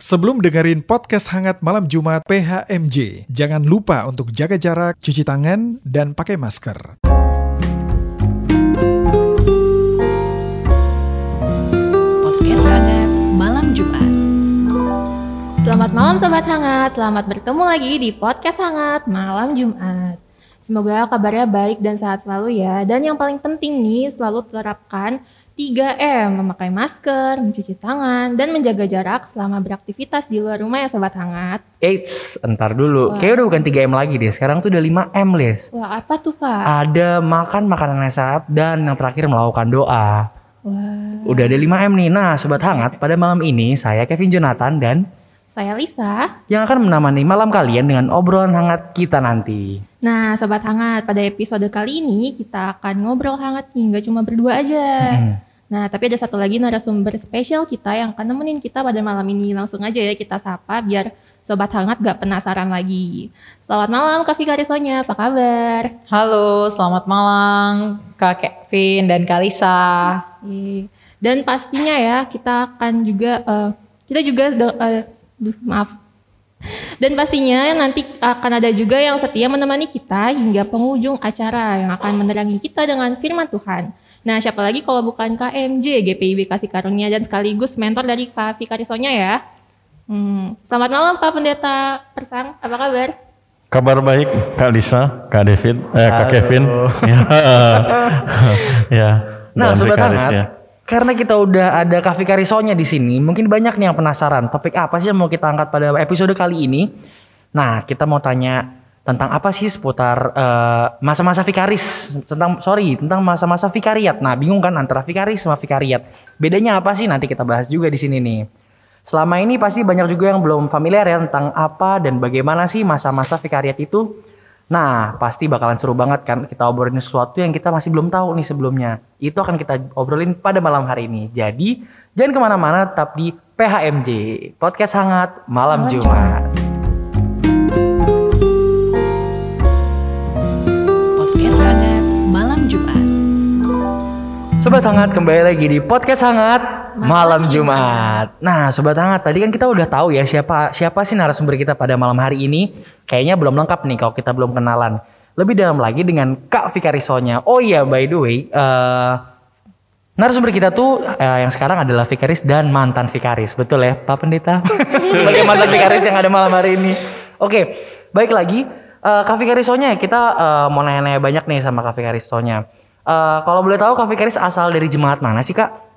Sebelum dengerin podcast hangat malam Jumat PHMJ, jangan lupa untuk jaga jarak, cuci tangan, dan pakai masker. Podcast hangat malam Jumat. Selamat malam Sobat Hangat, selamat bertemu lagi di Podcast Hangat Malam Jumat. Semoga kabarnya baik dan sehat selalu ya. Dan yang paling penting nih, selalu terapkan 3M, memakai masker, mencuci tangan, dan menjaga jarak selama beraktivitas di luar rumah ya Sobat Hangat. Eits, entar dulu. Wah. Kayaknya udah bukan 3M lagi deh. Sekarang tuh udah 5M, Les. Wah apa tuh Kak? Ada makan makanan yang sehat dan yang terakhir melakukan doa. Wah, Udah ada 5M nih. Nah, Sobat Hangat, pada malam ini saya Kevin Jonathan dan saya Lisa. yang akan menemani malam kalian dengan obrolan hangat kita nanti. Nah Sobat Hangat, pada episode kali ini kita akan ngobrol hangat nih, nggak cuma berdua aja. Hmm. Nah, tapi ada satu lagi narasumber spesial kita yang akan nemenin kita pada malam ini. Langsung aja ya kita sapa biar Sobat Hangat gak penasaran lagi. Selamat malam Kak Fika Risonya, apa kabar? Halo, selamat malam Kak Kevin dan Kak Lisa. Dan pastinya ya kita akan juga, eh, kita juga, duh, maaf. Dan pastinya nanti akan ada juga yang setia menemani kita hingga penghujung acara yang akan menerangi kita dengan firman Tuhan. Nah, siapa lagi kalau bukan KMJ, GPIB Kasih Karunia dan sekaligus mentor dari Kak Fika Risonya ya. Hmm. Selamat malam Pak Pendeta Persang, apa kabar? Kabar baik Kak Lisa, Kak David, eh Kak Halo. Kevin. Ya. ya. Nah, Dan Sobat Hangat, ya. karena kita udah ada Kavi Karisonya di sini, mungkin banyak nih yang penasaran topik apa sih yang mau kita angkat pada episode kali ini. Nah, kita mau tanya tentang apa sih seputar eh, masa-masa vikaris, tentang sorry, tentang masa-masa vikariat. Nah, bingung kan antara vikaris sama vikariat. Bedanya apa sih? Nanti kita bahas juga di sini nih. Selama ini pasti banyak juga yang belum familiar ya tentang apa dan bagaimana sih masa-masa vikariat itu. Nah, pasti bakalan seru banget kan kita obrolin sesuatu yang kita masih belum tahu nih sebelumnya. Itu akan kita obrolin pada malam hari ini. Jadi, jangan ke mana-mana, tetap di PHMJ, Podcast Hangat Malam Jumat. Podcast Sobat Hangat kembali lagi di Podcast Hangat Malam Jumat. Nah, Sobat Hangat, tadi kan kita udah tahu ya siapa siapa sih narasumber kita pada malam hari ini. Kayaknya belum lengkap nih kalau kita belum kenalan. Lebih dalam lagi dengan Kak Vikarisonya. Oh iya, by the way, eh narasumber kita tuh eh, yang sekarang adalah Vikaris dan mantan Vikaris. Betul ya, Pak Pendeta? Sebagai mantan Vikaris yang ada malam hari ini. Oke, baik lagi. Eh, Kak Vikarisonya, kita eh, mau nanya-nanya banyak nih sama Kak Vikarisonya. Eh, kalau boleh tahu Kak Vikaris asal dari jemaat mana sih Kak?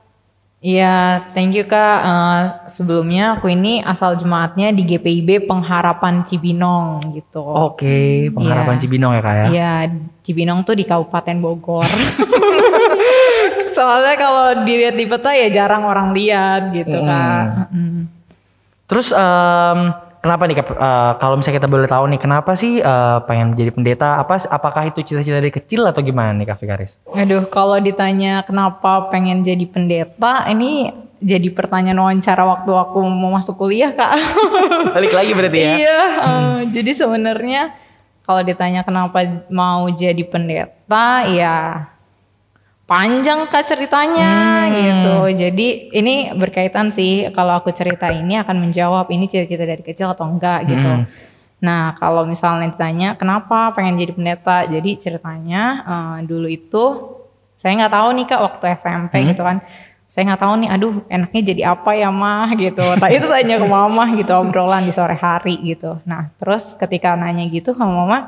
Iya, thank you Kak. Eh, sebelumnya aku ini asal jemaatnya di GPIB Pengharapan Cibinong gitu. Oke, pengharapan Iya. Cibinong ya Kak ya? Iya, Cibinong tuh di Kabupaten Bogor. Soalnya kalau dilihat di peta ya jarang orang lihat gitu Hmm. Kak. Mm. Terus em, kenapa nih Kak? Eh, kalau misalnya kita boleh tahu nih, kenapa sih eh, pengen jadi pendeta? Apa apakah itu cita-cita dari kecil atau gimana nih Kak Vikaris? Aduh, kalau ditanya kenapa pengen jadi pendeta, ini jadi pertanyaan wawancara waktu aku mau masuk kuliah, Kak. Balik lagi berarti ya? Iya, eh, jadi sebenarnya kalau ditanya kenapa mau jadi pendeta, ya panjang kak ceritanya gitu. Jadi ini berkaitan sih kalau aku cerita ini akan menjawab ini cita-cita dari kecil atau enggak gitu. Hmm. Nah kalau misalnya ditanya kenapa pengen jadi pendeta, jadi ceritanya eh, dulu itu saya nggak tahu nih kak waktu SMP gitu kan. Saya nggak tahu nih, aduh enaknya jadi apa ya mah gitu. Tadi itu tanya ke mama gitu obrolan di sore hari gitu. Nah terus ketika nanya gitu sama mama,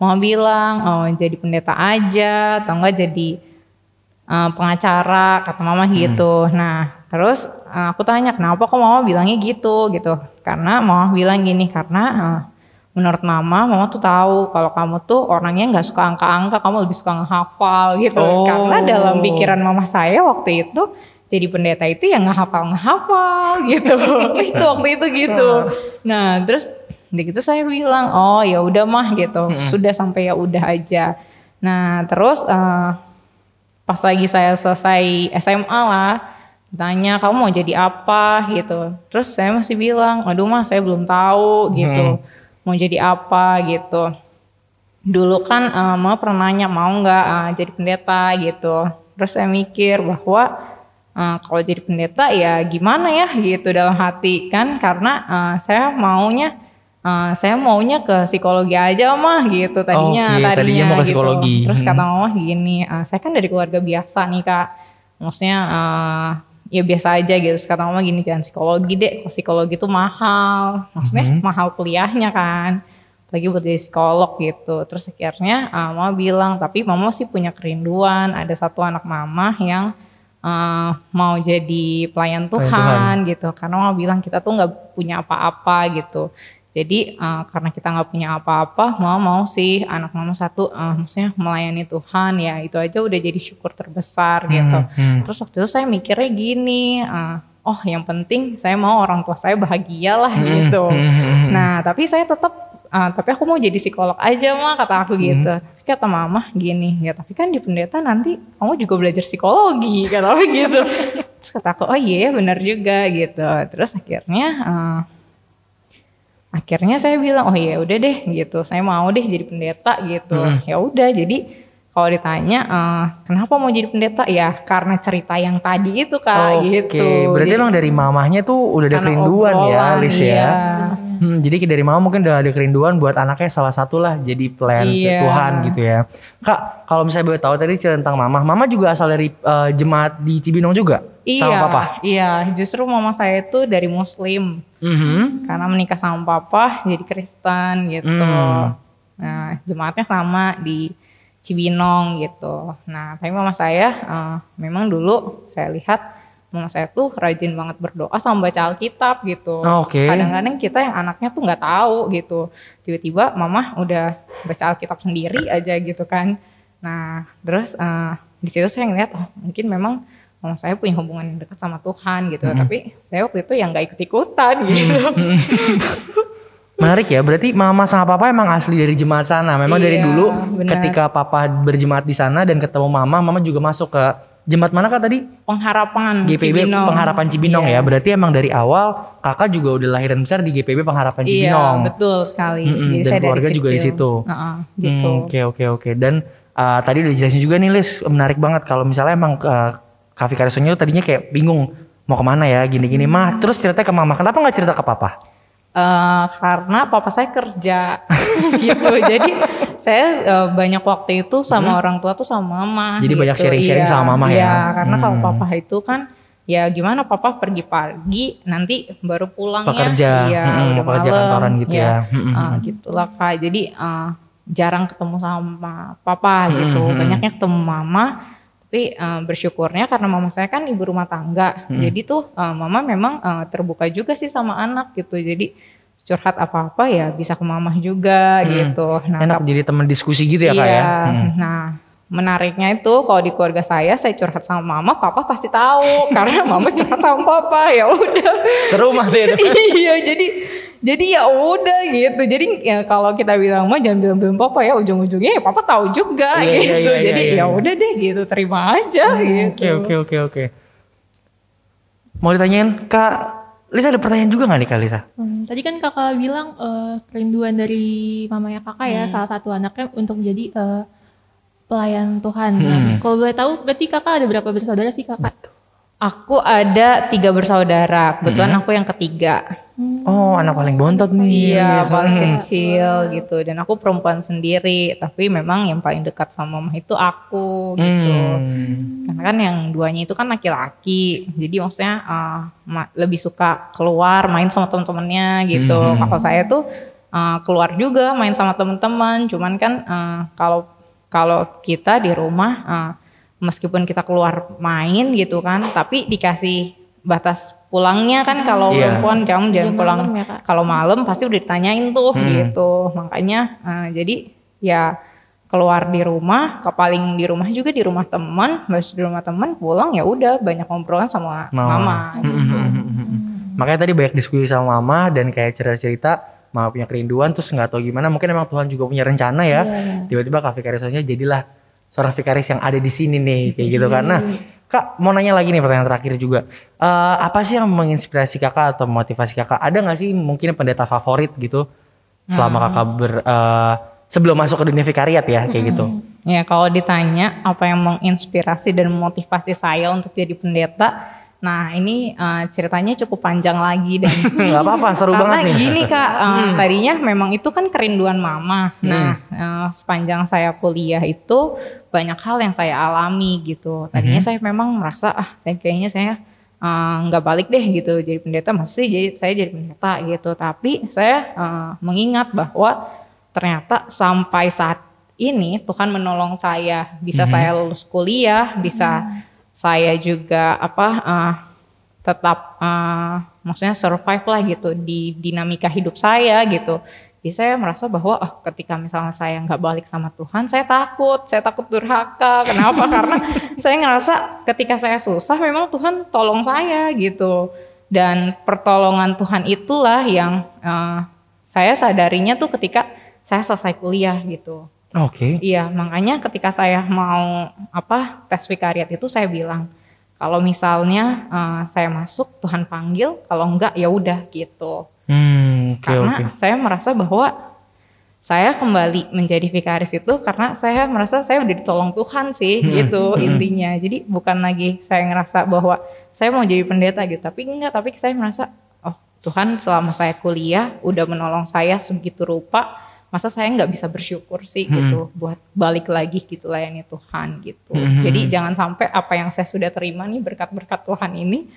mama bilang oh jadi pendeta aja atau enggak jadi eh, pengacara kata mama gitu. Nah terus eh, aku tanya kenapa kok mama bilangnya gitu gitu. Karena mama bilang gini karena eh, menurut mama mama tuh tahu kalau kamu tuh orangnya nggak suka angka-angka, kamu lebih suka ngehafal gitu. Oh. Karena dalam pikiran mama saya waktu itu jadi pendeta itu yang ngehafal ngehafal gitu. itu waktu itu gitu. Nah terus di gitu saya bilang oh ya udah mah gitu sudah sampai ya udah aja. Nah terus eh, pas lagi saya selesai SMA lah tanya kamu mau jadi apa? gitu. Terus saya masih bilang aduh mah saya belum tahu gitu. Mau jadi apa? gitu. Dulu kan eh, mama pernah nanya mau nggak eh, jadi pendeta? gitu. Terus saya mikir bahwa eh, kalau jadi pendeta ya gimana ya gitu dalam hati kan. Karena eh, saya maunya eh, saya maunya ke psikologi aja mah gitu tadinya Oke, tadinya mau ke gitu. psikologi. Terus Hmm. kata mama gini, "Eh, saya kan dari keluarga biasa nih kak, maksudnya eh, ya biasa aja gitu. Terus kata mama gini jangan psikologi deh, kalau psikologi itu mahal, maksudnya Hmm. mahal kuliahnya kan, lagi buat jadi psikolog gitu. Terus akhirnya eh, mama bilang, tapi mama sih punya kerinduan, ada satu anak mama yang eh, mau jadi pelayan Tuhan, Tuhan. gitu. Karena mama bilang kita tuh nggak punya apa-apa gitu. Jadi eh, karena kita nggak punya apa-apa, mama mau sih anak mama satu, eh, maksudnya melayani Tuhan ya itu aja udah jadi syukur terbesar gitu. hmm. Terus waktu itu saya mikirnya gini, eh, oh yang penting saya mau orang tua saya bahagia lah Hmm, gitu. hmm, hmm. Nah tapi saya tetap, eh, tapi aku mau jadi psikolog aja mah kata aku gitu. Tapi kata mama gini, ya tapi kan di pendeta nanti kamu juga belajar psikologi kata aku gitu. Terus kata aku, oh iya benar juga gitu. Terus akhirnya eh, akhirnya saya bilang oh ya udah deh gitu saya mau deh jadi pendeta gitu ya udah jadi kalau ditanya eh, kenapa mau jadi pendeta ya karena cerita yang tadi itu kak Oke, gitu berarti Jadi emang dari mamahnya tuh udah ada kerinduan ya, Lis ya. iya. Hmm, jadi dari mama mungkin udah ada kerinduan buat anaknya salah satu lah jadi pelayan Iya. Tuhan gitu ya. Kak, kalau misalnya boleh tahu tadi cerita tentang mama, mama juga asal dari eh, jemaat di Cibinong juga iya sama papa. iya justru mama saya itu dari muslim Mhm. karena menikah sama papa jadi Kristen gitu Hmm. nah jemaatnya sama di Cibinong gitu nah tapi mama saya eh, memang dulu saya lihat mama saya tuh rajin banget berdoa sama baca Alkitab gitu Oke. kadang-kadang kita yang anaknya tuh nggak tahu gitu tiba-tiba mama udah baca Alkitab sendiri aja gitu kan nah terus eh, di situ saya ngeliat oh mungkin memang mama saya punya hubungan yang dekat sama Tuhan gitu tapi saya waktu itu yang nggak ikut-ikutan gitu Menarik ya, berarti mama sama papa emang asli dari jemaat sana. Memang dari Iya, dulu benar. ketika papa berjemaat di sana dan ketemu mama, mama juga masuk ke jemaat mana kak tadi? pengharapan GPB Cibinong. Pengharapan Cibinong Iya. ya. Berarti emang dari awal kakak juga udah lahir dan besar di GPB Pengharapan Cibinong. Iya, betul sekali. Mm-mm, Jadi dan saya dari keluarga juga di situ. Heeh, gitu. Hmm, Oke oke oke. Dan uh, tadi udah dijelasin juga nih Lis, menarik banget kalau misalnya emang uh, Kak Vika Resonya tadinya kayak bingung mau ke mana ya gini-gini mah. Terus cerita ke mama, kenapa nggak cerita ke papa? Eh, karena papa saya kerja gitu. Jadi saya eh, banyak waktu itu sama orang tua tuh sama mama. Hmm. Jadi banyak gitu. sharing-sharing Iya, sama mama ya? Iya, karena kalau Hmm. papa itu kan ya gimana papa pergi pagi nanti baru pulangnya Pekerja, iya mm-mm, udah pekerja malam. kantoran gitu ya. Mm-mm. Ah, gitulah kak jadi eh, jarang ketemu sama papa gitu banyaknya ketemu mama tapi eh, bersyukurnya karena mama saya kan ibu rumah tangga jadi tuh eh, mama memang eh, terbuka juga sih sama anak gitu jadi curhat apa-apa ya bisa ke mama juga gitu nah Enak jadi teman diskusi gitu ya kak ya? Iya. Hmm. Nah, menariknya itu kalau di keluarga saya saya curhat sama mama, papa pasti tahu karena mama curhat sama papa ya udah. Seru mah deh. iya, jadi jadi ya udah gitu. Jadi ya kalau kita bilang mah jangan bilang bilang papa ya ujung-ujungnya ya papa tahu juga Iya, iya, gitu. iya, iya, jadi iya, ya iya. udah deh gitu, terima aja gitu. Oke oke oke oke. Mau ditanyain kak Lisa ada pertanyaan juga nggak nih kak Lisa? Hmm, tadi kan kakak bilang eh, kerinduan dari mamanya kakak ya, salah satu anaknya untuk jadi eh, pelayan Tuhan. Nah, kalau boleh tahu, berarti kakak ada berapa bersaudara sih kakak? Aku ada tiga bersaudara, kebetulan aku yang ketiga. Oh anak paling bontot nih. Iya, Yes. paling Hmm. kecil gitu. Dan aku perempuan sendiri, tapi memang yang paling dekat sama mama itu aku gitu. Hmm. Karena kan yang duanya itu kan laki-laki, jadi maksudnya uh, ma- lebih suka keluar main sama teman-temannya gitu. Mhm. Kalau saya tuh uh, keluar juga main sama teman-teman, cuman kan uh, kalau kalau kita di rumah uh, meskipun kita keluar main gitu kan, tapi dikasih batas pulangnya kan kalau Iya. perempuan kamu jangan Jam pulang malam ya, Kak? kalau malam pasti udah ditanyain tuh Hmm. gitu. Makanya uh, jadi ya keluar di rumah, ke paling di rumah juga di rumah teman, habis di rumah teman pulang ya udah banyak ngobrolan sama Mama. mama. gitu. Makanya tadi banyak diskusi sama mama dan kayak cerita-cerita mama punya kerinduan terus nggak tahu gimana mungkin emang Tuhan juga punya rencana ya. Tiba-tiba Kak Vikarisnya jadilah seorang Vikaris yang ada di sini nih kayak gitu kan. Kak mau nanya lagi nih pertanyaan terakhir juga. Eh, apa sih yang menginspirasi Kakak atau motivasi Kakak? Ada nggak sih mungkin pendeta favorit gitu selama Kakak ber eh, sebelum masuk ke dunia vikariat ya kayak gitu. Ya kalau ditanya apa yang menginspirasi dan memotivasi saya untuk jadi pendeta, nah ini eh, ceritanya cukup panjang lagi dan Nggak apa-apa, seru karena banget nih. Hmm. gini kak, eh, tadinya memang itu kan kerinduan mama. Nah eh, sepanjang saya kuliah itu banyak hal yang saya alami gitu. Hmm. Tadinya saya memang merasa ah saya kayaknya saya nggak balik deh gitu jadi pendeta masih jadi saya jadi pendeta gitu. Tapi saya eh, mengingat bahwa ternyata sampai saat ini Tuhan menolong saya bisa Mhm. saya lulus kuliah bisa saya juga apa eh, tetap eh, maksudnya survive lah gitu di dinamika hidup saya gitu. Jadi saya merasa bahwa oh, ketika misalnya saya nggak balik sama Tuhan saya takut saya takut durhaka. Kenapa? Karena saya ngerasa ketika saya susah memang Tuhan tolong saya gitu. Dan pertolongan Tuhan itulah yang eh, saya sadarinya tuh ketika saya selesai kuliah gitu Oke. Iya, makanya ketika saya mau apa tes vikariat itu saya bilang kalau misalnya eh, saya masuk Tuhan panggil, kalau enggak ya udah gitu. Hmm, oke karena oke. saya merasa bahwa saya kembali menjadi vikaris itu karena saya merasa saya udah ditolong Tuhan sih Hmm, gitu intinya. Jadi bukan lagi saya ngerasa bahwa saya mau jadi pendeta gitu, tapi enggak, tapi saya merasa oh Tuhan selama saya kuliah udah menolong saya sebegitu rupa masa saya nggak bisa bersyukur sih gitu buat balik lagi gitu layani Tuhan gitu. Hmm. Jadi jangan sampai apa yang saya sudah terima nih berkat-berkat Tuhan ini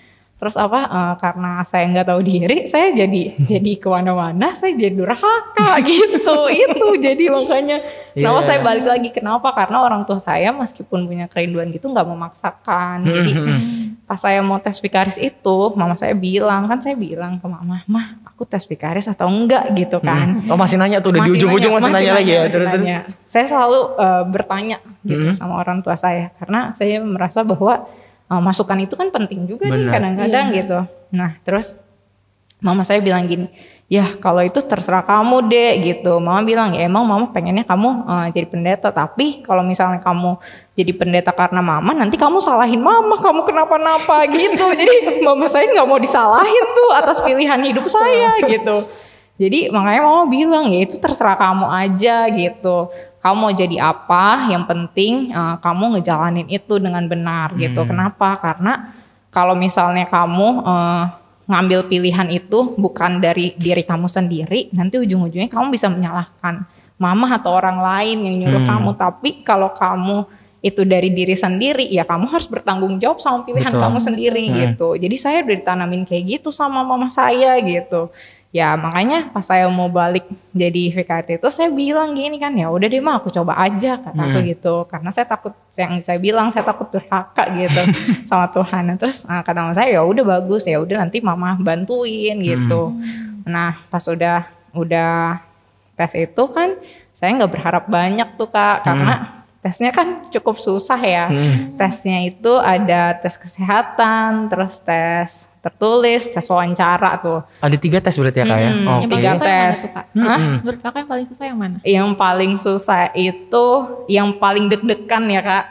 terus apa eh, karena saya nggak tahu diri saya jadi jadi ke mana-mana saya jadi durhaka gitu. Itu jadi makanya kenapa Iya. saya balik lagi? Kenapa? Karena orang tua saya meskipun punya kerinduan gitu nggak memaksakan. Jadi pas saya mau tes vikaris itu mama saya bilang kan saya bilang ke mama mah aku tes vikaris atau enggak gitu kan Oh masih nanya tuh udah di ujung-ujung masih, nanya, lagi ya. masih Terus, terus. nanya. Saya selalu eh, bertanya gitu sama orang tua saya karena saya merasa bahwa eh, masukan itu kan penting juga nih Benar. kadang-kadang gitu. Nah terus mama saya bilang gini, ya kalau itu terserah kamu deh gitu. Mama bilang ya emang mama pengennya kamu eh, jadi pendeta tapi kalau misalnya kamu jadi pendeta karena mama nanti kamu salahin mama kamu kenapa-napa gitu. Jadi mama saya nggak mau disalahin tuh atas pilihan hidup saya gitu. Jadi makanya mama bilang ya itu terserah kamu aja gitu. Kamu mau jadi apa? Yang penting eh, kamu ngejalanin itu dengan benar gitu. Kenapa? Karena kalau misalnya kamu eh, ngambil pilihan itu bukan dari diri kamu sendiri, nanti ujung-ujungnya kamu bisa menyalahkan mama atau orang lain yang nyuruh kamu. Tapi kalau kamu itu dari diri sendiri, ya kamu harus bertanggung jawab sama pilihan Betul. kamu sendiri gitu. Jadi saya udah ditanamin kayak gitu sama mama saya gitu. Ya makanya pas saya mau balik jadi VKT itu saya bilang gini kan ya udah deh mah aku coba aja kata aku gitu. Karena saya takut yang saya bilang saya takut durhaka gitu sama Tuhan. Nah, terus ah, kata mama saya ya udah bagus ya udah nanti mama bantuin gitu. Nah pas udah udah tes itu kan saya nggak berharap banyak tuh kak. Karena tesnya kan cukup susah ya. Tesnya itu ada tes kesehatan terus tes tertulis tes wawancara tuh Ada tiga tes berarti ya kak ya? Mm-mm. Oke. Yang tes. kak? Hah? Menurut kakak yang paling susah yang mana? yang paling susah itu yang paling deg-degan ya kak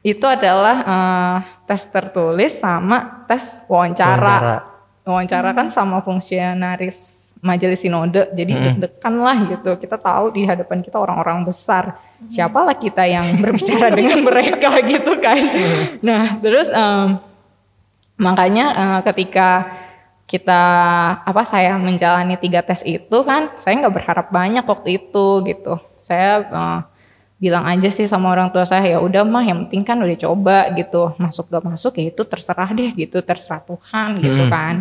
itu adalah eh, tes tertulis sama tes wawancara Wawancara. wawancara kan sama fungsionaris majelis sinode jadi deg-degan lah gitu kita tahu di hadapan kita orang-orang besar siapalah kita yang berbicara dengan mereka gitu kan nah terus em, makanya eh, ketika kita apa saya menjalani tiga tes itu kan saya nggak berharap banyak waktu itu gitu. Saya eh, bilang aja sih sama orang tua saya ya udah mah yang penting kan udah coba gitu. Masuk gak masuk ya itu terserah deh gitu. Terserah Tuhan gitu kan.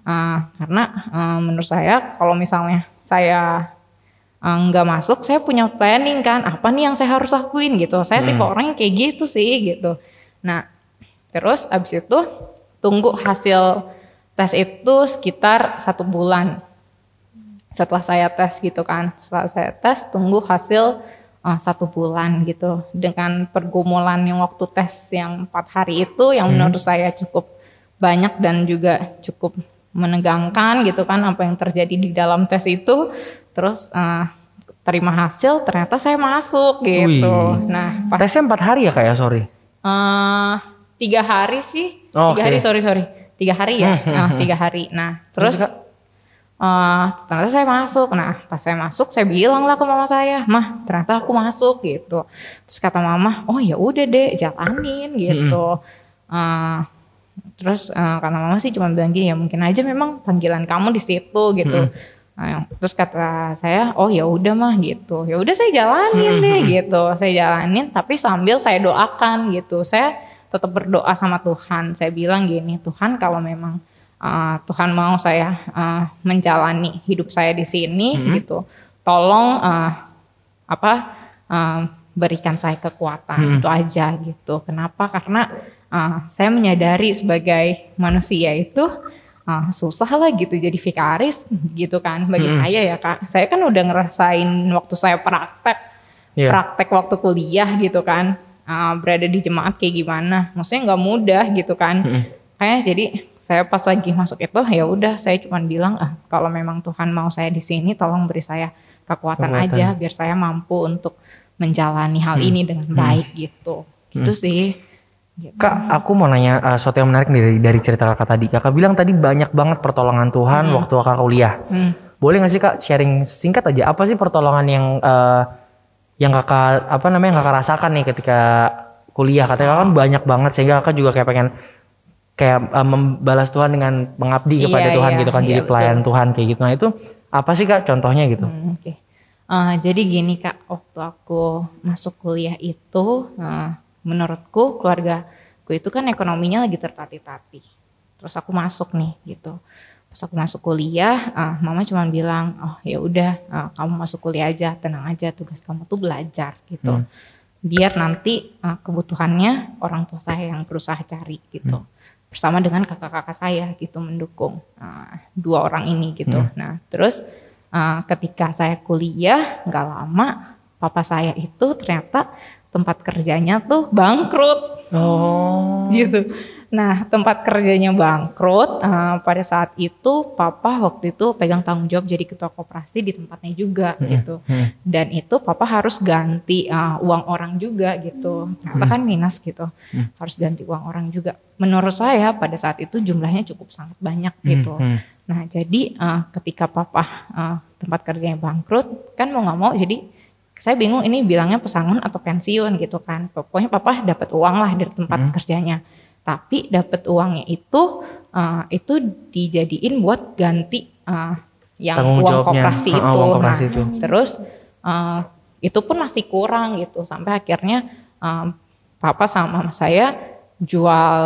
Eh, karena eh, menurut saya kalau misalnya saya eh, nggak masuk saya punya planning kan apa nih yang saya harus lakuin gitu. Saya tipe orang yang kayak gitu sih gitu. Nah terus abis itu tunggu hasil tes itu sekitar satu bulan setelah saya tes gitu kan setelah saya tes tunggu hasil uh, satu bulan gitu dengan pergumulan yang waktu tes yang empat hari itu yang menurut saya cukup banyak dan juga cukup menegangkan gitu kan apa yang terjadi di dalam tes itu terus uh, terima hasil ternyata saya masuk gitu Wih. nah pas Tesnya empat hari ya kak ya? Sorry. eh tiga hari sih Oh, tiga oke. hari sorry sorry tiga hari ya nah tiga hari nah terus Eh, ternyata saya masuk. Nah, pas saya masuk, saya bilang lah ke mama saya, mah ternyata aku masuk gitu. Terus kata mama, oh ya udah deh, jalanin gitu. Eh, terus eh, kata mama sih cuma bilang gini ya mungkin aja memang panggilan kamu di situ gitu. Nah, terus kata saya, oh ya udah mah gitu. Ya udah saya jalanin deh gitu. Saya jalanin, tapi sambil saya doakan gitu. Saya tetap berdoa sama Tuhan. Saya bilang gini, Tuhan kalau memang uh, Tuhan mau saya uh, menjalani hidup saya di sini gitu, tolong uh, apa uh, berikan saya kekuatan itu aja gitu. Kenapa? Karena uh, saya menyadari sebagai manusia itu uh, susah lah gitu jadi vikaris gitu kan bagi saya ya kak. Saya kan udah ngerasain waktu saya praktek Iya. praktek waktu kuliah gitu kan uh, berada di jemaat kayak gimana maksudnya nggak mudah gitu kan kayaknya jadi saya pas lagi masuk itu ya udah saya cuma bilang ah kalau memang Tuhan mau saya di sini tolong beri saya kekuatan, Kekuatan. aja biar saya mampu untuk menjalani hal ini dengan baik gitu gitu sih Gitu. Kak, aku mau nanya uh, sesuatu yang menarik dari dari cerita kakak tadi. Kakak bilang tadi banyak banget pertolongan Tuhan waktu kakak kuliah. Hmm. Boleh gak sih kak sharing singkat aja apa sih pertolongan yang uh, yang kakak apa namanya yang kakak rasakan nih ketika kuliah? Katanya kan banyak banget sehingga kakak juga kayak pengen kayak uh, membalas Tuhan dengan mengabdi Iya, kepada Tuhan iya, gitu kan iya, jadi betul. pelayan Tuhan kayak gitu. Nah itu apa sih kak contohnya gitu? Hmm, Oke. Eh, jadi gini kak, waktu aku masuk kuliah itu, eh, menurutku keluargaku itu kan ekonominya lagi tertati-tati. Terus aku masuk nih gitu. Pas aku masuk kuliah, eh, mama cuma bilang, oh ya udah, eh, kamu masuk kuliah aja, tenang aja, tugas kamu tuh belajar gitu. Biar nanti eh, kebutuhannya orang tua saya yang berusaha cari gitu. Bersama dengan kakak-kakak saya gitu mendukung eh, dua orang ini gitu. Nah terus eh, ketika saya kuliah nggak lama, papa saya itu ternyata tempat kerjanya tuh bangkrut Oh. gitu. Nah, tempat kerjanya bangkrut. eh, pada saat itu, papa waktu itu pegang tanggung jawab jadi ketua koperasi di tempatnya juga gitu. Dan itu papa harus ganti eh, uang orang juga gitu. Ternyata kan minus gitu. Harus ganti uang orang juga. Menurut saya pada saat itu jumlahnya cukup sangat banyak gitu. hmm. Nah, jadi eh, ketika papa eh, tempat kerjanya bangkrut, kan mau nggak mau jadi saya bingung ini bilangnya pesangon atau pensiun gitu kan. Pokoknya papa dapat uang lah dari tempat Hmm. kerjanya. Tapi dapat uangnya itu eh, itu dijadiin buat ganti eh, yang Tanggung uang koperasi Ah, itu. uang koperasi Nah, itu. terus eh, itu pun masih kurang gitu sampai akhirnya eh, papa sama mama saya jual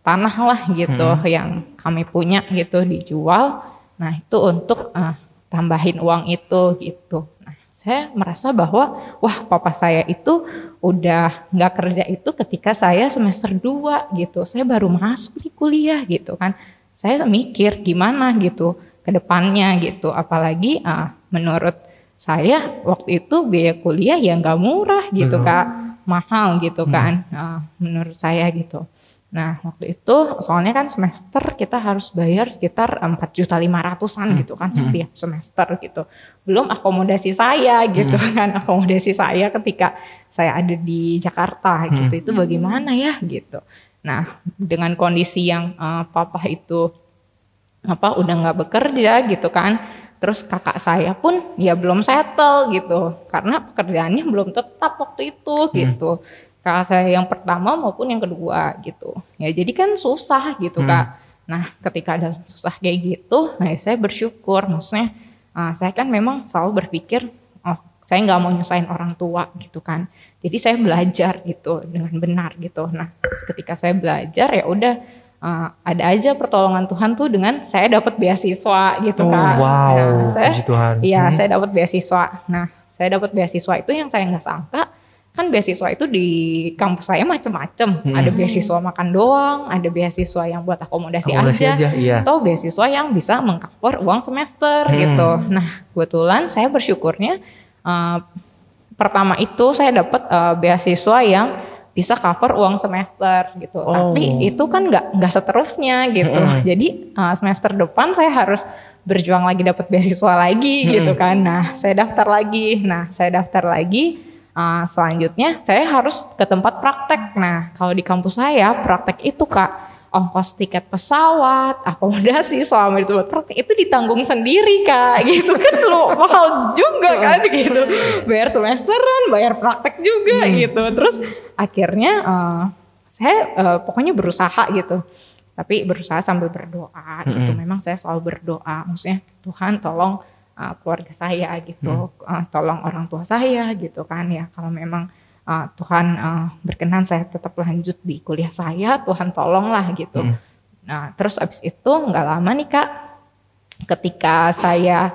tanah lah gitu Hmm. yang kami punya gitu dijual. Nah itu untuk eh, tambahin uang itu gitu. Nah saya merasa bahwa wah papa saya itu udah nggak kerja itu ketika saya semester 2 gitu. Saya baru masuk di kuliah gitu kan. Saya mikir gimana gitu ke depannya gitu. Apalagi eh, menurut saya waktu itu biaya kuliah ya nggak murah gitu kak, mahal gitu kan. Eh, menurut saya gitu. Nah waktu itu soalnya kan semester kita harus bayar sekitar empat juta lima ratusan gitu kan setiap semester gitu. Belum akomodasi saya gitu kan akomodasi saya ketika saya ada di Jakarta gitu. Itu bagaimana ya gitu. Nah dengan kondisi yang eh, papa itu apa udah nggak bekerja gitu kan. Terus kakak saya pun ya belum settle gitu. Karena pekerjaannya belum tetap waktu itu gitu. Kakak saya yang pertama maupun yang kedua gitu. Ya jadi kan susah gitu kak. Nah ketika ada susah kayak gitu nah saya bersyukur. Maksudnya ah, saya kan memang selalu berpikir oh saya nggak mau nyusahin orang tua gitu kan jadi saya belajar gitu dengan benar gitu nah ketika saya belajar ya udah uh, ada aja pertolongan Tuhan tuh dengan saya dapat beasiswa gitu Oh, kan wow. Nah, saya Tuhan. iya Hmm. saya dapat beasiswa nah saya dapat beasiswa itu yang saya nggak sangka kan beasiswa itu di kampus saya macem-macem Hmm. ada beasiswa makan doang ada beasiswa yang buat akomodasi, Akomodasi aja, aja, iya. atau beasiswa yang bisa mengcover uang semester Hmm. gitu nah kebetulan saya bersyukurnya uh, pertama itu saya dapat uh, beasiswa yang bisa cover uang semester gitu. Oh. Tapi itu kan nggak nggak seterusnya gitu. Jadi uh, semester depan saya harus berjuang lagi dapat beasiswa lagi gitu kan. Nah saya daftar lagi. Nah saya daftar lagi. Uh, selanjutnya saya harus ke tempat praktek. Nah kalau di kampus saya praktek itu kak ongkos tiket pesawat, akomodasi selama itu buat praktek itu ditanggung sendiri kak, gitu kan lo mahal juga kan gitu, bayar semesteran, bayar praktek juga gitu, terus akhirnya uh, saya uh, pokoknya berusaha gitu, tapi berusaha sambil berdoa gitu, memang saya selalu berdoa, maksudnya Tuhan tolong uh, keluarga saya gitu, uh, tolong orang tua saya gitu kan ya, kalau memang uh, Tuhan uh, berkenan saya tetap lanjut di kuliah saya, Tuhan tolonglah gitu. Nah terus abis itu nggak lama nih kak, ketika saya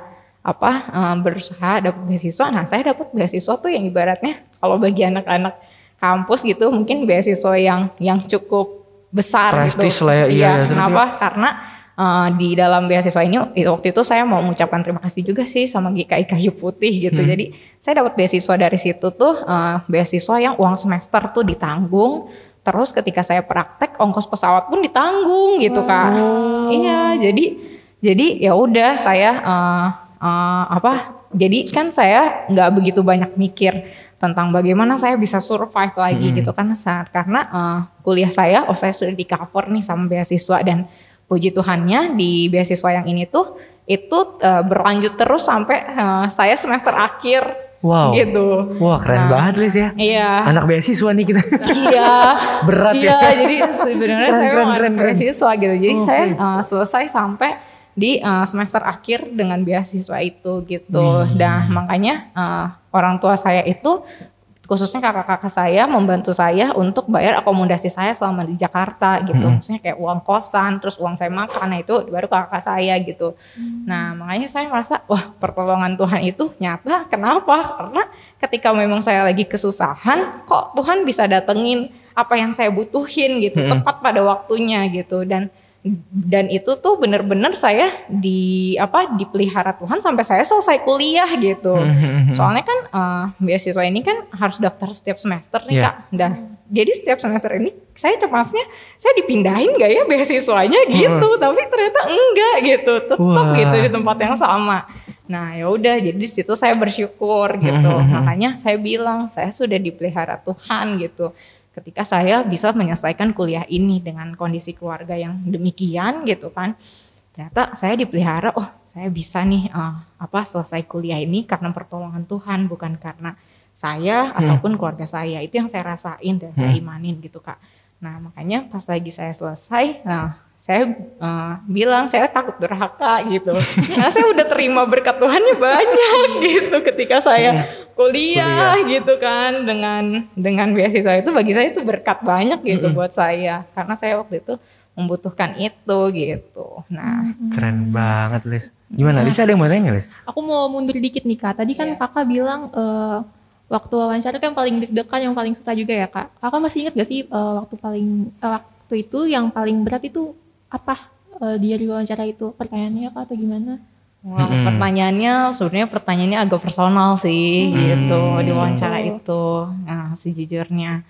apa uh, berusaha dapat beasiswa, nah saya dapat beasiswa tuh yang ibaratnya kalau bagi anak-anak kampus gitu mungkin beasiswa yang yang cukup besar Prestis gitu. lah ya, iya, Iya, ya, terus kenapa? Karena uh, di dalam beasiswa ini waktu itu saya mau mengucapkan terima kasih juga sih sama GKI Kayu Putih gitu. Jadi saya dapat beasiswa dari situ tuh uh, beasiswa yang uang semester tuh ditanggung. Terus ketika saya praktek ongkos pesawat pun ditanggung gitu kak. Iya, jadi jadi ya udah saya uh, uh, apa? Jadi kan saya nggak begitu banyak mikir tentang bagaimana saya bisa survive lagi gitu kan saat karena uh, kuliah saya oh saya sudah di cover nih sama beasiswa dan puji Tuhannya di beasiswa yang ini tuh itu uh, berlanjut terus sampai uh, saya semester akhir Wow. gitu. Wah keren Nah, banget Lis ya. Iya. Anak beasiswa nih kita. Iya. Berat iya, ya. jadi sebenarnya saya keren, keren, keren. beasiswa gitu. Jadi saya uh, selesai sampai di uh, semester akhir dengan beasiswa itu gitu. Hmm. Dan makanya uh, orang tua saya itu khususnya kakak-kakak saya membantu saya untuk bayar akomodasi saya selama di Jakarta gitu. Hmm. Maksudnya kayak uang kosan, terus uang saya makan, nah itu baru kakak saya gitu. Nah makanya saya merasa wah pertolongan Tuhan itu nyata. Kenapa? Karena ketika memang saya lagi kesusahan, kok Tuhan bisa datengin apa yang saya butuhin gitu, tepat pada waktunya gitu. Dan dan itu tuh bener-bener saya di apa dipelihara Tuhan sampai saya selesai kuliah gitu. Soalnya kan eh, beasiswa ini kan harus daftar setiap semester nih Iya. kak. Dah. Jadi setiap semester ini saya cemasnya saya dipindahin gak ya beasiswanya gitu, tapi ternyata enggak gitu, tetap Wah. gitu di tempat yang sama. Nah ya udah jadi di situ saya bersyukur gitu. Makanya saya bilang saya sudah dipelihara Tuhan gitu ketika saya bisa menyelesaikan kuliah ini dengan kondisi keluarga yang demikian gitu kan. Ternyata saya dipelihara oh saya bisa nih eh, apa selesai kuliah ini karena pertolongan Tuhan bukan karena saya ataupun keluarga saya. Itu yang saya rasain dan saya imanin gitu kak. Nah makanya pas lagi saya selesai nah saya eh, bilang saya takut durhaka gitu. Karena saya udah terima berkat Tuhannya banyak gitu. Ketika saya kuliah, gitu kan dengan dengan beasiswa itu bagi saya itu berkat banyak gitu buat saya. Karena saya waktu itu membutuhkan itu gitu. Nah, Keren banget Lis. Gimana? Lis ada yang mau tanya Lis? Aku mau mundur dikit nih kak. Tadi kan kakak bilang eh, waktu wawancara kan yang paling deg-degan, yang paling susah juga ya kak. Kakak masih ingat gak sih eh, waktu paling eh, waktu itu yang paling berat itu apa eh, di dari wawancara itu pertanyaannya kak atau gimana? wah, pertanyaannya sebenarnya pertanyaannya agak personal sih gitu di wawancara itu. Nah, sejujurnya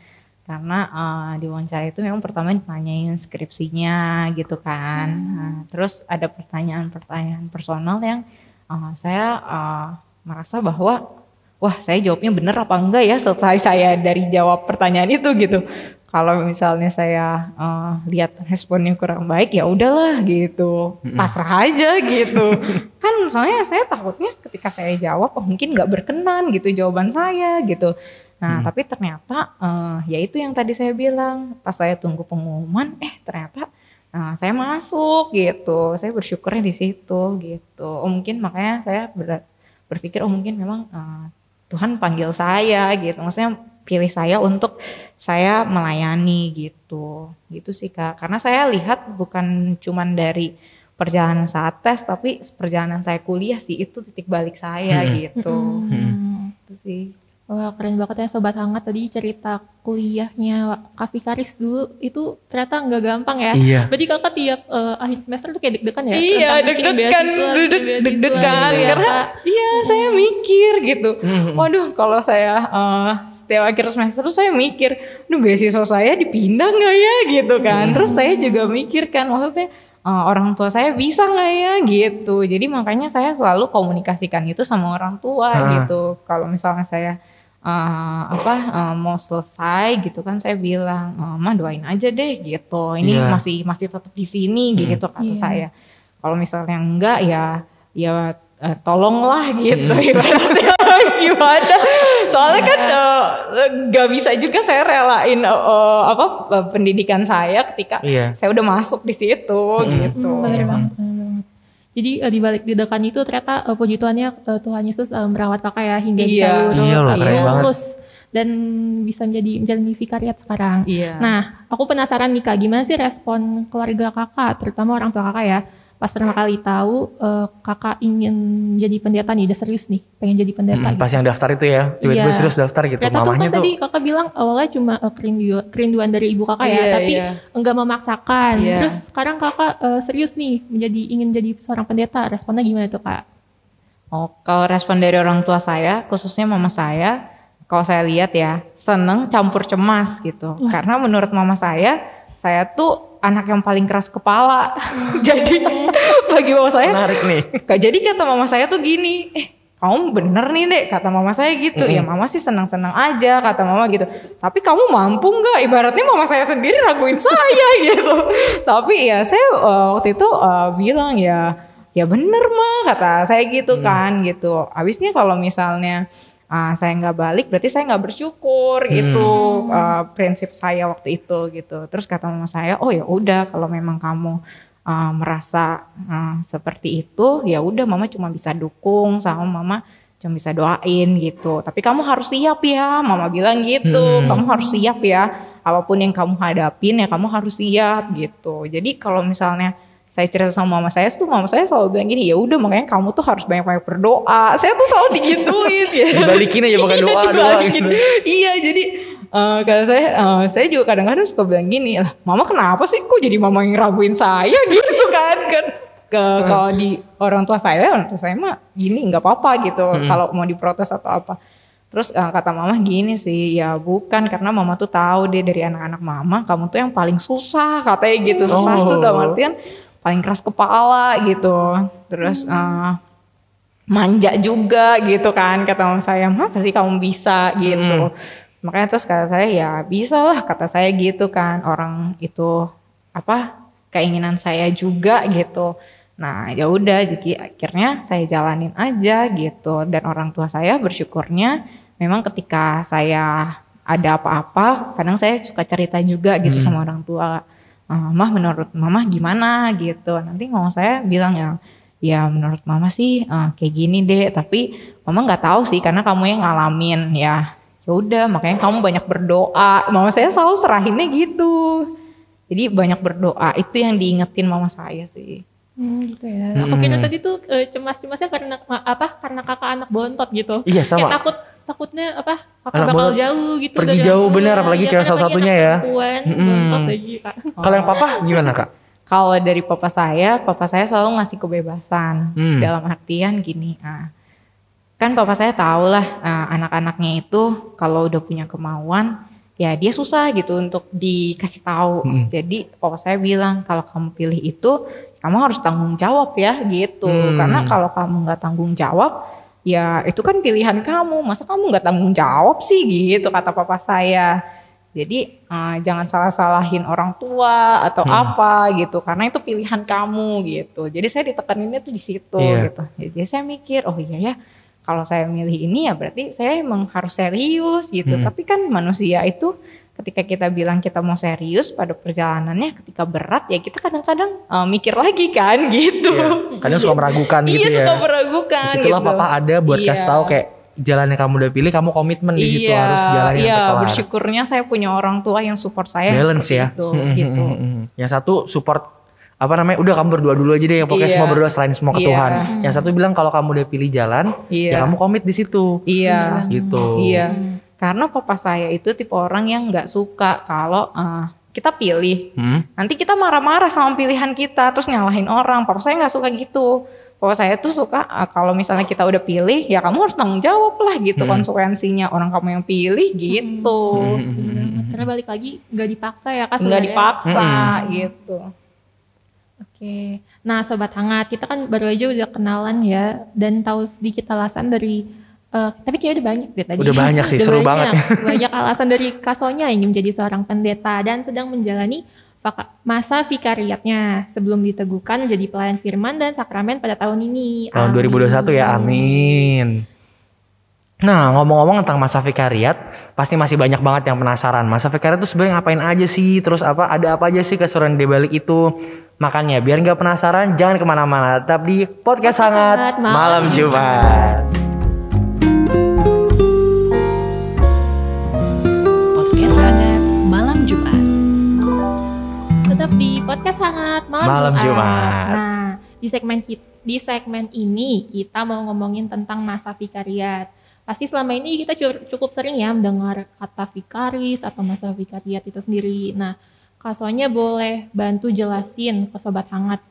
karena eh, di wawancara itu memang pertama ditanyain skripsinya gitu kan. Nah, terus ada pertanyaan-pertanyaan personal yang eh, saya eh, merasa bahwa wah saya jawabnya bener apa enggak ya setelah saya dari jawab pertanyaan itu gitu. Kalau misalnya saya eh, lihat responnya kurang baik ya udahlah gitu, pasrah aja gitu. kan soalnya saya takutnya ketika saya jawab oh mungkin nggak berkenan gitu jawaban saya gitu. Nah tapi ternyata eh, ya itu yang tadi saya bilang pas saya tunggu pengumuman eh ternyata eh, saya masuk gitu. Saya bersyukurnya di situ gitu. Oh, mungkin makanya saya ber- berpikir oh mungkin memang eh, Tuhan panggil saya gitu. Maksudnya pilih saya untuk saya melayani gitu. Gitu sih Kak. Karena saya lihat bukan cuman dari perjalanan saat tes tapi perjalanan saya kuliah sih itu titik balik saya gitu. Itu sih. Wah keren banget ya sobat hangat tadi cerita kuliahnya Kak Fikaris dulu itu ternyata nggak gampang ya. Iya. Berarti kakak tiap eh, akhir semester tuh kayak deg-degan ya? Iya, deg-degan, deg-degan gitu ya, karena iya saya mikir gitu. Waduh, kalau saya eh, setiap akhir semester tuh saya mikir, "Duh, beasiswa saya dipindah nggak ya?" gitu kan. Terus saya juga mikir kan maksudnya eh, orang tua saya bisa nggak ya gitu. Jadi makanya saya selalu komunikasikan itu sama orang tua Ah. gitu. Kalau misalnya saya eh, apa eh, mau selesai gitu kan saya bilang "Eh, mah doain aja deh gitu. Ini Iya. masih masih tetap di sini gitu kata Iya. saya. Kalau misalnya enggak ya ya eh, tolonglah gitu. Ibaratnya gimana? Soalnya kan eh, nggak bisa juga saya relain eh, eh, apa eh, pendidikan saya ketika Iya. saya udah masuk di situ gitu. Hmm, bener bener banget. Jadi eh, di balik didakan itu ternyata eh, puji Tuhannya eh, Tuhan Yesus eh, merawat kakak ya hingga Iya. bisa lulus, Iya loh, lulus dan bisa menjadi menjalani vikariat sekarang. Iya. Nah, aku penasaran nih kak, gimana sih respon keluarga kakak, terutama orang tua kakak ya, pas pertama kali tahu eh, kakak ingin jadi pendeta nih, udah serius nih, pengen jadi pendeta. Mm, gitu. pas yang daftar itu ya, tiba-tiba Iya. serius daftar gitu. Ternyata tuh Mamanya kan tuh tadi kakak bilang awalnya cuma eh, kerinduan, kerinduan dari ibu kakak ya, Iya, tapi iya. enggak memaksakan. Iya. Terus sekarang kakak eh, serius nih menjadi ingin jadi seorang pendeta. Responnya gimana tuh kak? Oh, kalau respon dari orang tua saya, khususnya mama saya, kalau saya lihat ya, seneng campur cemas gitu. Karena menurut mama saya, saya tuh anak yang paling keras kepala. jadi bagi mama saya, menarik nih. Kak, jadi kata mama saya tuh gini, eh kamu bener nih dek, kata mama saya gitu. Ya mama sih senang-senang aja, kata mama gitu. Tapi kamu mampu nggak? Ibaratnya mama saya sendiri raguin saya gitu. Tapi ya saya eh, waktu itu eh, bilang ya, ya bener mah kata saya gitu kan gitu. Habisnya kalau misalnya ah, saya nggak balik, berarti saya nggak bersyukur gitu. Eh, prinsip saya waktu itu gitu. Terus kata mama saya, oh ya udah kalau memang kamu uh, merasa uh, seperti itu ya udah mama cuma bisa dukung sama mama cuma bisa doain gitu tapi kamu harus siap ya mama bilang gitu Hmm. kamu harus siap ya apa pun yang kamu hadapin ya kamu harus siap gitu jadi kalau misalnya saya cerita sama mama saya tuh mama saya selalu bilang gini ya udah makanya kamu tuh harus banyak-banyak berdoa. Saya tuh selalu digituin ya. Dibalikin aja bukan Iya, doa doa gitu. Iya jadi eh kata saya eh, saya juga kadang-kadang suka bilang gini lah mama kenapa sih kok jadi mama yang raguin saya? Gitu kan kan. Ke kalau di orang tua saya orang tua saya mah gini nggak apa-apa gitu kalau mau diprotes atau apa. Terus eh, kata mama gini sih ya bukan karena mama tuh tahu deh dari anak-anak mama kamu tuh yang paling susah katanya gitu. Susah tuh dalam Oh. artian paling keras kepala gitu. Terus eh, manja juga gitu kan kata mama saya. Masa sih kamu bisa gitu? Makanya terus kata saya ya bisa lah kata saya gitu kan. Orang itu apa keinginan saya juga gitu. Nah ya udah jadi akhirnya saya jalanin aja gitu. Dan orang tua saya bersyukurnya memang ketika saya ada apa-apa kadang saya suka cerita juga gitu sama orang tua. "Eh, mah menurut mama gimana gitu nanti ngomong saya bilang ya ya menurut mama sih eh, kayak gini deh tapi mama nggak tahu sih karena kamu yang ngalamin ya ya udah makanya kamu banyak berdoa mama saya selalu serahinnya gitu jadi banyak berdoa itu yang diingetin mama saya sih Hmm, gitu ya. Aku kira tadi tuh eh, cemas-cemasnya karena apa? Karena kakak anak bontot gitu. Iya, sama. Kayak takut takutnya apa? Kakak Anak bakal jauh gitu. pergi jauh, bener, apalagi Iya, cewek kan, salah satunya ya. Perempuan, Mm-mm. bontot lagi kak. Kalau yang papa gimana kak? Kalau dari papa saya, papa saya selalu ngasih kebebasan Hmm. dalam artian gini. ah, kan papa saya tahu lah ah, anak-anaknya itu kalau udah punya kemauan, ya dia susah gitu untuk dikasih tahu. Hmm. Jadi papa saya bilang kalau kamu pilih itu, kamu harus tanggung jawab ya gitu. Hmm. Karena kalau kamu nggak tanggung jawab, ya itu kan pilihan kamu. Masa kamu nggak tanggung jawab sih gitu kata papa saya. Jadi eh, jangan salah-salahin orang tua atau apa gitu karena itu pilihan kamu gitu. Jadi saya ditekaninnya tuh di situ Iya. gitu. Jadi saya mikir oh iya ya kalau saya milih ini ya berarti saya emang harus serius gitu. Tapi kan manusia itu ketika kita bilang kita mau serius pada perjalanannya ketika berat ya kita kadang-kadang eh, mikir lagi kan gitu. Iya. Kadang suka meragukan gitu iya ya. suka meragukan Di situlah gitu. papa ada buat Iya. kasih tahu kayak jalan yang kamu udah pilih kamu komitmen di situ iya, harus jalannya iya, sampai kelar. bersyukurnya saya punya orang tua yang support saya yang balance ya. itu, gitu. Yang satu support apa namanya? Udah kamu berdoa dulu aja deh. Pokoknya Iya. semua berdoa selain semua ke Iya. Tuhan. Yang satu bilang kalau kamu udah pilih jalan, Iya. ya kamu komit di situ. Iya, Gitu. iya. Karena papa saya itu tipe orang yang nggak suka kalau eh, kita pilih. Hmm? Nanti kita marah-marah sama pilihan kita, terus nyalahin orang. Papa saya nggak suka gitu. Papa saya tuh suka eh, kalau misalnya kita udah pilih, ya kamu harus tanggung jawab lah gitu konsekuensinya. Orang kamu yang pilih gitu. Bener. Karena balik lagi nggak dipaksa ya kak Nggak dipaksa gitu. Oke, nah sobat hangat kita kan baru aja udah kenalan ya dan tahu sedikit alasan dari Eh, tapi kayak udah banyak deh tadi. Udah banyak sih, Udah seru banyak. banget. banyak alasan dari Kasonya ingin menjadi seorang pendeta dan sedang menjalani masa vikariatnya sebelum diteguhkan menjadi pelayan firman dan sakramen pada tahun ini. Tahun Amin. 2021 ya, amin. Nah, ngomong-ngomong tentang masa vikariat, pasti masih banyak banget yang penasaran. Masa vikariat itu sebenarnya ngapain aja sih? Terus apa? Ada apa aja sih keseruan di balik itu? Makanya biar nggak penasaran, jangan ke mana-mana. Tetap di podcast, Podcast hangat Hangat malam, Malam Jumat. Podcast Tetap di podcast hangat malam, Malam Jumat. Nah, di segmen di segmen ini kita mau ngomongin tentang masa vikariat. Pasti selama ini kita cu- cukup sering ya mendengar kata vikaris atau masa vikariat itu sendiri. Nah, Kasonya boleh bantu jelasin ke sobat hangat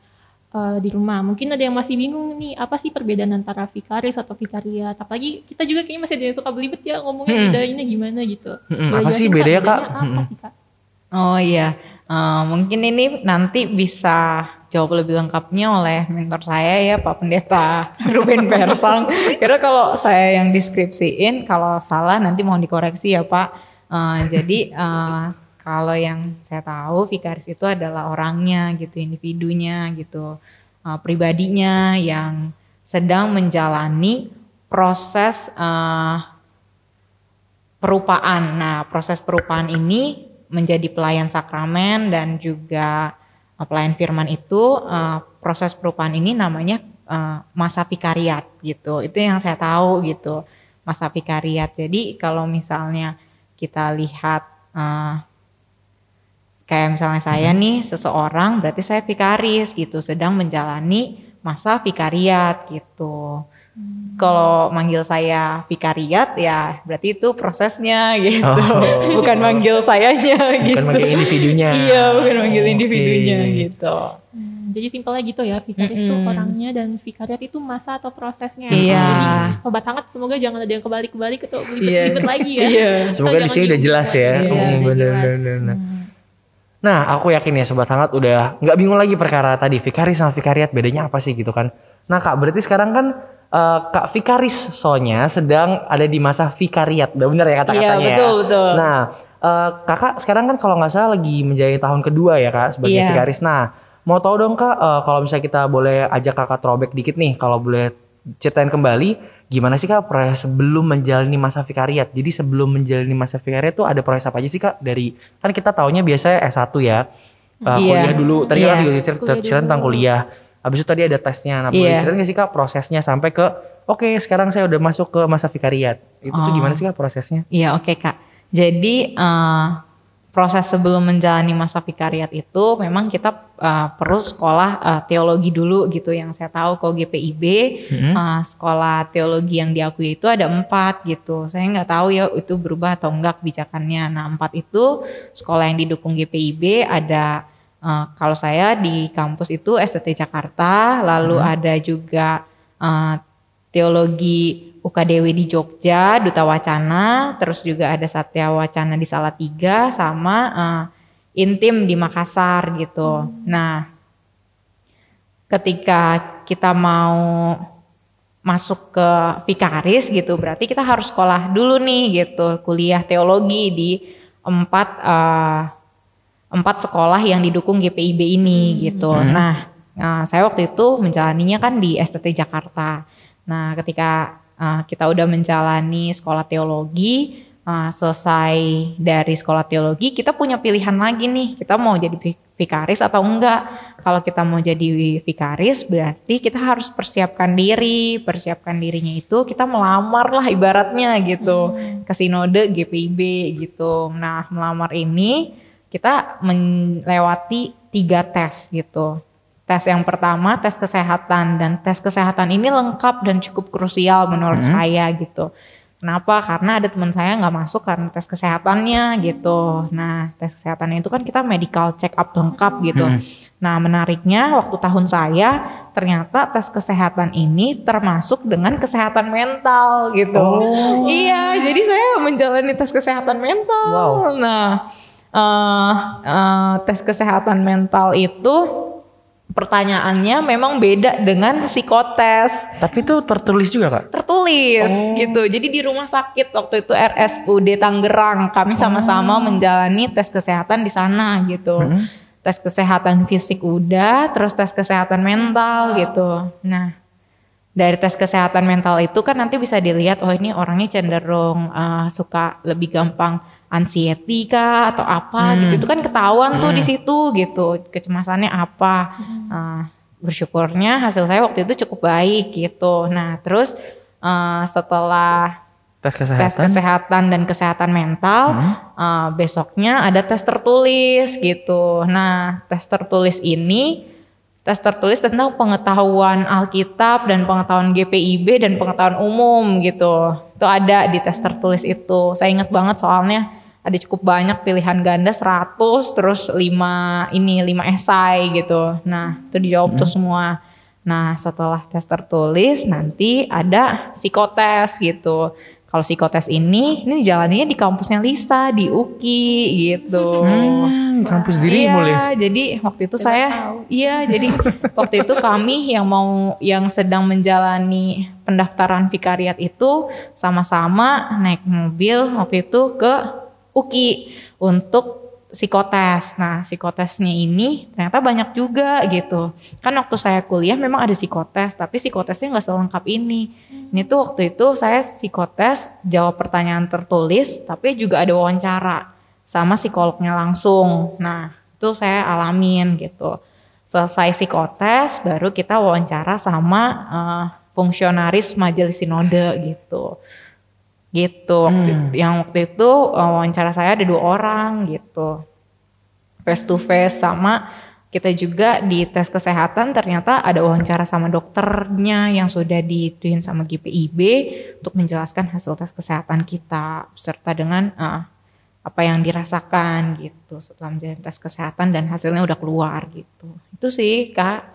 eh, di rumah. Mungkin ada yang masih bingung nih, apa sih perbedaan antara vikaris atau vikariat? Apalagi kita juga kayaknya masih ada yang suka belibet ya ngomongnya Hmm. bedainnya gimana gitu. Hmm, Boleh apa sih bedanya, Kak? Bedanya Apa Hmm. sih Kak? Oh iya, Eh, mungkin ini nanti bisa jawab lebih lengkapnya oleh mentor saya ya Pak Pendeta Ruben Persang. Kira kalau saya yang deskripsiin, kalau salah nanti mohon dikoreksi ya Pak. Eh, jadi eh, kalau yang saya tahu vikaris itu adalah orangnya gitu, individunya gitu, eh, pribadinya yang sedang menjalani proses eh, perupaan. Nah, proses perupaan ini menjadi pelayan sakramen dan juga uh, pelayan firman itu uh, proses perupaan ini namanya uh, masa vikariat gitu. Itu yang saya tahu gitu. Masa vikariat. Jadi kalau misalnya kita lihat uh, kayak misalnya saya nih seseorang berarti saya vikaris gitu, sedang menjalani masa vikariat gitu. Kalau manggil saya vikariat ya berarti itu prosesnya gitu. Oh. Bukan manggil sayanya gitu. Bukan manggil individunya. Iya, bukan manggil Oke. individunya gitu. Hmm, Jadi simpelnya gitu ya, vikaris itu orangnya dan vikariat itu masa atau prosesnya. Iya. Jadi sobat hangat semoga jangan ada yang kebalik-kebalik atau belibet-belibet lagi ya. Iya. Semoga di sini udah jelas ya. Iya, udah bener, jelas. bener, bener. Hmm. Nah, aku yakin ya sobat hangat udah nggak bingung lagi perkara tadi vikaris sama vikariat bedanya apa sih gitu kan? Nah kak, berarti sekarang kan eh, kak vikaris soalnya sedang ada di masa vikariat, udah bener ya kata-katanya Iya, betul, ya? betul. Nah, eh, kakak sekarang kan kalau nggak salah lagi menjalani tahun kedua ya kak sebagai Iya. vikaris. Nah, mau tahu dong kak, eh, kalau misalnya kita boleh ajak kakak throwback dikit nih, kalau boleh ceritain kembali gimana sih kak proses sebelum menjalani masa vikariat. Jadi sebelum menjalani masa vikariat tuh ada proses apa aja sih kak dari kan kita taunya biasanya S1 ya. Uh, Iya. kuliah dulu. Tadi kan Iya. juga cerita, Kuliah tentang kuliah. Habis itu tadi ada tesnya. Nah, boleh Iya. ceritain nggak sih kak prosesnya sampai ke oke sekarang saya udah masuk ke masa vikariat. Itu tuh Oh. gimana sih kak prosesnya? Iya oke kak. Jadi eh, proses sebelum menjalani masa vikariat itu memang kita eh, perlu sekolah eh, teologi dulu gitu. Yang saya tahu kalau GPIB Mhm. eh, sekolah teologi yang diakui itu ada empat gitu. Saya nggak tahu ya itu berubah atau enggak kebijakannya. Nah empat itu sekolah yang didukung GPIB ada eh, kalau saya di kampus itu STT Jakarta, lalu ada juga eh, teologi UKDW di Jogja, Duta Wacana, terus juga ada Satya Wacana di Salatiga, sama eh, Intim di Makassar gitu. Nah, ketika kita mau masuk ke Vikaris gitu, berarti kita harus sekolah dulu nih gitu, kuliah teologi di empat eh, empat sekolah yang didukung GPIB ini gitu. Nah, nah, saya waktu itu menjalaninya kan di STT Jakarta. Nah, ketika uh, kita udah menjalani sekolah teologi, uh, selesai dari sekolah teologi, kita punya pilihan lagi nih, kita mau jadi vi- vikaris atau enggak. Kalau kita mau jadi vikaris, berarti kita harus persiapkan diri, persiapkan dirinya itu kita melamar lah ibaratnya gitu ke sinode GPIB gitu. Nah, melamar ini kita melewati tiga tes gitu. Tes yang pertama tes kesehatan dan tes kesehatan ini lengkap dan cukup krusial menurut saya gitu. Kenapa? Karena ada teman saya nggak masuk karena tes kesehatannya gitu. Nah tes kesehatannya itu kan kita medical check up lengkap gitu. Nah menariknya waktu tahun saya ternyata tes kesehatan ini termasuk dengan kesehatan mental gitu. Iya, jadi saya menjalani tes kesehatan mental. Wow. Nah eh, tes kesehatan mental itu pertanyaannya memang beda dengan psikotes Tapi itu tertulis juga kak. tertulis gitu. Jadi di rumah sakit waktu itu RSUD Tangerang kami sama-sama menjalani tes kesehatan di sana gitu. Tes kesehatan fisik udah, terus tes kesehatan mental gitu. Nah, dari tes kesehatan mental itu kan nanti bisa dilihat oh ini orangnya cenderung uh, suka lebih gampang anxiety kah atau apa gitu. Itu kan ketahuan tuh di situ gitu. Kecemasannya apa. Nah, bersyukurnya hasil saya waktu itu cukup baik gitu. Nah, terus uh, setelah Tes kesehatan. tes kesehatan dan kesehatan mental, uh, besoknya ada tes tertulis gitu. Nah, tes tertulis ini tes tertulis tentang pengetahuan Alkitab dan pengetahuan GPIB dan pengetahuan umum gitu. Itu ada di tes tertulis itu. Saya ingat banget soalnya ada cukup banyak pilihan ganda 100 terus 5 ini 5 esai gitu. Nah, itu dijawab tuh semua. Nah, setelah tes tertulis nanti ada psikotes gitu. Kalau psikotes ini, ini jalannya di kampusnya Lisa di UKI gitu. Hmm, kampus diri iya, mulis. jadi waktu itu saya iya, jadi waktu itu kami yang mau yang sedang menjalani pendaftaran vikariat itu sama-sama naik mobil waktu itu ke UKI untuk psikotes. Nah, psikotesnya ini ternyata banyak juga gitu. Kan waktu saya kuliah memang ada psikotes, tapi psikotesnya nggak selengkap ini. Ini tuh waktu itu saya psikotes jawab pertanyaan tertulis, tapi juga ada wawancara sama psikolognya langsung. Nah, itu saya alamin gitu. Selesai psikotes, baru kita wawancara sama eh, fungsionaris majelis sinode gitu gitu. Waktu yang waktu itu uh, wawancara saya ada dua orang gitu. Face to face sama kita juga di tes kesehatan ternyata ada wawancara sama dokternya yang sudah dituin sama GPIB untuk menjelaskan hasil tes kesehatan kita serta dengan uh, apa yang dirasakan gitu setelah menjalani tes kesehatan dan hasilnya udah keluar gitu. Itu sih kak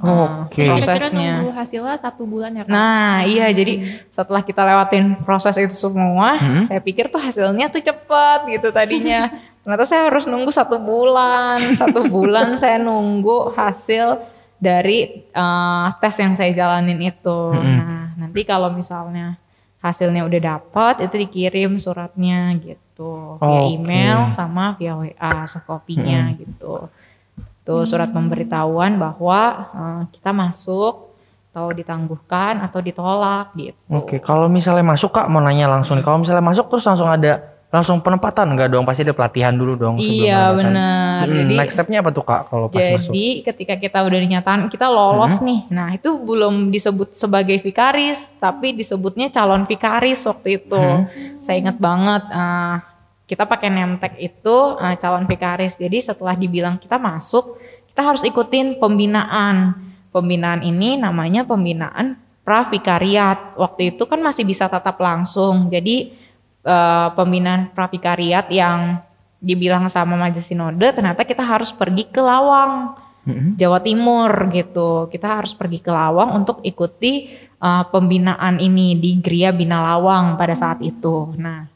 Oke. Kira-kira prosesnya nunggu hasilnya satu bulan ya Kak? Nah iya jadi setelah kita lewatin proses itu semua, saya pikir tuh hasilnya tuh cepet gitu tadinya. Ternyata saya harus nunggu satu bulan, satu bulan saya nunggu hasil dari eh, tes yang saya jalanin itu. Nah nanti kalau misalnya hasilnya udah dapet itu dikirim suratnya gitu via Oke. email sama via WA softcopy-nya gitu. Tuh surat pemberitahuan bahwa eh, kita masuk atau ditangguhkan atau ditolak gitu. Oke, kalau misalnya masuk kak mau nanya langsung nih. Kalau misalnya masuk terus langsung ada langsung penempatan nggak dong? Pasti ada pelatihan dulu dong. Iya benar. Hmm, Jadi next stepnya apa tuh kak kalau pas masuk? jadi ketika kita udah dinyatakan kita lolos nih. Nah, itu belum disebut sebagai vikaris, tapi disebutnya calon vikaris waktu itu. Saya ingat banget eh, kita pakai nemtek itu eh, calon vikaris. Jadi setelah dibilang kita masuk, kita harus ikutin pembinaan. Pembinaan ini namanya pembinaan pravikariat. Waktu itu kan masih bisa tatap langsung. Jadi eh, pembinaan pravikariat yang dibilang sama Majelis Sinode ternyata kita harus pergi ke Lawang. Jawa Timur gitu. Kita harus pergi ke Lawang untuk ikuti eh, pembinaan ini di Gria Bina Lawang pada saat itu. Nah,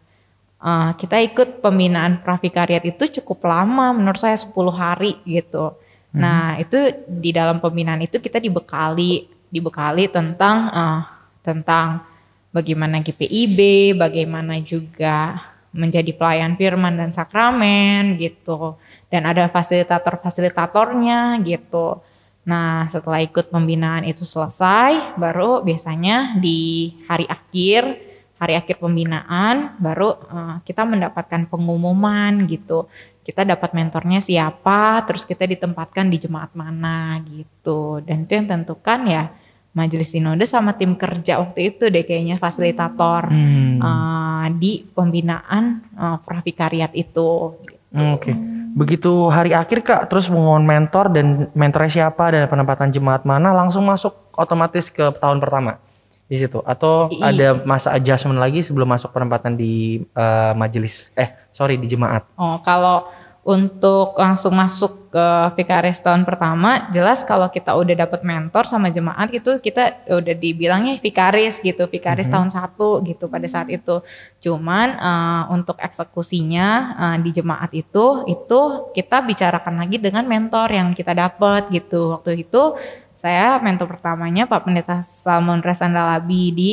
eh, kita ikut pembinaan pravikariat itu cukup lama menurut saya 10 hari gitu. Nah, itu di dalam pembinaan itu kita dibekali dibekali tentang eh, tentang bagaimana GPIB, bagaimana juga menjadi pelayan firman dan sakramen gitu. Dan ada fasilitator-fasilitatornya gitu. Nah, setelah ikut pembinaan itu selesai, baru biasanya di hari akhir, hari akhir pembinaan, baru eh, kita mendapatkan pengumuman gitu. Kita dapat mentornya siapa, terus kita ditempatkan di jemaat mana gitu. Dan itu yang tentukan ya Majelis Sinode sama tim kerja waktu itu deh kayaknya fasilitator Hmm. eh, di pembinaan eh, pravikariat itu. gitu. Hmm, Oke. Begitu hari akhir kak, terus mengumumkan mentor dan mentornya siapa dan penempatan jemaat mana, langsung masuk otomatis ke tahun pertama di situ. Atau I- ada masa adjustment lagi sebelum masuk penempatan di eh, majelis, eh sorry di jemaat. Oh, kalau untuk langsung masuk ke Vikaris tahun pertama, jelas kalau kita udah dapat mentor sama jemaat gitu, kita udah dibilangnya Vikaris gitu, Vikaris tahun satu gitu pada saat itu. Cuman eh, untuk eksekusinya eh, di jemaat itu, itu kita bicarakan lagi dengan mentor yang kita dapat gitu. Waktu itu saya mentor pertamanya Pak Pendeta Salmon Resandalabi di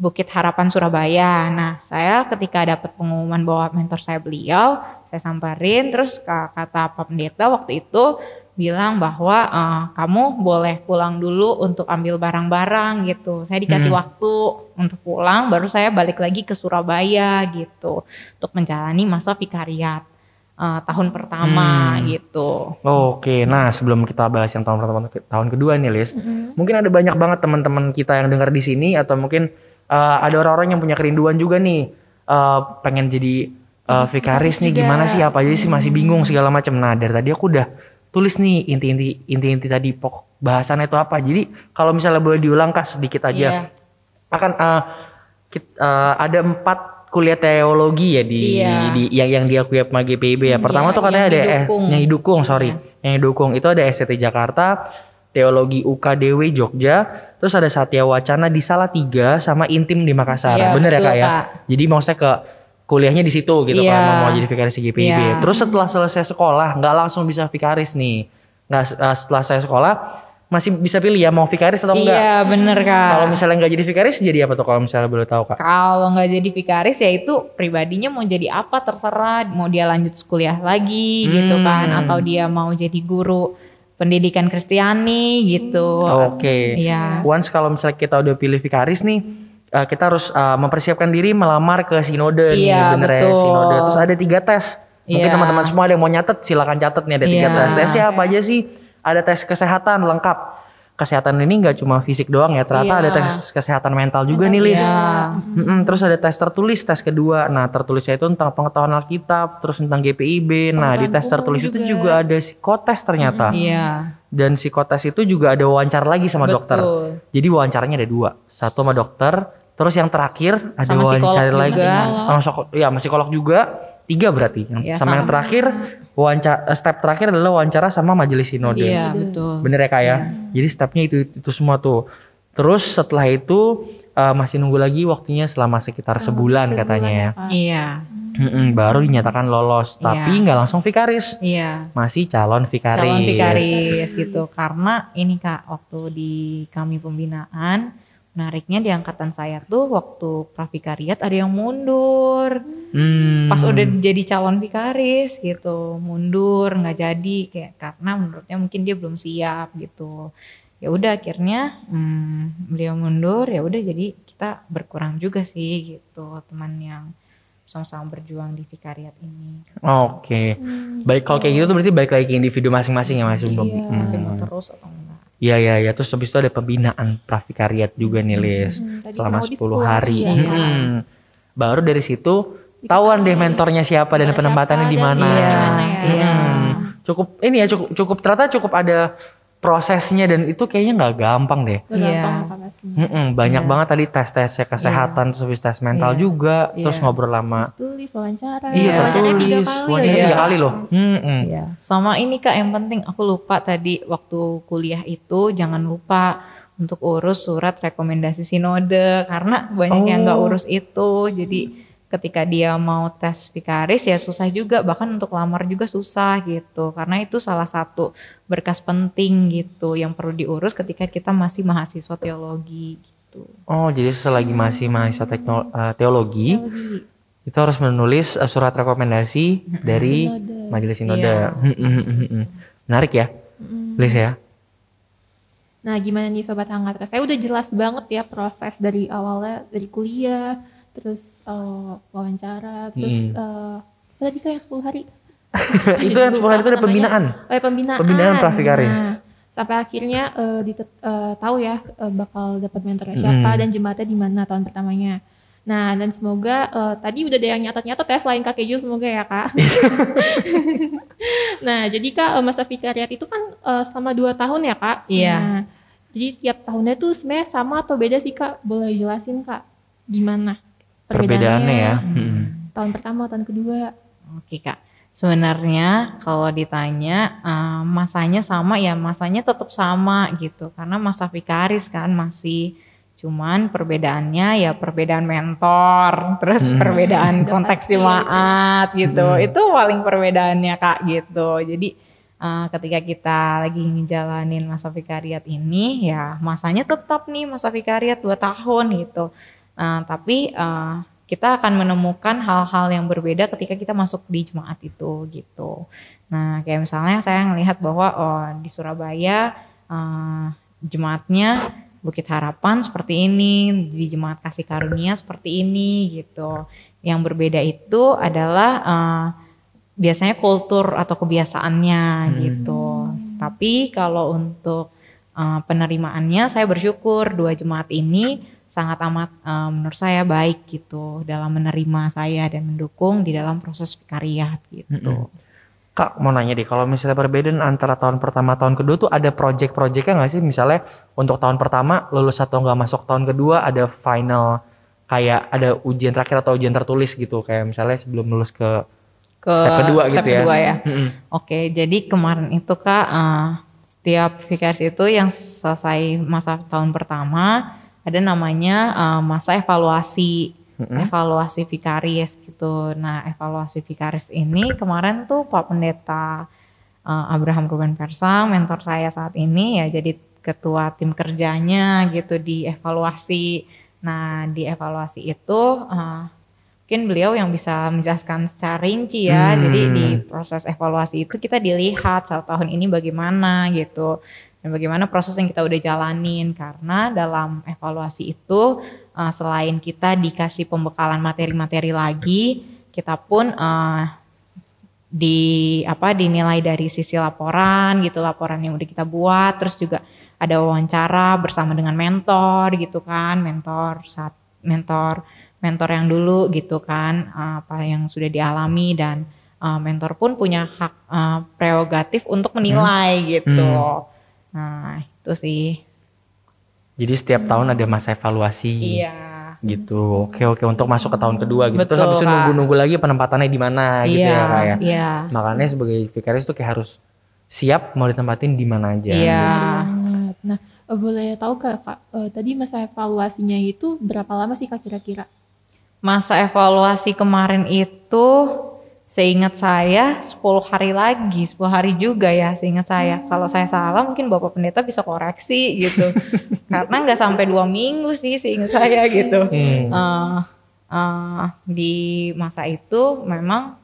Bukit Harapan Surabaya. Nah, saya ketika dapat pengumuman bahwa mentor saya beliau, saya samperin terus ka- kata Pak Pendeta waktu itu bilang bahwa eh, kamu boleh pulang dulu untuk ambil barang-barang gitu. Saya dikasih waktu untuk pulang baru saya balik lagi ke Surabaya gitu untuk menjalani masa vikariat eh, tahun pertama gitu. Oke, nah sebelum kita bahas yang tahun pertama tahun kedua nih, Lis, mungkin ada banyak banget teman-teman kita yang dengar di sini atau mungkin uh, ada orang-orang yang punya kerinduan juga nih, uh, pengen jadi uh, vikaris nih, gimana sih apa aja sih masih bingung segala macam. Nah dari tadi aku udah tulis nih inti-inti inti-inti tadi pokok bahasannya itu apa. Jadi kalau misalnya boleh diulang sedikit aja, Iya. akan uh, kit- uh, ada empat kuliah teologi ya di, Iya. di yang yang diakui sama GPIB ya. Pertama Iya, tuh katanya yang ada eh, yang didukung, sorry. Yang didukung itu ada STT Jakarta, Teologi UKDW Jogja, terus ada Satya Wacana di Salatiga sama Intim di Makassar. Iya, Bener ya betul, Kak ya? Kak. Jadi maksudnya ke kuliahnya di situ gitu Iya. kalau mau jadi vikaris di GPIB. Iya. Terus setelah selesai sekolah nggak langsung bisa vikaris nih. Nggak eh, setelah saya sekolah masih bisa pilih ya mau vikaris atau enggak. Iya bener kak. Kalau misalnya nggak jadi vikaris jadi apa tuh kalau misalnya boleh tahu Kak? Kalau nggak jadi vikaris ya itu pribadinya mau jadi apa terserah. Mau dia lanjut kuliah lagi gitu Hmm. kan, atau dia mau jadi guru pendidikan Kristiani gitu. Oke. Iya. Once kalau misalnya kita udah pilih vikaris nih, eh, kita harus eh, mempersiapkan diri melamar ke sinode nih, Iya, bener ya betul. sinode. Terus ada tiga tes. Mungkin Iya. teman-teman semua ada yang mau nyatet, silakan catat nih ada tiga Iya. tes. Tesnya apa aja sih? Ada tes kesehatan lengkap. Kesehatan ini nggak cuma fisik doang ya, ternyata Iya. ada tes kesehatan mental juga nih, Lis. Iya. Mm-mm, terus ada tes tertulis, tes kedua. Nah, tertulisnya itu tentang pengetahuan Alkitab, terus tentang GPIB. Nah, di tes tertulis itu juga ada psikotes ternyata. Iya. Dan psikotes itu juga ada wawancara lagi sama Betul. dokter. Jadi wawancaranya ada dua. Satu sama dokter, terus yang terakhir ada Sama wawancara lagi. juga. Sama psikolog, ya sama psikolog juga. Tiga berarti. Yang- Ya, sama, yang sama. terakhir, wawancara, step terakhir adalah wawancara sama majelis sinode. Iya betul. Bener ya kak ya? Jadi stepnya itu itu semua tuh. Terus setelah itu eh, masih nunggu lagi waktunya selama sekitar sebulan, katanya ya. Iya. Mm-mm, baru dinyatakan lolos, Iya. tapi nggak langsung vikaris, Iya. masih calon vikaris. calon vikaris gitu karena ini kak waktu di kami pembinaan menariknya di angkatan saya tuh waktu pravikariat ada yang mundur Hmm. pas udah jadi calon vikaris gitu mundur nggak jadi kayak karena menurutnya mungkin dia belum siap gitu ya udah akhirnya hmm, beliau mundur ya udah jadi kita berkurang juga sih gitu teman yang sama-sama berjuang di vikariat ini Oke. Baik kalau kayak gitu tuh berarti balik lagi ke individu masing-masing ya Mas. Iya. Hmm. masih mau terus atau enggak Iya iya iya terus habis itu ada pembinaan pravikariat juga nih Lis Hmm, tadi selama kurang lebih 10 hari. ya. Hmm. Baru dari situ tahuan deh mentornya siapa dan penempatannya di mana. ya. Iya. Hmm. Cukup ini ya cukup cukup ternyata cukup ada prosesnya dan itu kayaknya nggak gampang deh. Iya. Mm-mm, banyak banget tadi tes-tesnya kesehatan terus habis tes mental Iya. juga terus Iya. ngobrol lama. Terus tulis wawancara. Iya Wawancaranya tiga tertulis. kali. Wawancara ya. tiga kali loh. Iya, sama ini kak yang penting aku lupa tadi waktu kuliah itu jangan lupa untuk urus surat rekomendasi sinode karena banyak yang nggak Oh. urus itu. Jadi ketika dia mau tes vikaris ya susah juga bahkan untuk lamar juga susah gitu karena itu salah satu berkas penting gitu yang perlu diurus ketika kita masih mahasiswa teologi gitu. Oh jadi selagi masih mahasiswa tekno- eh, teologi Teologi. itu harus menulis eh, surat rekomendasi dari Sinode. majelis sinode. Iya. Menarik ya, Liz ya. Nah gimana nih Sobat Hangat? Saya udah jelas banget ya proses dari awalnya dari kuliah, terus eh, wawancara, terus eh, apa tadi yang 10 hari? itu yang 10 hari itu ada pembinaan. Oh ya pembinaan. Pembinaan Pravikari. Nah, sampai akhirnya eh, ditet- eh, tahu ya eh, bakal dapat mentornya siapa Mm. dan jemaatnya di mana tahun pertamanya. Nah dan semoga eh, tadi udah ada yang nyatat-nyatat ya selain Kak Keju semoga ya Kak. nah jadi Kak eh, masa vikariat itu kan eh, selama dua tahun ya Kak. Iya. Nah, jadi tiap tahunnya tuh sebenarnya sama atau beda sih Kak? Boleh jelasin Kak gimana Perbedaannya ya. Hmm. Tahun pertama tahun kedua. Oke kak. Sebenarnya kalau ditanya eh, masanya sama ya masanya tetap sama gitu karena masa vikaris kan masih cuman perbedaannya ya perbedaan mentor terus perbedaan konteks jemaat gitu itu paling perbedaannya kak gitu jadi eh, ketika kita lagi ngejalanin masa vikariat ini ya masanya tetap nih masa vikariat dua tahun gitu Nah, tapi eh, kita akan menemukan hal-hal yang berbeda ketika kita masuk di jemaat itu gitu. Nah, kayak misalnya saya ngelihat bahwa oh di Surabaya eh, jemaatnya Bukit Harapan seperti ini, di jemaat Kasih Karunia seperti ini gitu. Yang berbeda itu adalah eh, biasanya kultur atau kebiasaannya gitu. Tapi kalau untuk eh, penerimaannya saya bersyukur dua jemaat ini sangat amat eh, menurut saya baik gitu dalam menerima saya dan mendukung di dalam proses vikariat gitu. Kak mau nanya deh, kalau misalnya perbedaan antara tahun pertama tahun kedua tuh ada project-projectnya nggak sih? Misalnya untuk tahun pertama lulus atau nggak masuk tahun kedua ada final kayak ada ujian terakhir atau ujian tertulis gitu kayak misalnya sebelum lulus ke Ke Step kedua step gitu ya. kedua ya. Mm-mm. Oke, jadi kemarin itu Kak eh, setiap vikariat itu yang selesai masa tahun pertama ada namanya eh, masa evaluasi. Evaluasi vikaris gitu. Nah, evaluasi vikaris ini kemarin tuh Pak Pendeta eh, Abraham Ruben Persa, mentor saya saat ini ya jadi ketua tim kerjanya gitu di evaluasi. Nah, di evaluasi itu eh, mungkin beliau yang bisa menjelaskan secara rinci ya. Jadi di proses evaluasi itu kita dilihat satu tahun ini bagaimana gitu. Dan bagaimana proses yang kita udah jalanin. Karena dalam evaluasi itu uh, selain kita dikasih pembekalan materi-materi lagi, kita pun uh, di apa dinilai dari sisi laporan gitu laporan yang udah kita buat. Terus juga ada wawancara bersama dengan mentor gitu kan mentor saat mentor mentor yang dulu gitu kan uh, apa yang sudah dialami. Dan uh, mentor pun punya hak uh, prerogatif untuk menilai gitu nah itu sih Jadi setiap tahun ada masa evaluasi. iya Gitu. Oke oke untuk masuk ke tahun kedua gitu. Terus Betul, habis itu Kak. nunggu-nunggu lagi penempatannya di mana gitu iya ya Kak ya. iya Makanya sebagai vikaris tuh kayak harus siap mau ditempatin di mana aja. iya Banget. Nah, eh, boleh tahu gak kak, eh, tadi masa evaluasinya itu berapa lama sih kak kira-kira? Masa evaluasi kemarin itu seingat saya 10 hari lagi, 10 hari juga ya seingat saya. Kalau saya salah mungkin Bapak Pendeta bisa koreksi gitu. Karena nggak sampai dua minggu sih seingat saya gitu. Hmm. Eh, eh, di masa itu memang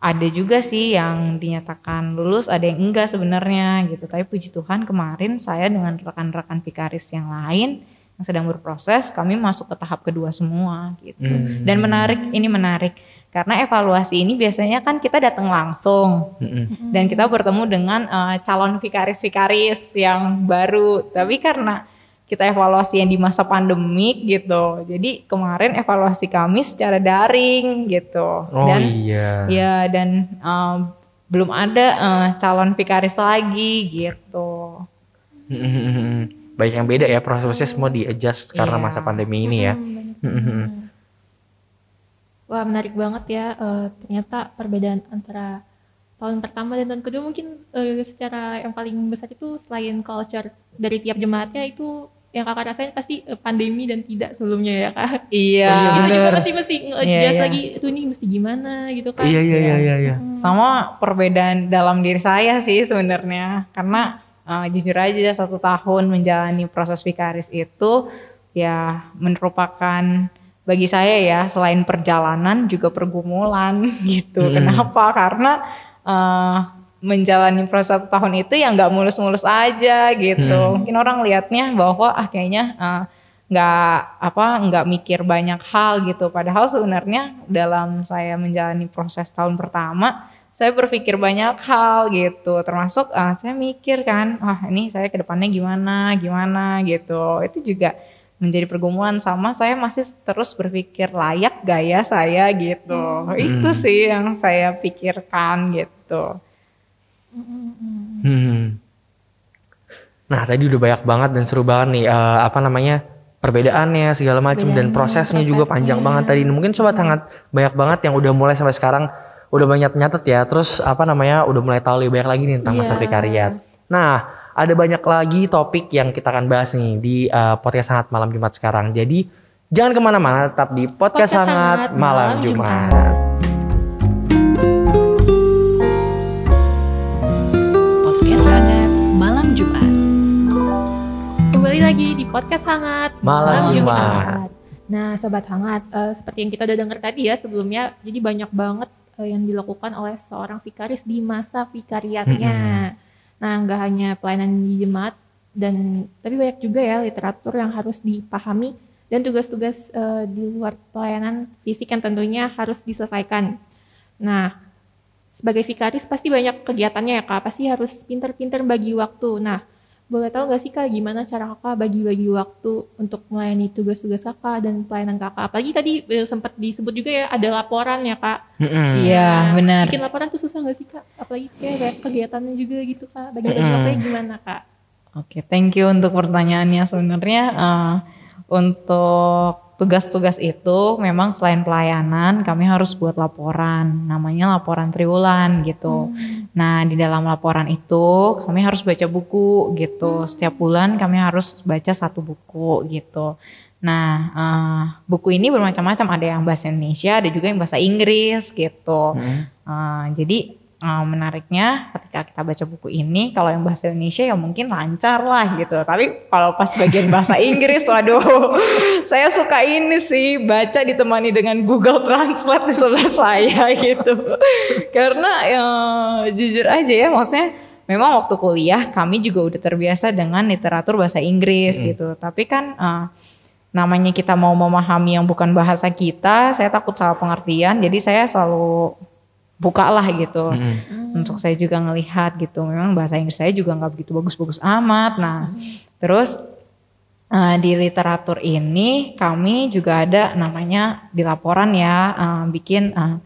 ada juga sih yang dinyatakan lulus, ada yang enggak sebenarnya gitu. Tapi puji Tuhan kemarin saya dengan rekan-rekan vikaris yang lain yang sedang berproses, kami masuk ke tahap kedua semua gitu. Hmm. Dan menarik, ini menarik karena evaluasi ini biasanya kan kita datang langsung dan kita bertemu dengan eh, calon vikaris-vikaris yang baru. Tapi karena kita evaluasi yang di masa pandemik gitu, jadi kemarin evaluasi kami secara daring gitu. Oh dan iya. ya dan eh, belum ada eh, calon vikaris lagi gitu. Baik yang beda ya prosesnya semua di adjust karena Iya. masa pandemi ini ya. Hmm. Wah menarik banget ya, eh, ternyata perbedaan antara tahun pertama dan tahun kedua mungkin eh, secara yang paling besar itu selain culture dari tiap jemaatnya itu yang kakak rasain pasti eh, pandemi dan tidak sebelumnya ya kak. Iya. kita juga bener. pasti mesti Iya, nge-adjust iya. lagi, itu ini mesti gimana gitu kan. Iya iya iya iya. iya. Sama perbedaan dalam diri saya sih sebenarnya karena eh, jujur aja satu tahun menjalani proses vikaris itu ya merupakan bagi saya ya selain perjalanan juga pergumulan gitu. Mm-mm. Kenapa? Karena eh, menjalani proses satu tahun itu ya nggak mulus-mulus aja gitu. Mungkin orang lihatnya bahwa ah kayaknya eh, nggak apa nggak mikir banyak hal gitu. Padahal sebenarnya dalam saya menjalani proses tahun pertama saya berpikir banyak hal gitu. Termasuk ah, saya mikir kan, wah ini saya ke depannya gimana gimana gitu. Itu juga menjadi pergumulan sama saya masih terus berpikir layak gaya saya gitu. Itu sih yang saya pikirkan gitu. Hmm. Nah tadi udah banyak banget dan seru banget nih eh, apa namanya perbedaannya segala macam dan Perbedaannya, prosesnya juga prosesnya. panjang banget tadi. Mungkin sobat hangat banyak banget yang udah mulai sampai sekarang udah banyak nyatet ya. Terus apa namanya udah mulai tahu lebih banyak lagi nih tentang masa Iya. vikariat. Nah, ada banyak lagi topik yang kita akan bahas nih di uh, podcast hangat malam Jumat sekarang. Jadi jangan ke mana-mana, tetap di podcast, Podcast hangat Hangat malam, Malam Jumat. Jumat. Podcast hangat malam Jumat. Kembali lagi di podcast hangat Malam Jumat. Nah, sobat hangat, eh, seperti yang kita udah dengar tadi ya sebelumnya, jadi banyak banget eh, yang dilakukan oleh seorang vikaris di masa vikariatnya. Nah, nggak hanya pelayanan di jemaat dan tapi banyak juga ya literatur yang harus dipahami dan tugas-tugas eh, di luar pelayanan fisik yang tentunya harus diselesaikan. Nah, sebagai vikaris pasti banyak kegiatannya ya kak, pasti harus pinter-pinter bagi waktu. Nah, boleh tahu nggak sih kak gimana cara kakak bagi-bagi waktu untuk melayani tugas-tugas kakak dan pelayanan kakak? Apalagi tadi eh, sempat disebut juga ya ada laporan ya kak. Mm-mm. Iya, benar. Bikin laporan tuh susah nggak sih kak? Apalagi kayak kegiatannya juga gitu kak. Bagi-bagi Mm-mm. waktunya gimana kak? Oke, thank you untuk pertanyaannya. Sebenarnya eh, untuk tugas-tugas itu memang selain pelayanan kami harus buat laporan, namanya laporan triwulan gitu. Nah di dalam laporan itu kami harus baca buku gitu. Setiap bulan kami harus baca satu buku gitu. Nah eh, buku ini bermacam-macam, ada yang bahasa Indonesia, ada juga yang bahasa Inggris gitu. Eh, jadi eh, menariknya ketika kita baca buku ini kalau yang bahasa Indonesia ya mungkin lancar lah gitu. Tapi kalau pas bagian bahasa Inggris waduh saya suka ini sih baca ditemani dengan Google Translate di sebelah saya gitu. Karena ya, jujur aja ya maksudnya memang waktu kuliah kami juga udah terbiasa dengan literatur bahasa Inggris gitu. Tapi kan eh, namanya kita mau memahami yang bukan bahasa kita saya takut salah pengertian. Jadi saya selalu buka lah gitu untuk saya juga ngelihat gitu. Memang bahasa Inggris saya juga nggak begitu bagus-bagus amat. Nah terus eh, di literatur ini kami juga ada namanya di laporan ya eh, bikin eh,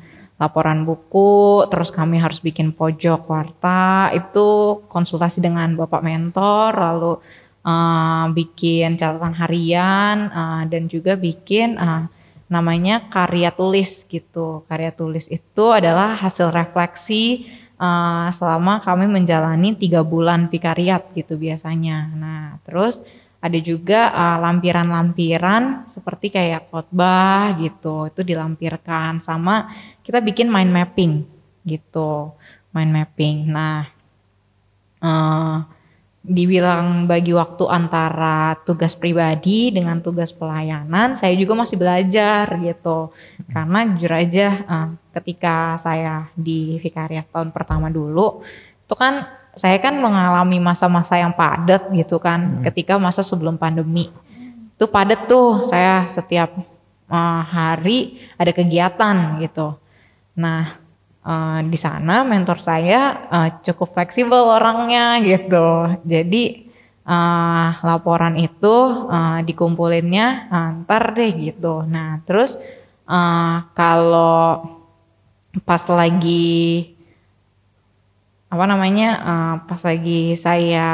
laporan buku terus kami harus bikin pojok warta. Itu konsultasi dengan bapak mentor lalu eh, bikin catatan harian eh, dan juga bikin eh, namanya karya tulis gitu. Karya tulis itu adalah hasil refleksi uh, selama kami menjalani tiga bulan vikariat gitu biasanya. Nah terus ada juga uh, lampiran-lampiran seperti kayak khotbah gitu itu dilampirkan sama kita bikin mind mapping gitu mind mapping. Nah eh, dibilang bagi waktu antara tugas pribadi dengan tugas pelayanan, saya juga masih belajar gitu. Karena jujur aja eh, ketika saya di vikariat tahun pertama dulu, itu kan saya kan mengalami masa-masa yang padat gitu kan, ketika masa sebelum pandemi. Itu padat tuh, saya setiap eh, hari ada kegiatan gitu. Nah, eh, di sana mentor saya eh, cukup fleksibel orangnya gitu. Jadi eh, laporan itu eh, dikumpulinnya eh, ntar deh gitu. Nah terus eh, kalau pas lagi apa namanya eh, pas lagi saya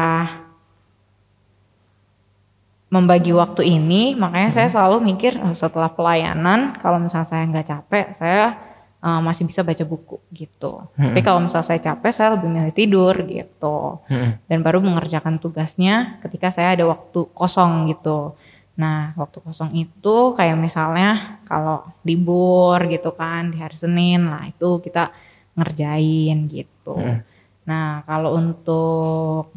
membagi waktu ini makanya saya selalu mikir setelah pelayanan kalau misalnya saya nggak capek saya eh, masih bisa baca buku gitu. Tapi kalau misalnya saya capek saya lebih milih tidur gitu. Dan baru mengerjakan tugasnya ketika saya ada waktu kosong gitu. Nah waktu kosong itu kayak misalnya kalau libur gitu kan di hari Senin lah itu kita ngerjain gitu. Nah kalau untuk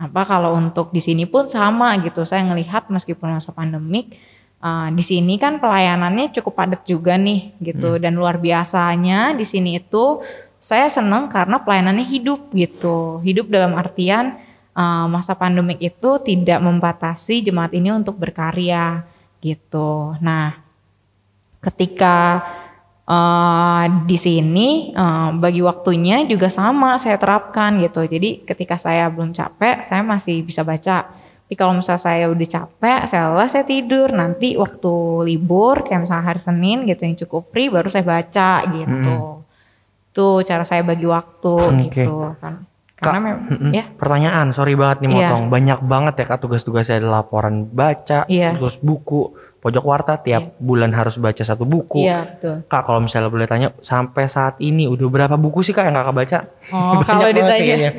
apa kalau untuk di sini pun sama gitu. Saya ngelihat meskipun masa pandemik eh, di sini kan pelayanannya cukup padat juga nih gitu dan luar biasanya di sini itu saya seneng karena pelayanannya hidup gitu hidup dalam artian eh, masa pandemik itu tidak membatasi jemaat ini untuk berkarya gitu nah ketika eh, di sini eh, bagi waktunya juga sama saya terapkan gitu. Jadi ketika saya belum capek, saya masih bisa baca. Tapi kalau misalnya saya udah capek, saya lelah, saya tidur. Nanti waktu libur, kayak misalnya hari Senin gitu yang cukup free, baru saya baca gitu. Tuh cara saya bagi waktu Oke. gitu kan. Karena Kak, memang ya Pertanyaan, sorry banget nih Iya. motong. Banyak banget ya kak tugas-tugasnya ada laporan baca, Iya. terus buku, pojok warta tiap bulan harus baca satu buku. Iya betul. Kak kalau misalnya boleh tanya sampai saat ini udah berapa buku sih kak yang kakak baca? Oh kalau ditanya kayaknya.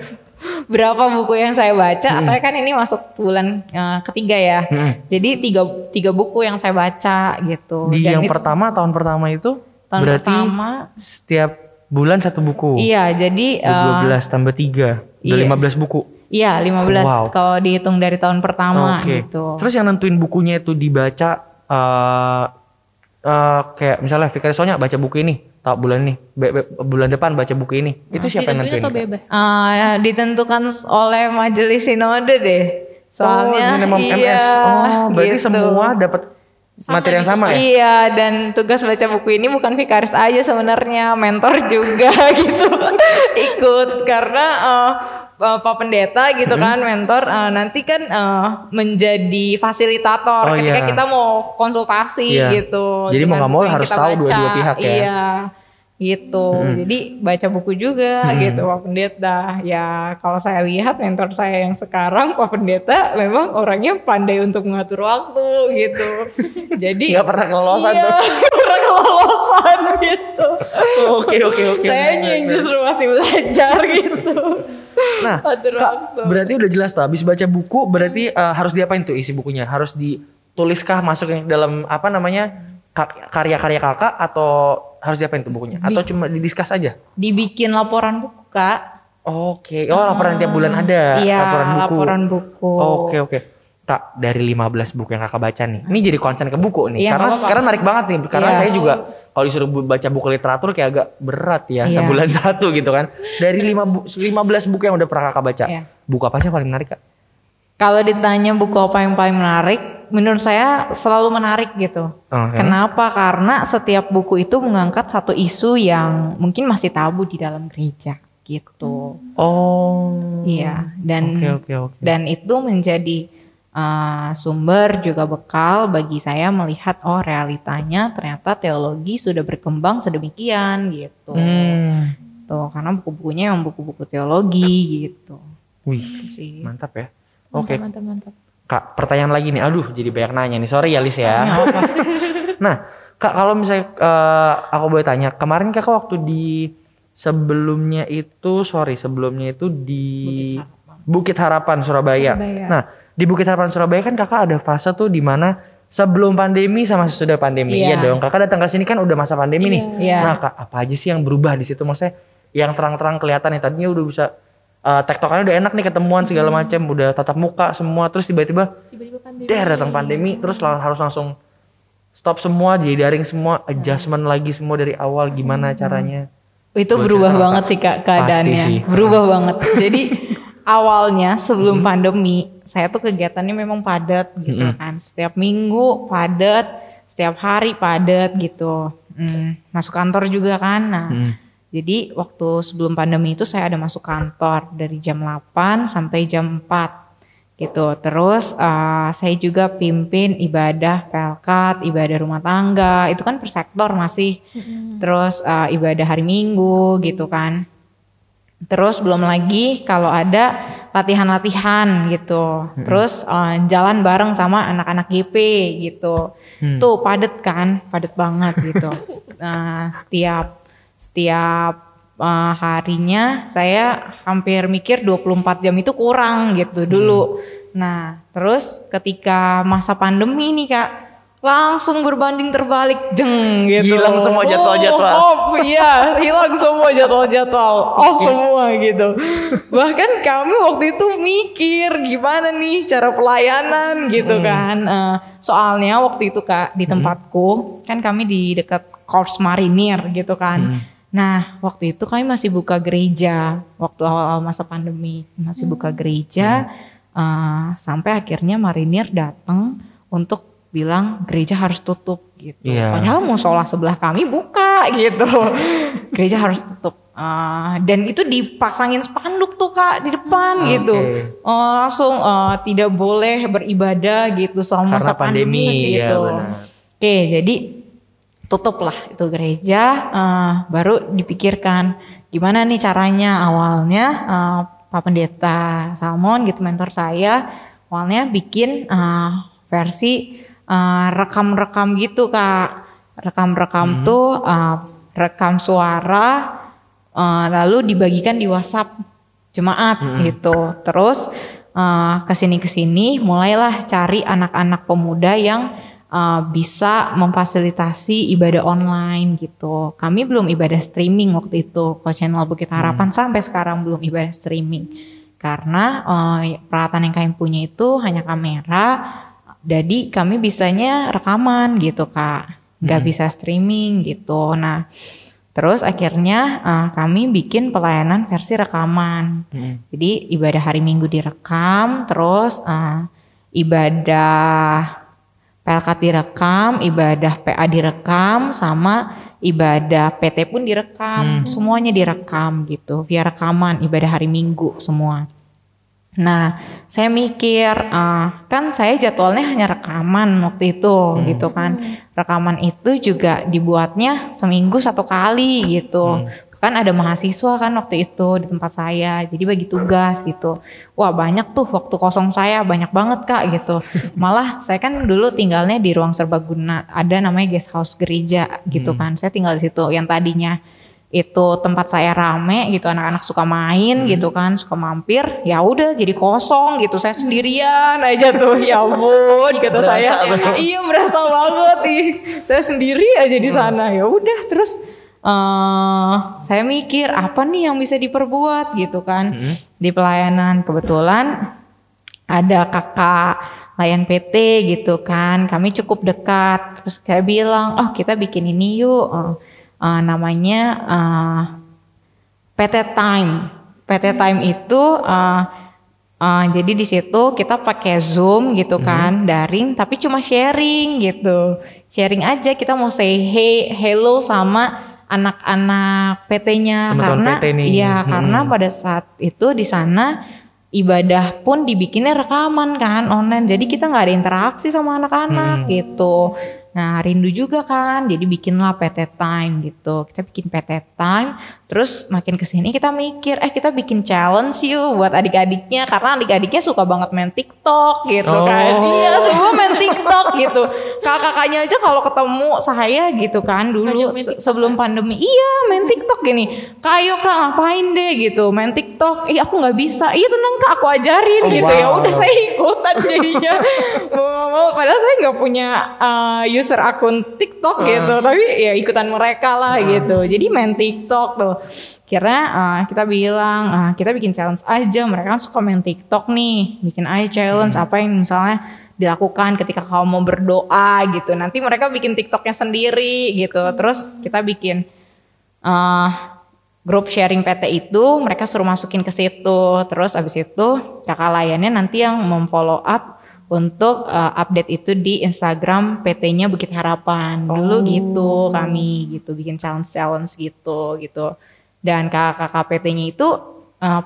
Berapa buku yang saya baca, saya kan ini masuk bulan eh, ketiga ya. Hmm. Jadi tiga tiga buku yang saya baca gitu. Di Dan yang itu- pertama tahun pertama itu tahun berarti pertama, setiap bulan satu buku. iya jadi eh, 12 tambah 3 udah iya. 15 buku. iya 15 Wow. kalau dihitung dari tahun pertama Oke. gitu. Terus yang nentuin bukunya itu dibaca eh eh, kayak misalnya Fikri Sonya baca buku ini, tak bulan ini, be- be- bulan depan baca buku ini. Itu siapa yang nentuin? atau bebas? Eh, ditentukan oleh majelis sinode deh. Soalnya oh, iya, MS. Oh, berarti gitu. semua dapat materi yang sama ya? Iya, dan tugas baca buku ini bukan vikaris aja sebenarnya, mentor juga gitu. Ikut karena eh, eh, Pak Pendeta gitu Hmm. kan, mentor eh, nanti kan eh, menjadi fasilitator Oh, ketika iya. kita mau konsultasi Iya. gitu. Jadi mau nggak mau harus tahu dua-dua pihak ya? Iya. Gitu. Jadi baca buku juga Hmm. gitu Pak Pendeta. Ya, kalau saya lihat mentor saya yang sekarang Pak Pendeta memang orangnya pandai untuk mengatur waktu gitu. Jadi Nggak pernah kelolosan iya, tuh. pernah kelolosan gitu. Oke, oke, oke. Saya yang justru masih belajar gitu. Nah, Atur Kak, waktu. berarti udah jelas tuh habis baca buku berarti eh, harus diapain tuh isi bukunya? Harus dituliskah masuk yang dalam apa namanya? ka- karya-karya kakak atau harus diapain tuh bukunya? Atau cuma didiskus aja? Dibikin laporan buku, Kak. Oke. Oh, laporan tiap bulan ada Iya, laporan buku. laporan buku. Oke, oke. Kak, dari 15 buku yang kakak baca nih. Ini jadi konsen ke buku nih. Iya, karena sekarang menarik banget nih. Karena Iya. saya juga kalau disuruh baca buku literatur kayak agak berat ya. Iya. Sebulan satu gitu kan. Dari lima bu- 15 buku yang udah pernah kakak baca. Iya. Buku apa sih yang paling menarik kak? Kalau ditanya buku apa yang paling menarik, menurut saya selalu menarik gitu. Oke. Kenapa? Karena setiap buku itu mengangkat satu isu yang mungkin masih tabu di dalam gereja gitu. Oh. Iya, dan Oke, oke, oke. dan itu menjadi uh, sumber juga bekal bagi saya melihat oh realitanya ternyata teologi sudah berkembang sedemikian gitu. Hmm. Tuh, karena buku-bukunya yang buku-buku teologi gitu. Wih, Sih. mantap ya. Oke, Mantap, mantap. Kak, pertanyaan lagi nih. Aduh, jadi banyak nanya nih. Sorry ya, Lis ya. Apa. Nah, Kak, kalau misalnya eh, aku boleh tanya, kemarin Kakak waktu di sebelumnya itu, sorry, sebelumnya itu di Bukit Harapan, Surabaya. Surabaya. Nah, di Bukit Harapan Surabaya kan Kakak ada fase tuh di mana sebelum pandemi sama sesudah pandemi. Iya, Iya. dong. Kakak datang ke sini kan udah masa pandemi nih. Iya. Nah, Kak, apa aja sih yang berubah di situ? Maksudnya yang terang-terang kelihatan nih tadinya udah bisa eh, tektokannya udah enak nih ketemuan segala macam, udah tatap muka semua, terus tiba-tiba Tiba-tiba pandemi. der datang pandemi terus lang- harus langsung stop semua jadi daring semua adjustment lagi semua dari awal gimana caranya Itu Gua berubah cerita, banget Kak. sih kak Pasti keadaannya. sih. Berubah banget. Jadi awalnya sebelum pandemi saya tuh kegiatannya memang padat gitu kan. Setiap minggu padat, setiap hari padat gitu. Hmm, masuk kantor juga kan. Nah, Hmm. Jadi waktu sebelum pandemi itu saya ada masuk kantor dari jam 8 sampai jam 4 gitu. Terus eh, saya juga pimpin ibadah pelkat, ibadah rumah tangga, itu kan per sektor masih. Terus eh, ibadah hari Minggu gitu kan. Terus belum lagi kalau ada latihan-latihan gitu. Terus eh, jalan bareng sama anak-anak GP gitu. Tuh padet kan, padet banget gitu. Nah, setiap setiap eh, harinya saya hampir mikir 24 jam itu kurang gitu dulu. Nah, terus ketika masa pandemi nih Kak, langsung berbanding terbalik jeng gitu. Hilang semua jadwal-jadwal. Oh, off, iya, hilang semua jadwal-jadwal. Off semua gitu. Bahkan kami waktu itu mikir gimana nih cara pelayanan gitu kan. Eh, soalnya waktu itu Kak di tempatku kan kami di dekat Korps Marinir gitu kan. Nah, waktu itu kami masih buka gereja waktu awal-awal masa pandemi, masih buka gereja eh, sampai akhirnya marinir datang untuk bilang gereja harus tutup gitu. Iya. Padahal musola sebelah kami buka gitu. gereja harus tutup. Eh, dan itu dipasangin spanduk tuh kak di depan Oke. gitu. Eh, langsung eh, tidak boleh beribadah gitu selama Karena masa pandemi, pandemi, iya, gitu. benar. Oke, jadi tutuplah itu gereja eh, baru dipikirkan gimana nih caranya. Awalnya eh, Pak Pendeta Salmon gitu mentor saya awalnya bikin eh, versi rekam-rekam gitu kak. Rekam-rekam tuh eh, rekam suara eh, lalu dibagikan di WhatsApp jemaat gitu. Terus eh, ke sini ke sini mulailah cari anak-anak pemuda yang eh, bisa memfasilitasi ibadah online gitu. Kami belum ibadah streaming waktu itu. Ke channel Bukit Harapan sampai sekarang belum ibadah streaming. Karena eh, peralatan yang kami punya itu hanya kamera. Jadi kami bisanya rekaman gitu kak. Nggak bisa streaming gitu. Nah terus akhirnya eh, kami bikin pelayanan versi rekaman. Jadi ibadah hari minggu direkam terus eh, ibadah PLK direkam ibadah PA direkam sama ibadah PT pun direkam. Semuanya direkam gitu via rekaman ibadah hari minggu semua. Nah, saya mikir, ah, kan saya jadwalnya hanya rekaman waktu itu, gitu kan. Rekaman itu juga dibuatnya seminggu satu kali, gitu. Kan ada mahasiswa kan waktu itu di tempat saya, jadi bagi tugas gitu. Wah banyak tuh waktu kosong saya, banyak banget kak gitu. Malah saya kan dulu tinggalnya di ruang serbaguna, ada namanya guest house gereja gitu kan. Saya tinggal di situ, yang tadinya itu tempat saya rame gitu anak-anak suka main gitu kan suka mampir ya udah jadi kosong gitu. Saya sendirian aja tuh ya ampun kata saya. iya merasa banget ih saya sendiri aja di sana. Ya udah terus eh saya mikir apa nih yang bisa diperbuat gitu kan. Di pelayanan kebetulan ada kakak layan PT gitu kan. Kami cukup dekat. Terus kayak bilang oh kita bikin ini yuk. Eh, eh, namanya eh, PT Time. PT Time itu eh, eh, jadi di situ kita pakai Zoom gitu kan daring tapi cuma sharing gitu. Sharing aja kita mau say hey hello sama anak-anak PT-nya karena PT nih. iya Hmm. karena pada saat itu di sana ibadah pun dibikinnya rekaman kan online. Jadi kita nggak ada interaksi sama anak-anak gitu. Nah rindu juga kan jadi bikinlah PT Time gitu. Kita bikin PT Time terus makin ke sini kita mikir eh kita bikin challenge yuk buat adik-adiknya karena adik-adiknya suka banget main TikTok gitu kan. Oh. iya semua main TikTok gitu. Kakak-kakaknya aja kalau ketemu saya gitu kan dulu se- sebelum pandemi. Iya main TikTok gini. Kayo kak ngapain deh? gitu. Main TikTok. Iya aku nggak bisa. Iya tenang kak aku ajarin Oh, gitu ya. wow. udah saya ikutan jadinya. Mau nggak mau. Padahal saya nggak punya uh, user akun TikTok gitu. Tapi ya ikutan mereka lah gitu. Jadi main TikTok tuh kira uh, kita bilang uh, kita bikin challenge aja. Mereka kan suka main TikTok nih bikin aja challenge apa yang misalnya dilakukan ketika kamu mau berdoa gitu. Nanti mereka bikin TikToknya sendiri gitu. Terus kita bikin eh grup sharing PT itu mereka suruh masukin ke situ. Terus abis itu kakak layannya nanti yang memfollow up untuk eh, update itu di Instagram PT-nya Bukit Harapan. Dulu gitu kami gitu bikin challenge challenge gitu gitu dan kakak-kakak PT-nya itu eh,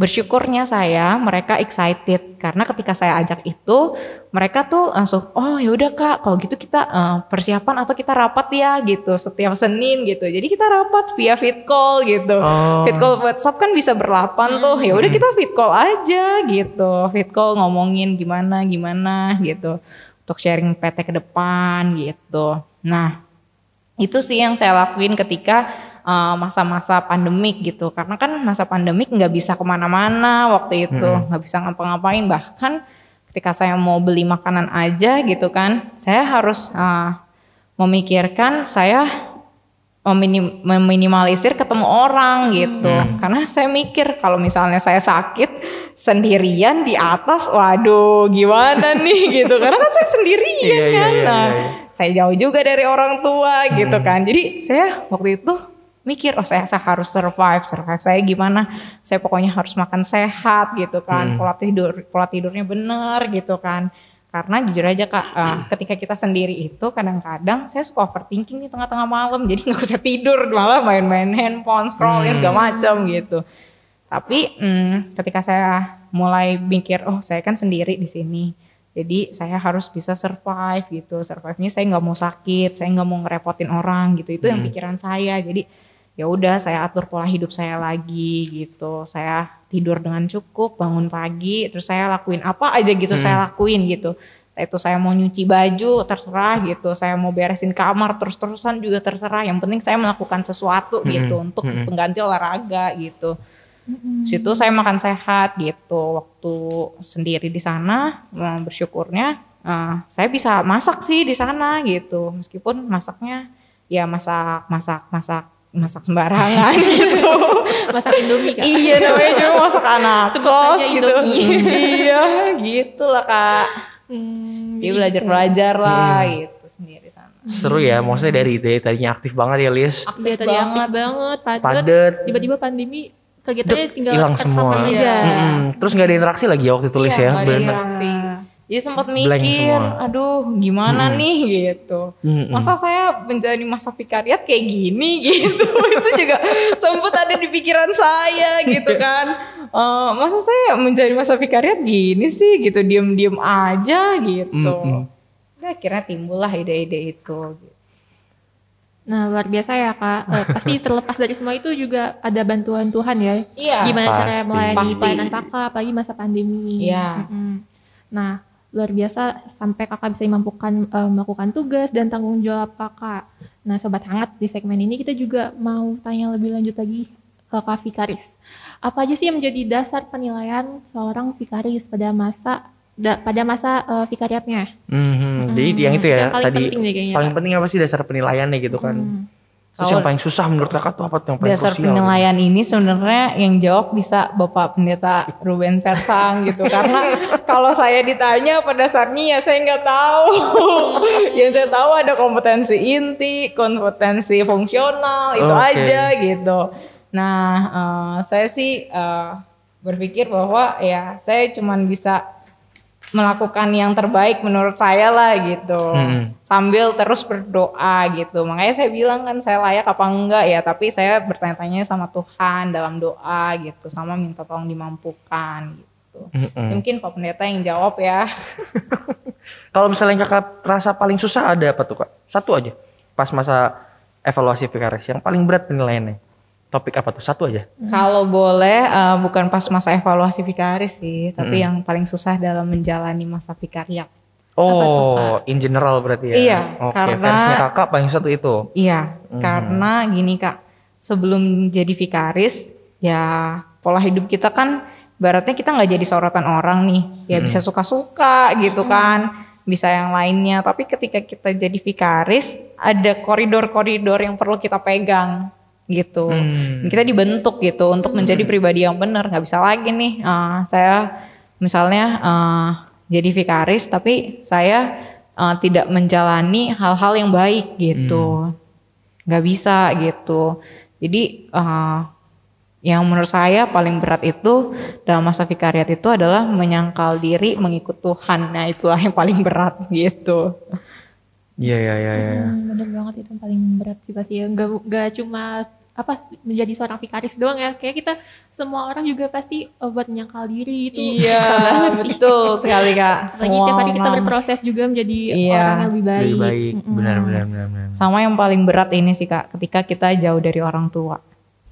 bersyukurnya saya mereka excited. Karena ketika saya ajak itu mereka tuh langsung oh yaudah kak kalau gitu kita eh, persiapan atau kita rapat ya gitu setiap Senin gitu. Jadi kita rapat via fit call gitu. Oh. fit call WhatsApp kan bisa berlapan tuh. Ya udah kita fit call aja gitu. Fit call ngomongin gimana gimana gitu. Untuk sharing PT ke depan gitu. Nah itu sih yang saya lakuin ketika uh, masa-masa pandemik gitu. Karena kan masa pandemik nggak bisa ke mana-mana waktu itu. Nggak bisa ngapa-ngapain. Bahkan ketika saya mau beli makanan aja gitu kan saya harus uh, memikirkan saya meminim- meminimalisir ketemu orang gitu. Karena saya mikir kalau misalnya saya sakit sendirian di atas waduh gimana nih gitu. Karena kan saya sendirian Iya, iya, kan. iya, Nah, iya, iya. saya jauh juga dari orang tua gitu kan. Jadi saya waktu itu mikir oh saya, saya harus survive, survive saya gimana? Saya pokoknya harus makan sehat gitu kan, pola tidur pola tidurnya bener gitu kan. Karena jujur aja kak, eh, ketika kita sendiri itu kadang-kadang saya suka overthinking di tengah-tengah malam, jadi nggak bisa tidur malah main-main handphone, scrolling segala macam gitu. Tapi hmm, ketika saya mulai mikir, oh saya kan sendiri di sini, jadi saya harus bisa survive gitu. Survive-nya saya nggak mau sakit, saya nggak mau ngerepotin orang gitu. Itu yang pikiran saya. Jadi ya udah saya atur pola hidup saya lagi gitu. Saya tidur dengan cukup, bangun pagi, terus saya lakuin apa aja gitu saya lakuin gitu. Itu saya mau nyuci baju terserah gitu, saya mau beresin kamar terus-terusan juga terserah. Yang penting saya melakukan sesuatu gitu untuk pengganti olahraga gitu. Situ saya makan sehat gitu. Waktu sendiri di sana eh, bersyukurnya eh, saya bisa masak sih di sana gitu. Meskipun masaknya ya masak masak masak masak sembarangan gitu. Masak Indomie kak. iya namanya juga masak anak kos saja gitu. Indomie. iya gitu lah kak. Hmm, Dia belajar belajar lah gitu sendiri sana. Seru ya, maksudnya dari dari tadinya aktif banget ya Lis. Aktif tadi aktif banget. banget, padat. Padet. Tiba-tiba pandemi kegiatannya tinggal hilang semua. aja. Iya. Mm-mm. Terus nggak ada interaksi lagi ya waktu tulis Iya, ya, interaksi. Jadi sempat Blank mikir, semua. aduh gimana nih gitu. Mm-mm. Masa saya menjalani masa vikariat kayak gini gitu. Itu juga sempat ada di pikiran saya gitu kan. Eh, masa saya menjalani masa vikariat gini sih gitu, diem-diem aja gitu. Mm-mm. Ya, akhirnya timbullah ide-ide itu. gitu. Nah luar biasa ya kak. Eh, pasti terlepas dari semua itu juga ada bantuan Tuhan ya. Iya. Gimana cara Pasti. melayani Pasti. pelayanan kakak, apalagi masa pandemi. Iya. Mm-mm. Nah luar biasa sampai kakak bisa mampukan eh, melakukan tugas dan tanggung jawab kakak. Nah sobat hangat di segmen ini kita juga mau tanya lebih lanjut lagi ke kak Vikaris. Apa aja sih yang menjadi dasar penilaian seorang Vikaris pada masa da- pada masa eh, vikariatnya? Mhm. Jadi yang itu ya Yang paling tadi penting deh kayaknya, paling Kak. penting apa sih dasar penilaiannya gitu kan? Terus Kalau- yang paling susah menurut kakak tuh apa yang paling Dasar krusial? penilaian ini sebenarnya yang jawab bisa Bapak Pendeta Ruben Persang gitu karena kalau saya ditanya pada dasarnya ya saya nggak tahu. yang saya tahu ada kompetensi inti, kompetensi fungsional itu aja gitu. Nah eh, saya sih eh, berpikir bahwa ya saya cuman bisa melakukan yang terbaik menurut saya lah gitu Mm-mm. sambil terus berdoa gitu makanya saya bilang kan saya layak apa enggak ya tapi saya bertanya-tanya sama Tuhan dalam doa gitu sama minta tolong dimampukan gitu Mm-mm. mungkin Pak Pendeta yang jawab ya Kalau misalnya kakak rasa paling susah ada apa tuh kak? Satu aja. Pas masa evaluasi Vikaris yang paling berat penilaiannya. Topik apa tuh? Satu aja. kalau boleh eh, bukan pas masa evaluasi vikaris sih tapi yang paling susah dalam menjalani masa vikariat Oh, in general berarti ya? Iya, Oke, karena- versinya kakak paling satu itu. Iya, karena gini kak, sebelum jadi vikaris, ya pola hidup kita kan, baratnya kita nggak jadi sorotan orang nih, ya bisa suka-suka gitu kan, bisa yang lainnya. Tapi ketika kita jadi vikaris, ada koridor-koridor yang perlu kita pegang gitu. Hmm. Kita dibentuk gitu untuk menjadi pribadi yang benar. Nggak bisa lagi nih, ah, saya misalnya ah, jadi vikaris, tapi saya uh, tidak menjalani hal-hal yang baik gitu, nggak bisa gitu. Jadi uh, yang menurut saya paling berat itu dalam masa vikariat itu adalah menyangkal diri mengikut Tuhan. Nah itulah yang paling berat gitu. Iya, iya, iya. iya. Hmm, bener banget itu yang paling berat sih pasti ya. Gak, gak cuma apa menjadi seorang vikaris doang ya. Kayak kita semua orang juga pasti eh, buat menyangkal diri itu. banget sih. betul sekali kak. Apalagi tiap hari kita berproses juga menjadi Iya, orang yang lebih baik. Lebih baik. Mm-mm. Benar, benar, benar, benar. Sama yang paling berat ini sih kak, ketika kita jauh dari orang tua.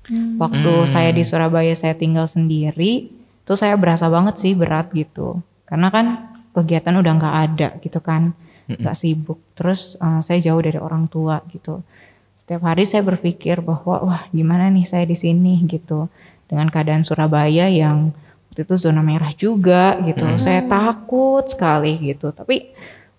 Hmm. Waktu saya di Surabaya saya tinggal sendiri, tuh saya berasa banget sih berat gitu. Karena kan kegiatan udah nggak ada gitu kan, nggak sibuk. Terus eh, saya jauh dari orang tua gitu. Setiap hari saya berpikir bahwa wah gimana nih saya di sini gitu. Dengan keadaan Surabaya yang waktu itu zona merah juga gitu. Saya takut sekali gitu. Tapi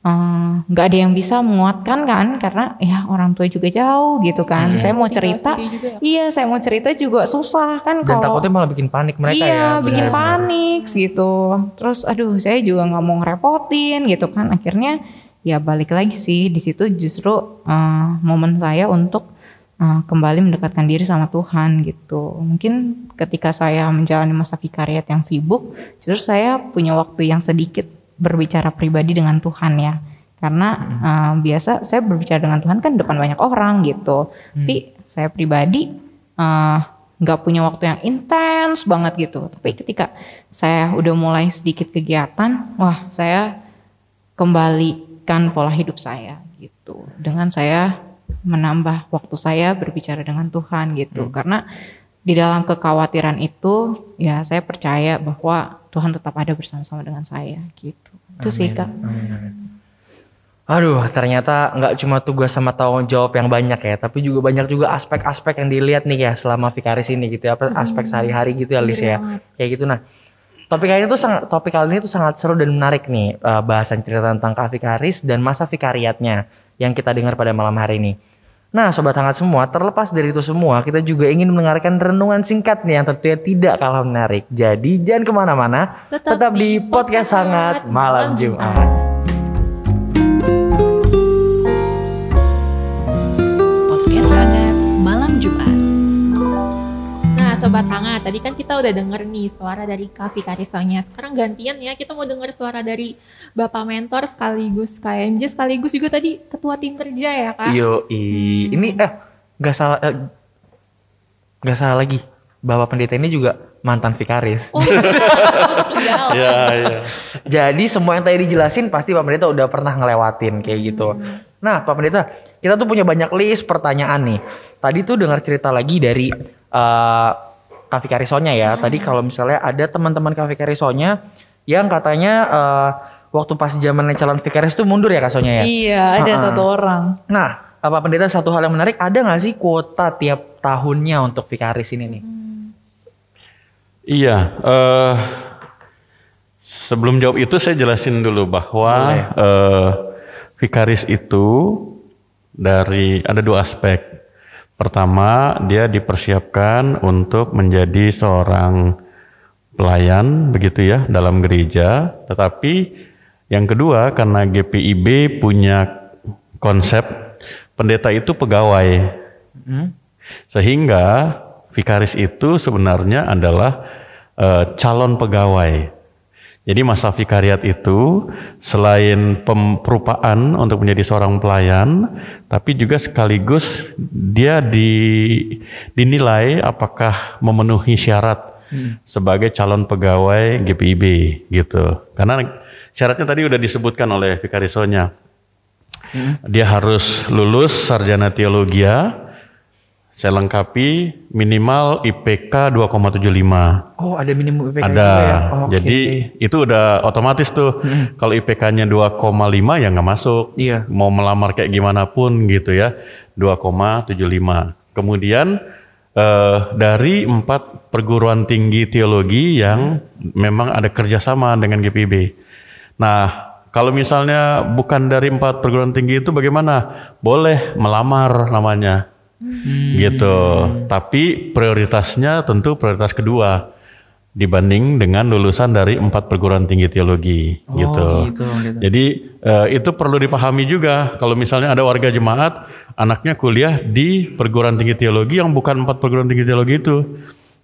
eh, nggak ada yang bisa menguatkan kan karena ya orang tua juga jauh gitu kan. Saya mau cerita, ya. iya saya mau cerita juga susah kan Dan kalau takutnya malah bikin panik mereka iya, ya. bikin benar. panik gitu. Terus aduh saya juga nggak mau ngerepotin gitu kan. Akhirnya ya balik lagi sih di situ justru eh, momen saya untuk eh, kembali mendekatkan diri sama Tuhan gitu. Mungkin ketika saya menjalani masa vikariat yang sibuk, justru saya punya waktu yang sedikit berbicara pribadi dengan Tuhan ya. Karena eh, biasa saya berbicara dengan Tuhan kan depan banyak orang gitu. Tapi saya pribadi eh, nggak punya waktu yang intens banget gitu. Tapi ketika saya udah mulai sedikit kegiatan, wah saya kembalikan pola hidup saya gitu. Dengan saya menambah waktu saya berbicara dengan Tuhan gitu. Karena di dalam kekhawatiran itu ya saya percaya bahwa Tuhan tetap ada bersama-sama dengan saya gitu. Itu sih kak. Aduh, ternyata nggak cuma tugas sama tanggung jawab yang banyak ya, tapi juga banyak juga aspek-aspek yang dilihat nih ya selama Vikaris ini gitu ya, apa aspek sehari-hari gitu ya, Lis ya. Kayak gitu nah. Topik kali ini tuh sangat topik kali ini tuh sangat seru dan menarik nih eh, bahasan cerita tentang Kak Vikaris dan masa vikariatnya yang kita dengar pada malam hari ini. Nah, sobat hangat semua, terlepas dari itu semua, kita juga ingin mendengarkan renungan singkat nih yang tentunya tidak kalah menarik. Jadi jangan ke mana-mana, tetap, Tetap di podcast hangat malam Malam Jumat. Sobat hangat, tadi kan kita udah denger nih suara dari Kak Vikarisonya. Sekarang gantian ya, kita mau denger suara dari Bapak Mentor sekaligus KMJ sekaligus juga tadi ketua tim kerja ya, Kak? Yo, ini eh nggak salah eh, nggak salah lagi. Bapak pendeta ini juga mantan vikaris. Oh, iya. Iya, iya. Jadi semua yang tadi dijelasin pasti Pak Pendeta udah pernah ngelewatin kayak gitu. Nah, Pak Pendeta, kita tuh punya banyak list pertanyaan nih. Tadi tuh dengar cerita lagi dari eh Kak Vikarisonya ya. Tadi kalau misalnya ada teman-teman Kak Vikarisonya yang katanya eh, waktu pas zamannya calon vikaris tuh mundur ya Kak Sonya ya. Iya, ada Ha-ha. satu orang. Nah, Pak Pendeta satu hal yang menarik ada nggak sih kuota tiap tahunnya untuk vikaris ini nih? Iya, eh, sebelum jawab itu saya jelasin dulu bahwa Boleh. eh, vikaris itu dari ada dua aspek. Pertama, dia dipersiapkan untuk menjadi seorang pelayan begitu ya dalam gereja. Tetapi yang kedua karena GPIB punya konsep pendeta itu pegawai. Sehingga vikaris itu sebenarnya adalah eh, calon pegawai. Jadi masa vikariat itu selain pemperupaan untuk menjadi seorang pelayan, tapi juga sekaligus dia di, dinilai apakah memenuhi syarat sebagai calon pegawai GPIB gitu. Karena syaratnya tadi udah disebutkan oleh vikarisonya. Dia harus lulus sarjana teologia, saya lengkapi minimal IPK 2,75. Oh, ada minimum IPK Ada. ya? Oke. Jadi itu udah otomatis tuh. Kalau IPK-nya 2,5 ya nggak masuk. Iya. Mau melamar kayak gimana pun gitu ya. 2,75. Kemudian eh, dari empat perguruan tinggi teologi yang memang ada kerjasama dengan GPB. Nah, kalau misalnya bukan dari empat perguruan tinggi itu bagaimana? Boleh melamar namanya, gitu. Tapi prioritasnya tentu prioritas kedua dibanding dengan lulusan dari empat perguruan tinggi teologi, gitu. gitu, gitu. Jadi eh, itu perlu dipahami juga. Kalau misalnya ada warga jemaat, anaknya kuliah di perguruan tinggi teologi yang bukan empat perguruan tinggi teologi itu.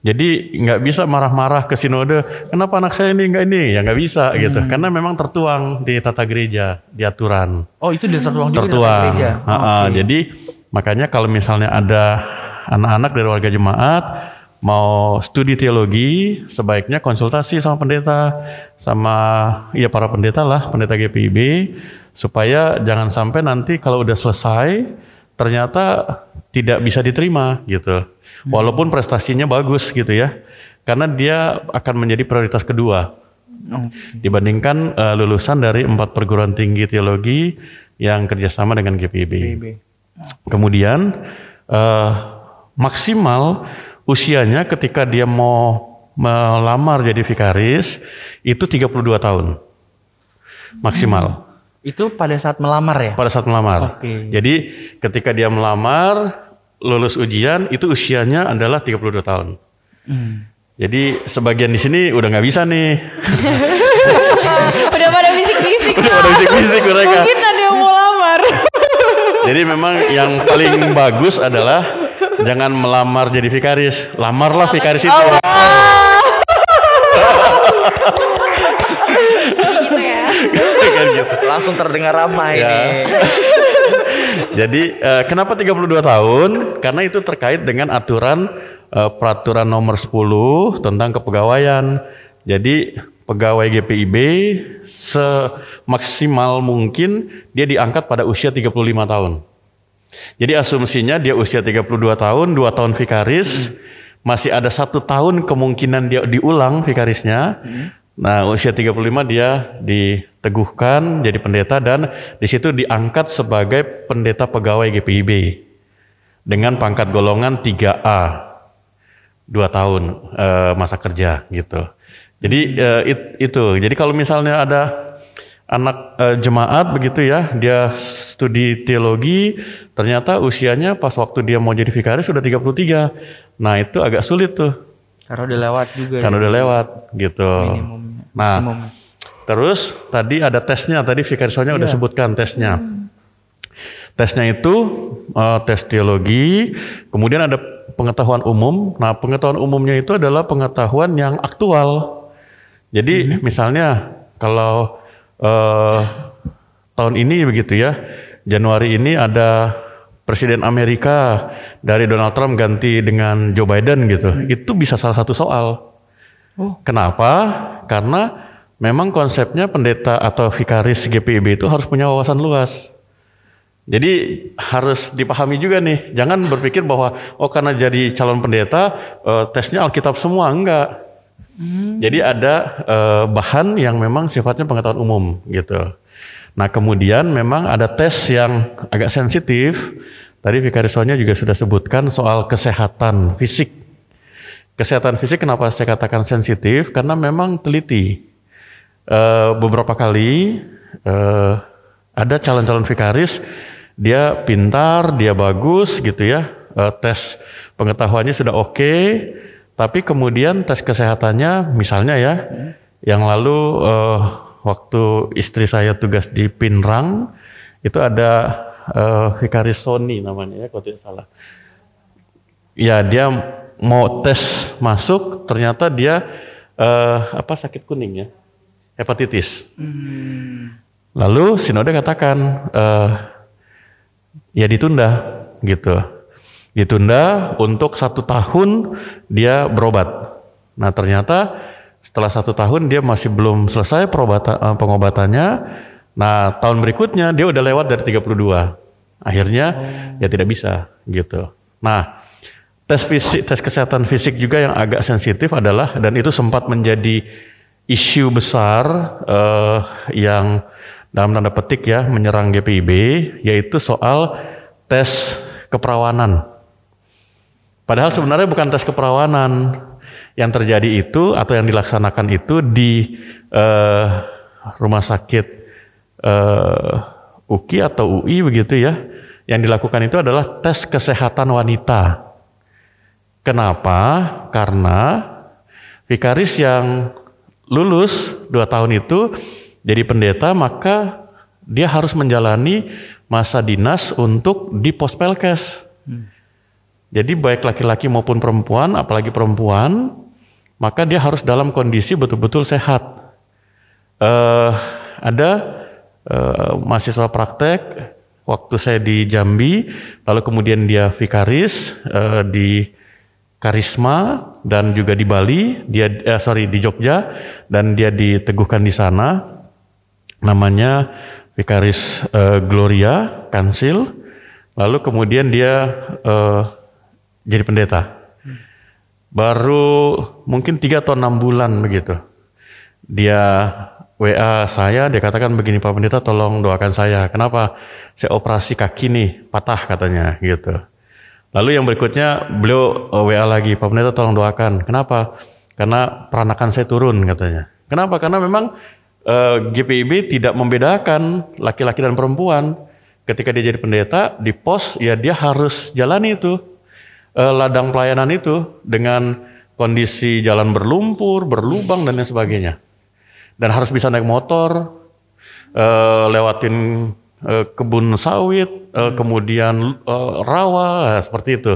Jadi nggak bisa marah-marah ke sinode, kenapa anak saya ini nggak ini? Ya nggak bisa gitu, karena memang tertuang di tata gereja, di aturan Oh, itu di tertuang juga di tertuang. gereja. Ha-ha, Oke. Jadi makanya kalau misalnya ada anak-anak dari warga jemaat mau studi teologi, sebaiknya konsultasi sama pendeta, sama ya para pendeta lah, pendeta GPIB, supaya jangan sampai nanti kalau udah selesai ternyata tidak bisa diterima gitu. Walaupun prestasinya bagus gitu ya, karena dia akan menjadi prioritas kedua. Dibandingkan eh, lulusan dari empat perguruan tinggi teologi yang kerjasama dengan GPIB. Kemudian eh, maksimal usianya ketika dia mau melamar jadi vikaris itu 32 tahun maksimal Itu pada saat melamar ya? pada saat melamar. Oke. Jadi ketika dia melamar lulus ujian itu usianya adalah 32 tahun. Jadi sebagian di sini udah nggak bisa nih. Udah pada bisik-bisik. Udah pada bisik-bisik mereka. Mungkin ada yang mau lamar. Jadi memang yang paling bagus adalah jangan melamar jadi vikaris, lamarlah vikaris itu. gitu ya. Gitu. Langsung terdengar ramai Ya. nih. Jadi eh, kenapa 32 tahun? Karena itu terkait dengan aturan eh, peraturan nomor 10 tentang kepegawaian. Jadi pegawai GPIB semaksimal mungkin dia diangkat pada usia 35 tahun. Jadi asumsinya dia usia 32 tahun, 2 tahun vikaris, masih ada satu tahun kemungkinan dia diulang vikarisnya. Nah, usia 35 dia diteguhkan jadi pendeta dan di situ diangkat sebagai pendeta pegawai GPIB dengan pangkat golongan 3A. Dua tahun eh, masa kerja gitu. Jadi eh, it- itu. Jadi kalau misalnya ada anak eh, jemaat begitu ya, dia studi teologi, ternyata usianya pas waktu dia mau jadi vikaris sudah 33. Nah, itu agak sulit tuh. Karena udah lewat juga. Karena ya. udah lewat gitu. Minimumnya. Nah, Maksimumnya. terus tadi ada tesnya, tadi Vikarisonnya udah sebutkan tesnya. Tesnya itu eh, tes teologi, kemudian ada pengetahuan umum. Nah, pengetahuan umumnya itu adalah pengetahuan yang aktual. Jadi misalnya kalau eh, tahun ini begitu ya, Januari ini ada Presiden Amerika dari Donald Trump ganti dengan Joe Biden gitu. Itu bisa salah satu soal. Kenapa? Karena memang konsepnya pendeta atau vikaris GPIB itu harus punya wawasan luas. Jadi harus dipahami juga nih, jangan berpikir bahwa oh karena jadi calon pendeta eh, tesnya Alkitab semua enggak. Jadi ada eh, bahan yang memang sifatnya pengetahuan umum gitu. Nah kemudian memang ada tes yang agak sensitif. Tadi Vikarisonnya juga sudah sebutkan soal kesehatan fisik. Kesehatan fisik kenapa saya katakan sensitif? Karena memang teliti. Eh, beberapa kali eh, ada calon-calon vikaris, dia pintar, dia bagus gitu ya, eh, tes pengetahuannya sudah oke, tapi kemudian tes kesehatannya, misalnya ya, yang lalu eh, waktu istri saya tugas di Pinrang, itu ada eh, vikaris Sony namanya ya, kalau tidak salah. Ya dia mau tes masuk ternyata dia eh, apa sakit kuning ya hepatitis. Lalu sinode katakan eh, ya ditunda gitu, ditunda untuk satu tahun dia berobat. Nah ternyata setelah satu tahun dia masih belum selesai perobatan eh, pengobatannya. Nah tahun berikutnya dia udah lewat dari 32. Akhirnya ya tidak bisa gitu. Nah tes fisik, tes kesehatan fisik juga yang agak sensitif adalah dan itu sempat menjadi isu besar eh, yang dalam tanda petik ya menyerang GPIB yaitu soal tes keperawanan. Padahal sebenarnya bukan tes keperawanan yang terjadi itu atau yang dilaksanakan itu di eh, rumah sakit eh, UKI atau UI begitu ya. Yang dilakukan itu adalah tes kesehatan wanita. Kenapa? Karena vikaris yang lulus dua tahun itu jadi pendeta maka dia harus menjalani masa dinas untuk di pospelkes. Jadi baik laki-laki maupun perempuan, apalagi perempuan, maka dia harus dalam kondisi betul-betul sehat. Eh, ada eh, mahasiswa praktek waktu saya di Jambi, lalu kemudian dia vikaris eh, di Karisma dan juga di Bali, dia eh, sorry di Jogja dan dia diteguhkan di sana. Namanya Vikaris eh, Gloria Kansil. Lalu kemudian dia eh, jadi pendeta. Baru mungkin tiga atau enam bulan begitu. Dia WA saya, dia katakan begini Pak Pendeta tolong doakan saya. Kenapa? Saya operasi kaki nih, patah katanya gitu. Lalu yang berikutnya beliau eh, WA lagi, Pak Pendeta tolong doakan. Kenapa? Karena peranakan saya turun katanya. Kenapa? Karena memang eh, GPIB tidak membedakan laki-laki dan perempuan. Ketika dia jadi pendeta di pos, ya dia harus jalani itu eh, ladang pelayanan itu dengan kondisi jalan berlumpur, berlubang dan lain sebagainya. Dan harus bisa naik motor, eh, lewatin eh, kebun sawit, eh, kemudian eh, rawa, nah, seperti itu.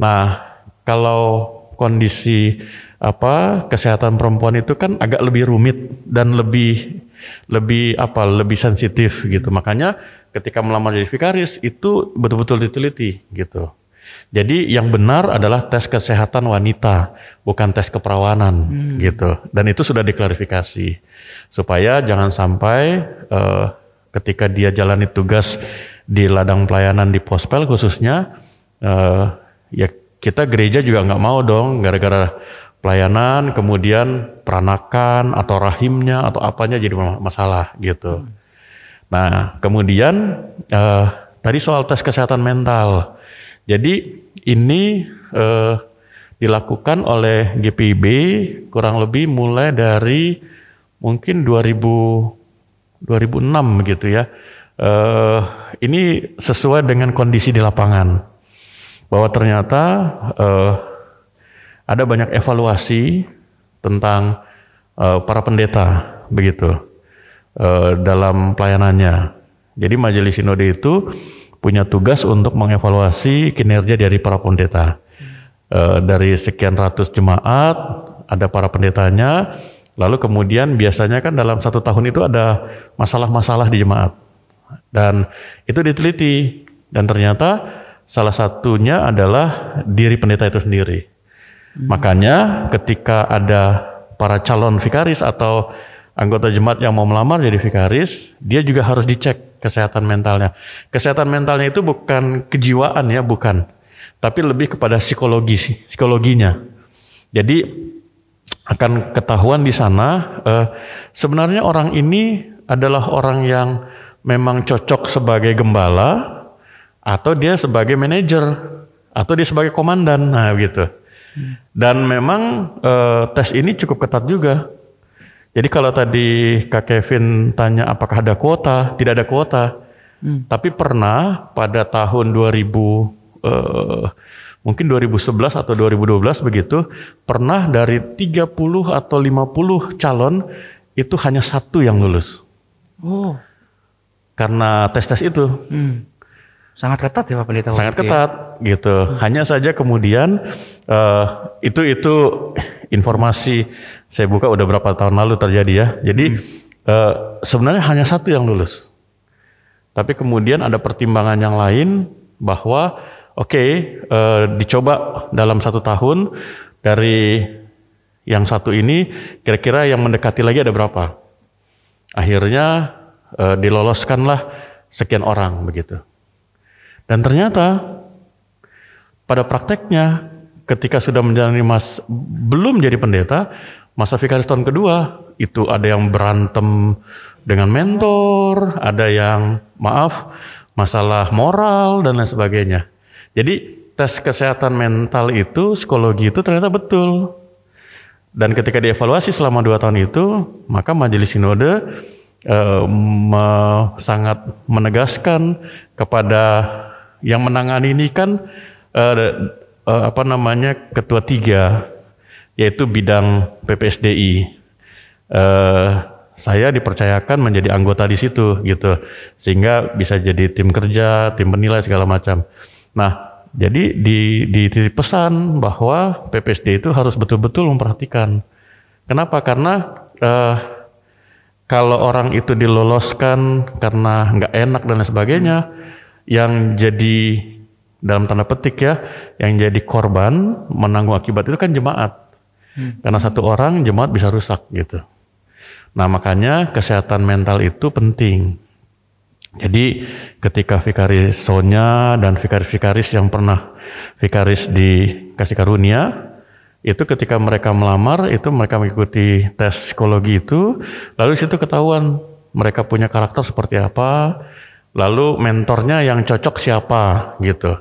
Nah, kalau kondisi apa kesehatan perempuan itu kan agak lebih rumit dan lebih lebih apa lebih sensitif gitu. Makanya ketika melamar jadi vikaris itu betul-betul diteliti gitu. Jadi yang benar adalah tes kesehatan wanita, bukan tes keperawanan gitu. Dan itu sudah diklarifikasi supaya jangan sampai eh, ketika dia jalani tugas di ladang pelayanan di pospel khususnya, eh, ya kita gereja juga nggak mau dong gara-gara pelayanan, kemudian peranakan atau rahimnya atau apanya jadi masalah gitu. Nah, kemudian eh, tadi soal tes kesehatan mental. Jadi ini eh, dilakukan oleh GPIB kurang lebih mulai dari mungkin 2000 2006 gitu ya. Eh, ini sesuai dengan kondisi di lapangan bahwa ternyata eh, ada banyak evaluasi tentang eh, para pendeta begitu eh, dalam pelayanannya. Jadi majelis sinode itu punya tugas untuk mengevaluasi kinerja dari para pendeta. Eh, dari sekian ratus jemaat ada para pendetanya, lalu kemudian biasanya kan dalam satu tahun itu ada masalah-masalah di jemaat dan itu diteliti dan ternyata salah satunya adalah diri pendeta itu sendiri. Makanya ketika ada para calon vikaris atau anggota jemaat yang mau melamar jadi vikaris, dia juga harus dicek kesehatan mentalnya. Kesehatan mentalnya itu bukan kejiwaan ya, bukan. Tapi lebih kepada psikologi psikologinya. Jadi akan ketahuan di sana eh, sebenarnya orang ini adalah orang yang memang cocok sebagai gembala atau dia sebagai manajer atau dia sebagai komandan. Nah, gitu. Dan memang eh, tes ini cukup ketat juga. Jadi kalau tadi Kak Kevin tanya apakah ada kuota, tidak ada kuota. Tapi pernah pada tahun 2000 eh, mungkin 2011 atau 2012 begitu, pernah dari 30 atau 50 calon itu hanya satu yang lulus. Oh, Karena tes-tes itu. sangat ketat ya Pak Pendeta. sangat ya. ketat gitu. Hanya saja kemudian eh, itu itu informasi saya buka udah berapa tahun lalu terjadi ya. Jadi eh, sebenarnya hanya satu yang lulus. Tapi kemudian ada pertimbangan yang lain bahwa oke eh, dicoba dalam satu tahun dari yang satu ini kira-kira yang mendekati lagi ada berapa? Akhirnya eh, diloloskanlah sekian orang begitu. Dan ternyata pada prakteknya ketika sudah menjalani mas belum jadi pendeta, masa vikaris tahun kedua itu ada yang berantem dengan mentor, ada yang maaf masalah moral dan lain sebagainya. Jadi tes kesehatan mental itu psikologi itu ternyata betul. Dan ketika dievaluasi selama dua tahun itu, maka majelis sinode eh, me- sangat menegaskan kepada yang menangani ini kan eh, eh, apa namanya ketua tiga, yaitu bidang PPSDI. Eh, saya dipercayakan menjadi anggota di situ gitu, sehingga bisa jadi tim kerja, tim penilai segala macam. Nah, jadi di, di, di pesan bahwa PPSD itu harus betul-betul memperhatikan. Kenapa? Karena eh, kalau orang itu diloloskan karena nggak enak dan lain sebagainya, yang jadi dalam tanda petik ya, yang jadi korban menanggung akibat itu kan jemaat. Karena satu orang jemaat bisa rusak gitu. Nah makanya kesehatan mental itu penting. Jadi ketika vikaris Sonya dan vikaris-vikaris yang pernah vikaris di Kasih Karunia, itu ketika mereka melamar itu mereka mengikuti tes psikologi itu, lalu situ ketahuan mereka punya karakter seperti apa, lalu mentornya yang cocok siapa gitu.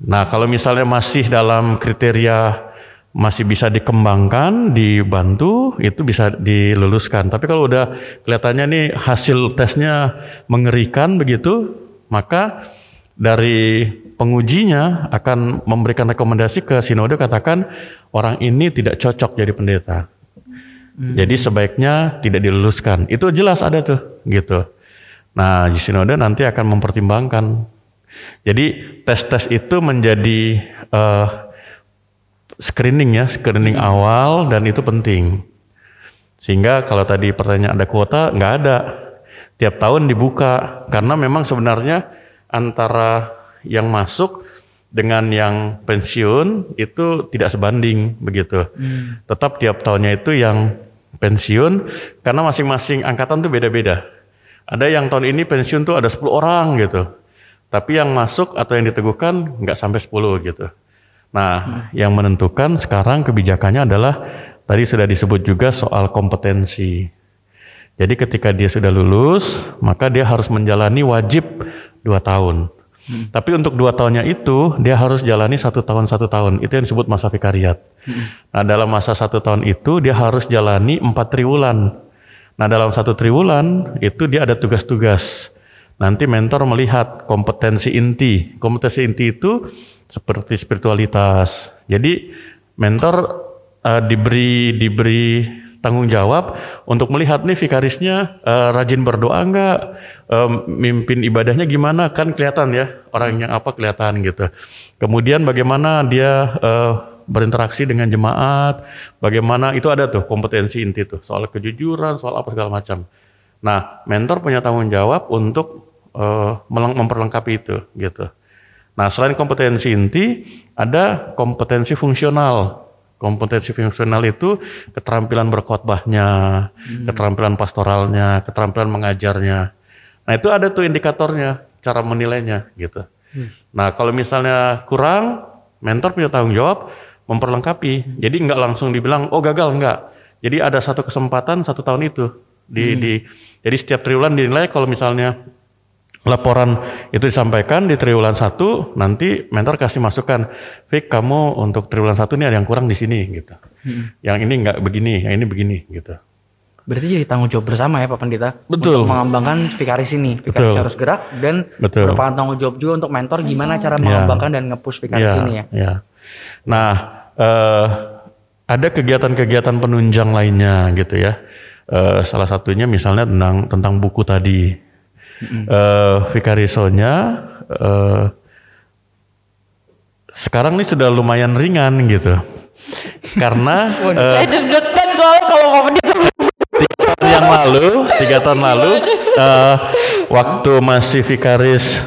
Nah kalau misalnya masih dalam kriteria masih bisa dikembangkan, dibantu, itu bisa diluluskan. Tapi kalau udah kelihatannya nih hasil tesnya mengerikan begitu, maka dari pengujinya akan memberikan rekomendasi ke sinode katakan orang ini tidak cocok jadi pendeta. Jadi sebaiknya tidak diluluskan. Itu jelas ada tuh, gitu. Nah, di sinode nanti akan mempertimbangkan. Jadi tes-tes itu menjadi eh, screening ya, screening awal dan itu penting. Sehingga kalau tadi pertanyaan ada kuota, nggak ada. Tiap tahun dibuka karena memang sebenarnya antara yang masuk dengan yang pensiun itu tidak sebanding begitu. Tetap tiap tahunnya itu yang pensiun karena masing-masing angkatan tuh beda-beda. Ada yang tahun ini pensiun tuh ada 10 orang gitu. Tapi yang masuk atau yang diteguhkan nggak sampai 10 gitu. Nah, yang menentukan sekarang kebijakannya adalah tadi sudah disebut juga soal kompetensi. Jadi ketika dia sudah lulus, maka dia harus menjalani wajib dua tahun. Tapi untuk dua tahunnya itu dia harus jalani satu tahun satu tahun. Itu yang disebut masa vikariat. Nah dalam masa satu tahun itu dia harus jalani empat triwulan. Nah dalam satu triwulan itu dia ada tugas-tugas. Nanti mentor melihat kompetensi inti. Kompetensi inti itu seperti spiritualitas. Jadi mentor eh, diberi diberi tanggung jawab untuk melihat nih vikarisnya eh, rajin berdoa enggak, Eh, mimpin ibadahnya gimana kan kelihatan ya orangnya apa kelihatan gitu. Kemudian bagaimana dia eh, berinteraksi dengan jemaat, bagaimana itu ada tuh kompetensi inti tuh soal kejujuran, soal apa segala macam. Nah, mentor punya tanggung jawab untuk meleng- memperlengkapi itu gitu. Nah, selain kompetensi inti, ada kompetensi fungsional. Kompetensi fungsional itu keterampilan berkhotbahnya, keterampilan pastoralnya, keterampilan mengajarnya. Nah, itu ada tuh indikatornya, cara menilainya gitu. Nah, kalau misalnya kurang, mentor punya tanggung jawab memperlengkapi. Jadi nggak langsung dibilang, oh gagal nggak. Jadi ada satu kesempatan satu tahun itu di, di jadi setiap triwulan dinilai kalau misalnya laporan itu disampaikan di triwulan satu nanti mentor kasih masukan Fik kamu untuk triwulan satu ini ada yang kurang di sini gitu yang ini nggak begini yang ini begini gitu Berarti jadi tanggung jawab bersama ya Pak Pendeta. Betul. Untuk mengembangkan vikaris ini. Vikaris Betul. harus gerak dan Betul. merupakan tanggung jawab juga untuk mentor gimana cara Ya. mengembangkan dan nge-push vikaris Iya, ini ya. iya. nah eh, ada kegiatan-kegiatan penunjang lainnya gitu ya Eh, salah satunya misalnya tentang tentang buku tadi Eh, Vicarisonya eh, sekarang ini sudah lumayan ringan gitu. Karena eh, Saya deg-degan soalnya kalau mau tahun yang lalu, tiga tahun lalu, eh, waktu masih vikaris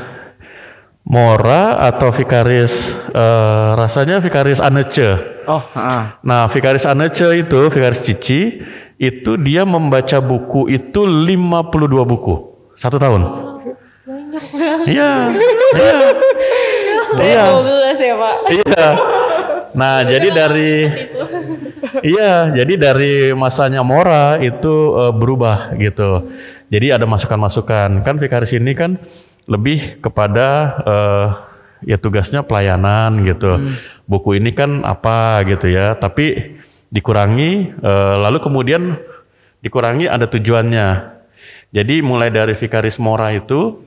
Mora atau vikaris eh, rasanya vikaris Anece. Oh, heeh. Nah, vikaris Anece itu, vikaris Cici, itu dia membaca buku itu 52 buku satu tahun. Iya, iya, iya. ya Pak. Iya. Nah, jadi dari Iya, jadi dari masanya Mora itu eh, berubah gitu. Jadi ada masukan-masukan. Kan vikaris ini kan lebih kepada eh, ya tugasnya pelayanan gitu. Buku ini kan apa gitu ya, tapi dikurangi eh, lalu kemudian dikurangi ada tujuannya. Jadi mulai dari vikaris Mora itu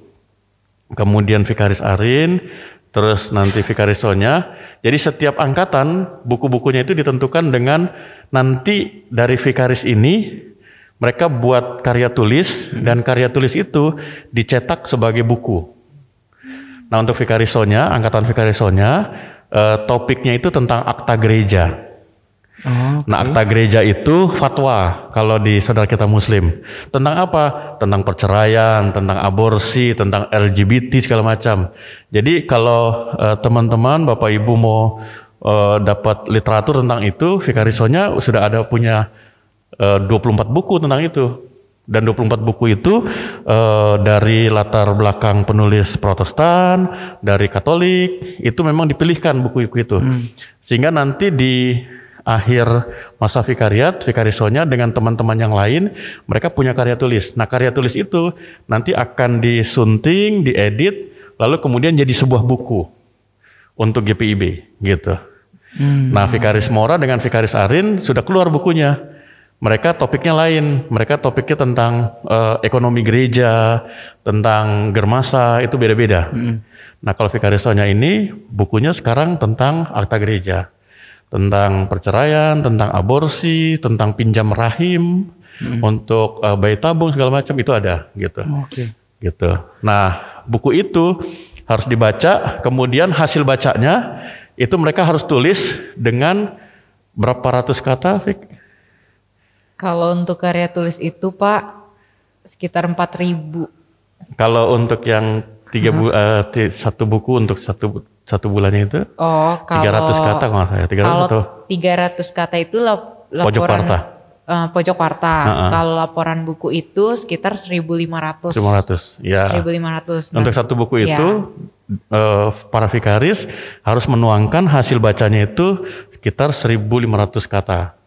kemudian Vikaris Arin, terus nanti Vikaris Sonya. Jadi setiap angkatan buku-bukunya itu ditentukan dengan nanti dari Vikaris ini mereka buat karya tulis dan karya tulis itu dicetak sebagai buku. Nah untuk Vikaris Sonya, angkatan Vikaris Sonya, eh, topiknya itu tentang akta gereja. Nah, akta gereja itu fatwa kalau di saudara kita muslim. Tentang apa? Tentang perceraian, tentang aborsi, tentang LGBT segala macam. Jadi kalau eh, teman-teman Bapak Ibu mau eh, dapat literatur tentang itu, Vicarisonya sudah ada punya eh, 24 buku tentang itu. Dan 24 buku itu eh, dari latar belakang penulis Protestan, dari Katolik, itu memang dipilihkan buku-buku itu. Sehingga nanti di akhir masa vikariat, vikarisonya dengan teman-teman yang lain, mereka punya karya tulis. Nah, karya tulis itu nanti akan disunting, diedit, lalu kemudian jadi sebuah buku untuk GPIB gitu. Nah, Vikaris Mora dengan Vikaris Arin sudah keluar bukunya. Mereka topiknya lain. Mereka topiknya tentang eh, ekonomi gereja, tentang germasa, itu beda-beda. Nah, kalau Vikaris Sonya ini bukunya sekarang tentang akta gereja tentang perceraian, tentang aborsi, tentang pinjam rahim untuk eh, bayi tabung segala macam itu ada gitu. Oke. Gitu. Nah, buku itu harus dibaca, kemudian hasil bacanya itu mereka harus tulis dengan berapa ratus kata, Fik? Kalau untuk karya tulis itu Pak sekitar 4000. Kalau untuk yang tiga bu, ti- satu buku untuk satu satu bulannya itu Oh, kalau 300 kata kalau nggak salah ya, 300 kalau atau 300 kata itu lap- laporan Pojok warta. Eh, pojok warta. Ha-ha. Kalau laporan buku itu sekitar 1500. 500. Ya. 1500. Nah, Untuk satu buku Iya. itu eh, para vikaris harus menuangkan hasil bacanya itu sekitar 1.500 kata.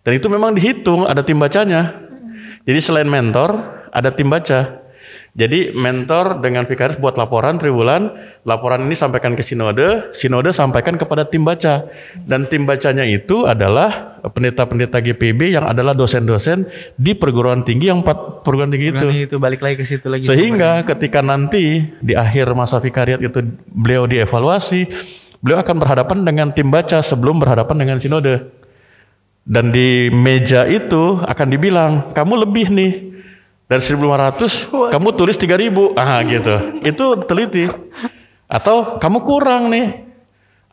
Dan itu memang dihitung ada tim bacanya. Jadi selain mentor ada tim baca. Jadi mentor dengan vikaris buat laporan triwulan, laporan ini sampaikan ke sinode, sinode sampaikan kepada tim baca. Dan tim bacanya itu adalah pendeta-pendeta GPB yang adalah dosen-dosen di perguruan tinggi yang empat perguruan tinggi itu. Itu balik lagi ke situ lagi. Sehingga ketika nanti di akhir masa vikariat itu beliau dievaluasi, beliau akan berhadapan dengan tim baca sebelum berhadapan dengan sinode. Dan di meja itu akan dibilang, kamu lebih nih. Dari 1500, kamu tulis 3000. Ah gitu. Itu teliti. Atau kamu kurang nih.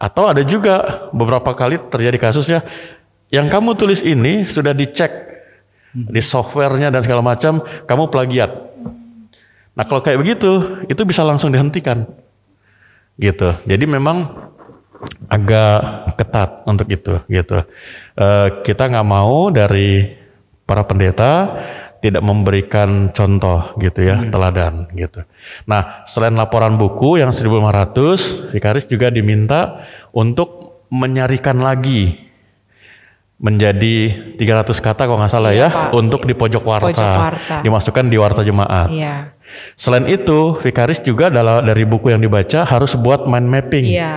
Atau ada juga beberapa kali terjadi kasus ya. Yang kamu tulis ini sudah dicek di softwarenya dan segala macam, kamu plagiat. Nah kalau kayak begitu, itu bisa langsung dihentikan. Gitu. Jadi memang agak ketat untuk itu gitu. Eh, kita nggak mau dari para pendeta tidak memberikan contoh gitu ya, teladan gitu. Nah, selain laporan buku yang 1500, vikaris juga diminta untuk menyarikan lagi menjadi 300 kata kalau nggak salah Iya, ya, Pak. untuk di pojok warta, Pojok warta. dimasukkan di warta jemaat. Iya. Selain itu, vikaris juga dalam dari buku yang dibaca harus buat mind mapping. Iya.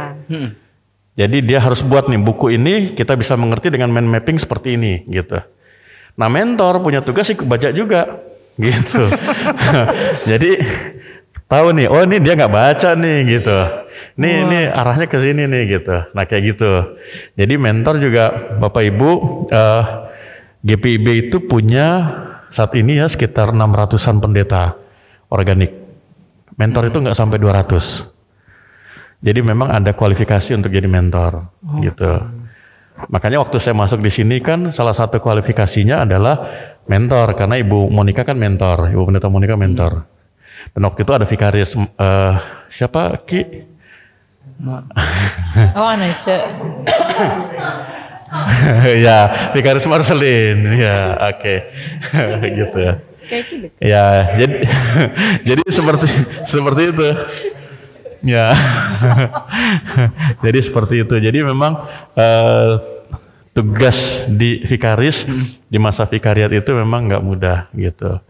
Jadi dia harus buat nih buku ini kita bisa mengerti dengan mind mapping seperti ini gitu. Nah mentor punya tugas sih baca juga gitu. Jadi tahu nih, oh ini dia nggak baca nih gitu. Nih ini arahnya ke sini nih gitu. Nah kayak gitu. Jadi mentor juga Bapak Ibu eh, GPIB itu punya saat ini ya sekitar 600-an pendeta organik. Mentor itu nggak sampai 200. Jadi memang ada kualifikasi untuk jadi mentor gitu. Makanya waktu saya masuk di sini kan salah satu kualifikasinya adalah mentor karena Ibu Monica kan mentor, Ibu Pendeta Monica mentor. Dan waktu itu ada vikaris eh, siapa Ki? Oh, Anace. ya, vikaris Marcelin. Ya, oke. gitu ya. Kayak gitu. Ya, jadi jadi seperti seperti itu. Ya. jadi seperti itu. Jadi memang eh, tugas di vikaris di masa vikariat itu memang nggak mudah gitu.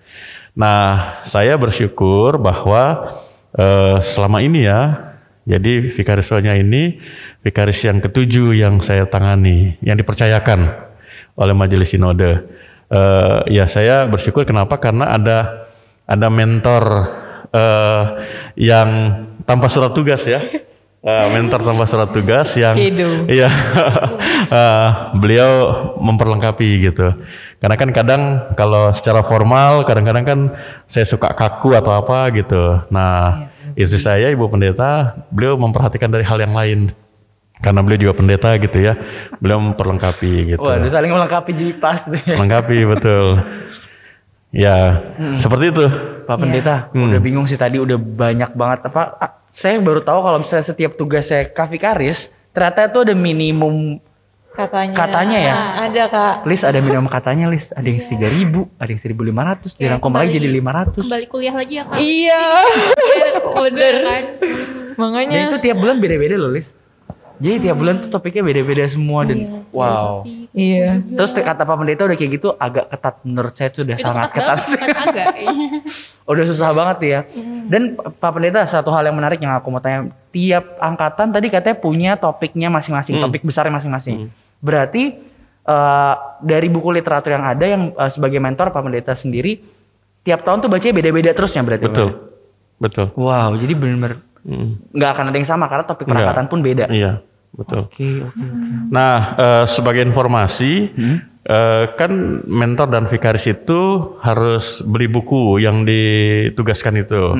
Nah, saya bersyukur bahwa eh, selama ini ya, jadi vikarisnya ini vikaris yang ketujuh yang saya tangani, yang dipercayakan oleh Majelis Sinode. Eh, ya saya bersyukur kenapa? Karena ada ada mentor eh, yang tanpa surat tugas ya. Eh, mentor tanpa surat tugas yang Kidu. iya Eh, beliau memperlengkapi gitu. Karena kan kadang kalau secara formal kadang-kadang kan saya suka kaku atau apa gitu. Nah, istri saya ibu pendeta, beliau memperhatikan dari hal yang lain. Karena beliau juga pendeta gitu ya. Beliau memperlengkapi gitu. Waduh saling melengkapi di pas tuh ya. Melengkapi betul. Ya, seperti itu. Pak Pendeta, udah bingung sih tadi udah banyak banget apa saya baru tahu kalau misalnya setiap tugas saya kafikaris ternyata itu ada minimum Katanya. Katanya ya? Ah, Ada kak. list ada minimum katanya list ada yang 3000 ada yang 1500 dirangkum lagi jadi 500 Kembali kuliah lagi ya kak. Iya. Bener. kan. Makanya. itu tiap bulan beda-beda loh list jadi tiap bulan tuh topiknya beda-beda semua dan wow Iya. terus kata Pak Pendeta udah kayak gitu agak ketat menurut saya tuh udah Itu sangat ketat banget, ketat agak. udah susah banget ya. Dan Pak Pendeta satu hal yang menarik yang aku mau tanya, tiap angkatan tadi katanya punya topiknya masing-masing, topik besarnya masing-masing. Berarti eh, dari buku literatur yang ada yang eh, sebagai mentor Pak Pendeta sendiri tiap tahun tuh bacanya beda-beda terusnya berarti. Pak? Betul. Betul. Wow, jadi benar-benar nggak akan ada yang sama karena topik perangkatan pun beda. Iya, betul. Oke, oke, oke. Nah, eh, sebagai informasi, eh, kan mentor dan vikaris itu harus beli buku yang ditugaskan itu.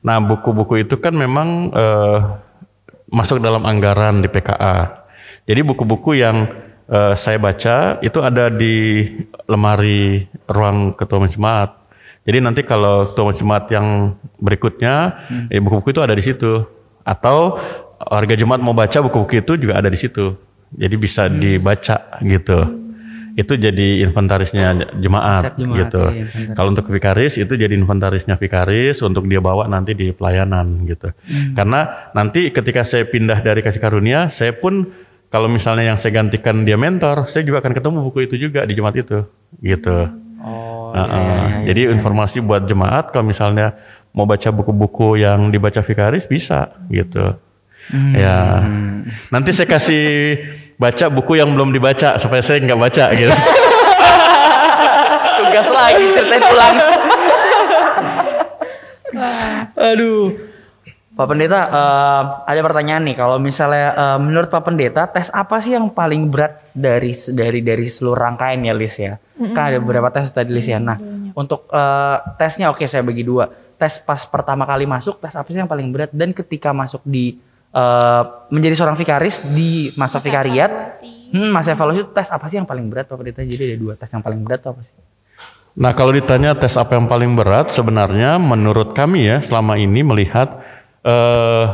Nah, buku-buku itu kan memang eh, masuk dalam anggaran di PKA. Jadi buku-buku yang eh, saya baca itu ada di lemari ruang ketua jemaat. Jadi nanti kalau ketua jemaat yang berikutnya, eh, buku-buku itu ada di situ. Atau warga jemaat mau baca buku-buku itu juga ada di situ. Jadi bisa dibaca gitu. itu jadi inventarisnya jemaat, jemaat, gitu. iya, inventaris. Kalau untuk vikaris itu jadi inventarisnya vikaris untuk dia bawa nanti di pelayanan gitu. Hmm. Karena nanti ketika saya pindah dari kasih karunia, saya pun kalau misalnya yang saya gantikan dia mentor, saya juga akan ketemu buku itu juga di jemaat itu gitu. Oh, Uh, uh, Jadi informasi buat jemaat kalau misalnya mau baca buku-buku yang dibaca vikaris bisa gitu. Ya. Nanti saya kasih baca buku yang belum dibaca supaya saya nggak baca gitu. tugas lagi ceritain pulang. Aduh. Pak Pendeta, eh, ada pertanyaan nih. Kalau misalnya eh, menurut Pak Pendeta, tes apa sih yang paling berat dari dari dari seluruh rangkaian ya, Lis ya? Kan ada beberapa tes tadi, Lis ya. Nah, untuk eh, tesnya oke saya bagi dua. Tes pas pertama kali masuk, tes apa sih yang paling berat? Dan ketika masuk di eh, menjadi seorang vikaris di masa, vikariat, hmm, masa evaluasi tes apa sih yang paling berat, Pak Pendeta? Jadi ada dua tes yang paling berat apa sih? Nah kalau ditanya tes apa yang paling berat, sebenarnya menurut kami ya selama ini melihat eh,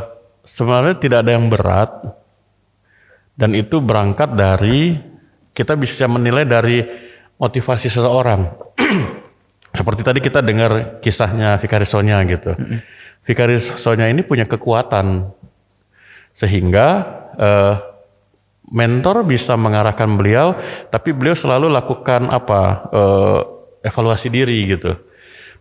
sebenarnya tidak ada yang berat dan itu berangkat dari kita bisa menilai dari motivasi seseorang. Seperti tadi kita dengar kisahnya Vikaris Sonya gitu. Vikaris Sonya ini punya kekuatan sehingga eh, mentor bisa mengarahkan beliau, tapi beliau selalu lakukan apa eh, evaluasi diri gitu.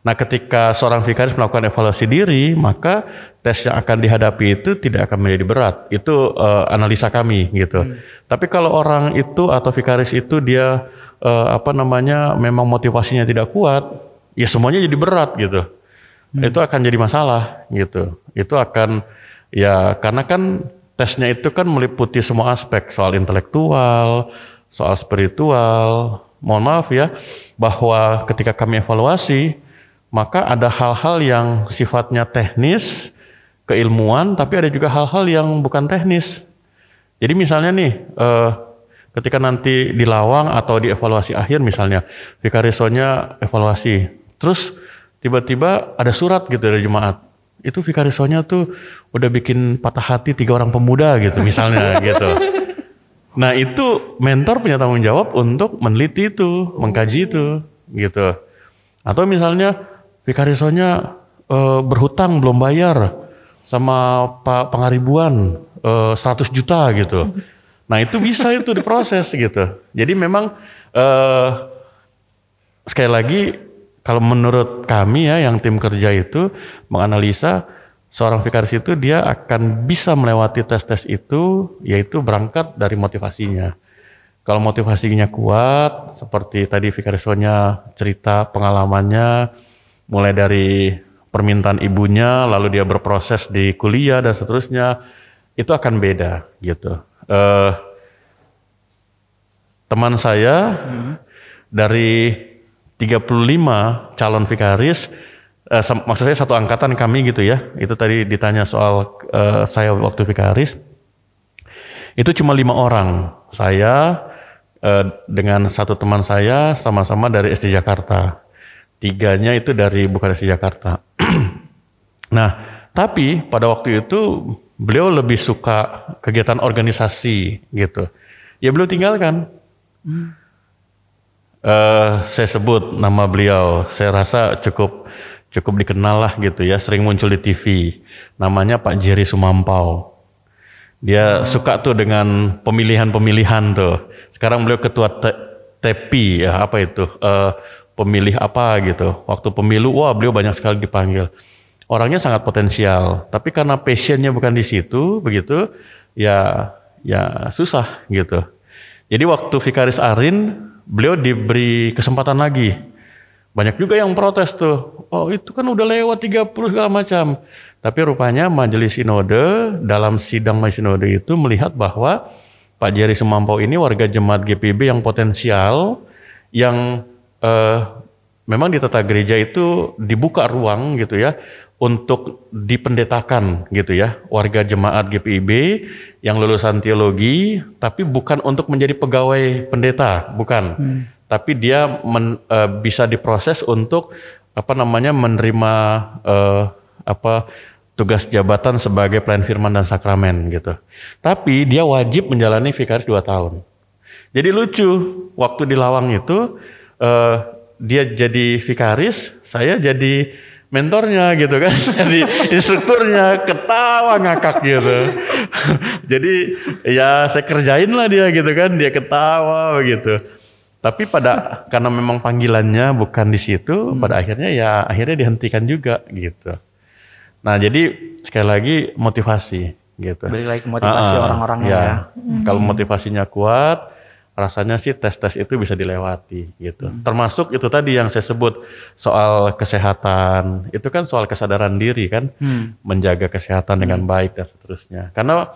Nah, ketika seorang vikaris melakukan evaluasi diri, maka tes yang akan dihadapi itu tidak akan menjadi berat. Itu eh, analisa kami gitu. Tapi kalau orang itu atau vikaris itu dia eh, apa namanya memang motivasinya tidak kuat, ya semuanya jadi berat gitu. Itu akan jadi masalah gitu. Itu akan ya karena kan tesnya itu kan meliputi semua aspek soal intelektual, soal spiritual. Mohon maaf ya bahwa ketika kami evaluasi maka ada hal-hal yang sifatnya teknis, keilmuan, tapi ada juga hal-hal yang bukan teknis. Jadi misalnya nih, eh, ketika nanti di lawang atau di evaluasi akhir misalnya, vikarisonya evaluasi, terus tiba-tiba ada surat gitu dari jemaat, itu vikarisonya tuh udah bikin patah hati tiga orang pemuda gitu misalnya gitu. Nah itu mentor punya tanggung jawab untuk meneliti itu, mengkaji itu gitu. Atau misalnya vikarisonya eh, berhutang belum bayar sama Pak Pengaribuan eh, 100 juta gitu. Nah itu bisa itu diproses gitu. Jadi memang eh, sekali lagi kalau menurut kami ya yang tim kerja itu menganalisa seorang vikaris itu dia akan bisa melewati tes-tes itu yaitu berangkat dari motivasinya. Kalau motivasinya kuat seperti tadi vikarisonya cerita pengalamannya mulai dari permintaan ibunya lalu dia berproses di kuliah dan seterusnya itu akan beda gitu. Eh, teman saya dari 35 calon vikaris, eh, maksud saya satu angkatan kami gitu ya. Itu tadi ditanya soal eh, saya waktu vikaris. Itu cuma lima orang. Saya eh, dengan satu teman saya sama-sama dari SD Jakarta. Tiganya itu dari bukan SD Jakarta. nah, tapi pada waktu itu beliau lebih suka kegiatan organisasi gitu. Ya beliau tinggalkan. Eh, saya sebut nama beliau. Saya rasa cukup cukup dikenal lah gitu ya. Sering muncul di TV. Namanya Pak Jerry Sumampau. Dia suka tuh dengan pemilihan-pemilihan tuh. Sekarang beliau ketua T- TEPI ya apa itu? Eh, pemilih apa gitu. Waktu pemilu wah beliau banyak sekali dipanggil. Orangnya sangat potensial, tapi karena passionnya bukan di situ, begitu, ya ya susah gitu. Jadi waktu Vikaris Arin, beliau diberi kesempatan lagi. Banyak juga yang protes tuh. Oh itu kan udah lewat 30 segala macam. Tapi rupanya majelis sinode dalam sidang majelis sinode itu melihat bahwa Pak Jerry Semampau ini warga jemaat GPB yang potensial, yang eh, memang di tata gereja itu dibuka ruang gitu ya untuk dipendetakan gitu ya warga jemaat GPIB yang lulusan teologi tapi bukan untuk menjadi pegawai pendeta bukan. Tapi dia men- eh, bisa diproses untuk apa namanya menerima eh, apa tugas jabatan sebagai pelayan firman dan sakramen gitu. Tapi dia wajib menjalani vikaris 2 tahun. Jadi lucu waktu di Lawang itu eh, dia jadi vikaris, saya jadi mentornya gitu kan, jadi instrukturnya ketawa ngakak gitu. jadi ya saya kerjain lah dia gitu kan, dia ketawa gitu. Tapi pada karena memang panggilannya bukan di situ, pada akhirnya ya akhirnya dihentikan juga gitu. Nah jadi sekali lagi motivasi gitu. Balik lagi motivasi Ah, orang-orangnya ya. ya. Kalau motivasinya kuat, rasanya sih tes-tes itu bisa dilewati gitu. Hmm. Termasuk itu tadi yang saya sebut soal kesehatan. Itu kan soal kesadaran diri kan, Hmm. menjaga kesehatan dengan baik dan seterusnya. Karena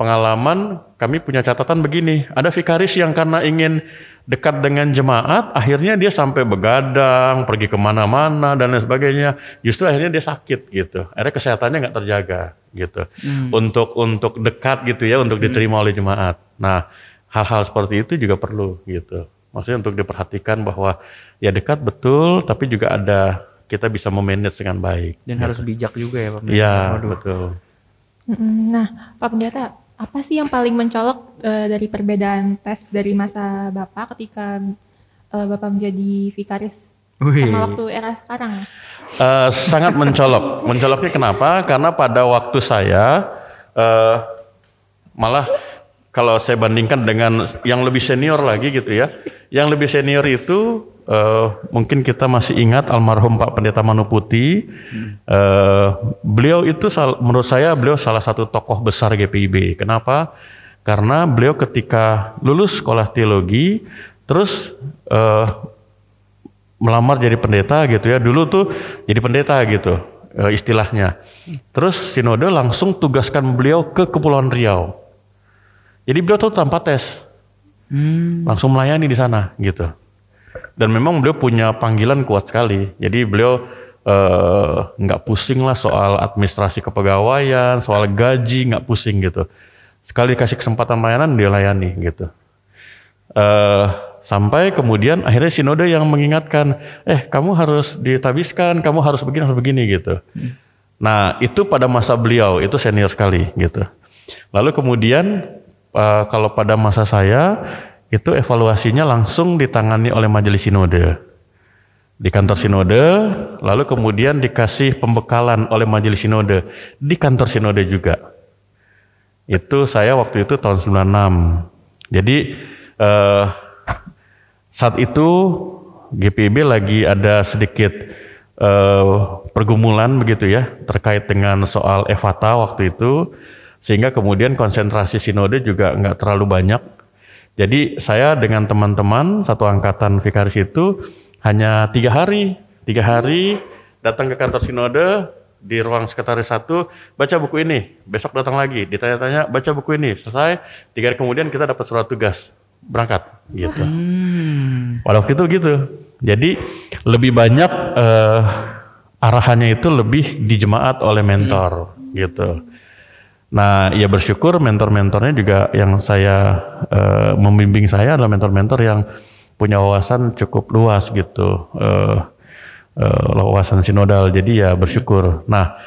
pengalaman kami punya catatan begini, ada vikaris yang karena ingin dekat dengan jemaat, akhirnya dia sampai begadang, pergi ke mana-mana dan lain sebagainya. Justru akhirnya dia sakit gitu. Akhirnya kesehatannya nggak terjaga gitu. Untuk untuk dekat gitu ya, untuk diterima oleh jemaat. Nah, hal-hal seperti itu juga perlu gitu. Maksudnya untuk diperhatikan bahwa ya dekat betul, tapi juga ada kita bisa memanage dengan baik. Dan harus bijak juga ya Pak Pendeta. Iya, betul. Nah, Pak Pendeta, apa sih yang paling mencolok eh, dari perbedaan tes dari masa Bapak ketika eh, Bapak menjadi vikaris Wih. sama waktu era sekarang? Eh, sangat mencolok. Mencoloknya kenapa? Karena pada waktu saya eh, malah kalau saya bandingkan dengan yang lebih senior lagi gitu ya. Yang lebih senior itu eh, mungkin kita masih ingat almarhum Pak Pendeta Manuputi. Eh, beliau itu menurut saya beliau salah satu tokoh besar GPIB. Kenapa? Karena beliau ketika lulus sekolah teologi terus eh, melamar jadi pendeta gitu ya. Dulu tuh jadi pendeta gitu eh, istilahnya. Terus sinode langsung tugaskan beliau ke Kepulauan Riau. Jadi beliau tuh tanpa tes. Langsung melayani di sana gitu. Dan memang beliau punya panggilan kuat sekali. Jadi beliau eh, nggak pusing lah soal administrasi kepegawaian, soal gaji nggak pusing gitu. Sekali dikasih kesempatan pelayanan dia layani gitu. Eh, sampai kemudian akhirnya sinode yang mengingatkan, eh kamu harus ditabiskan, kamu harus begini, harus begini gitu. Nah itu pada masa beliau itu senior sekali gitu. Lalu kemudian eh, kalau pada masa saya itu evaluasinya langsung ditangani oleh majelis sinode di kantor sinode, lalu kemudian dikasih pembekalan oleh majelis sinode di kantor sinode juga. Itu saya waktu itu tahun 96. Jadi eh, saat itu GPIB lagi ada sedikit eh, pergumulan begitu ya terkait dengan soal Evata waktu itu, sehingga kemudian konsentrasi sinode juga nggak terlalu banyak. Jadi saya dengan teman-teman satu angkatan vikaris itu hanya tiga hari, tiga hari datang ke kantor sinode di ruang sekretaris satu baca buku ini, besok datang lagi ditanya-tanya baca buku ini selesai tiga hari kemudian kita dapat surat tugas berangkat gitu. Pada waktu itu gitu. Jadi lebih banyak eh, arahannya itu lebih di jemaat oleh mentor gitu. Nah, ya bersyukur mentor-mentornya juga yang saya eh, membimbing saya adalah mentor-mentor yang punya wawasan cukup luas gitu, eh, eh, wawasan sinodal. Jadi ya bersyukur. Nah,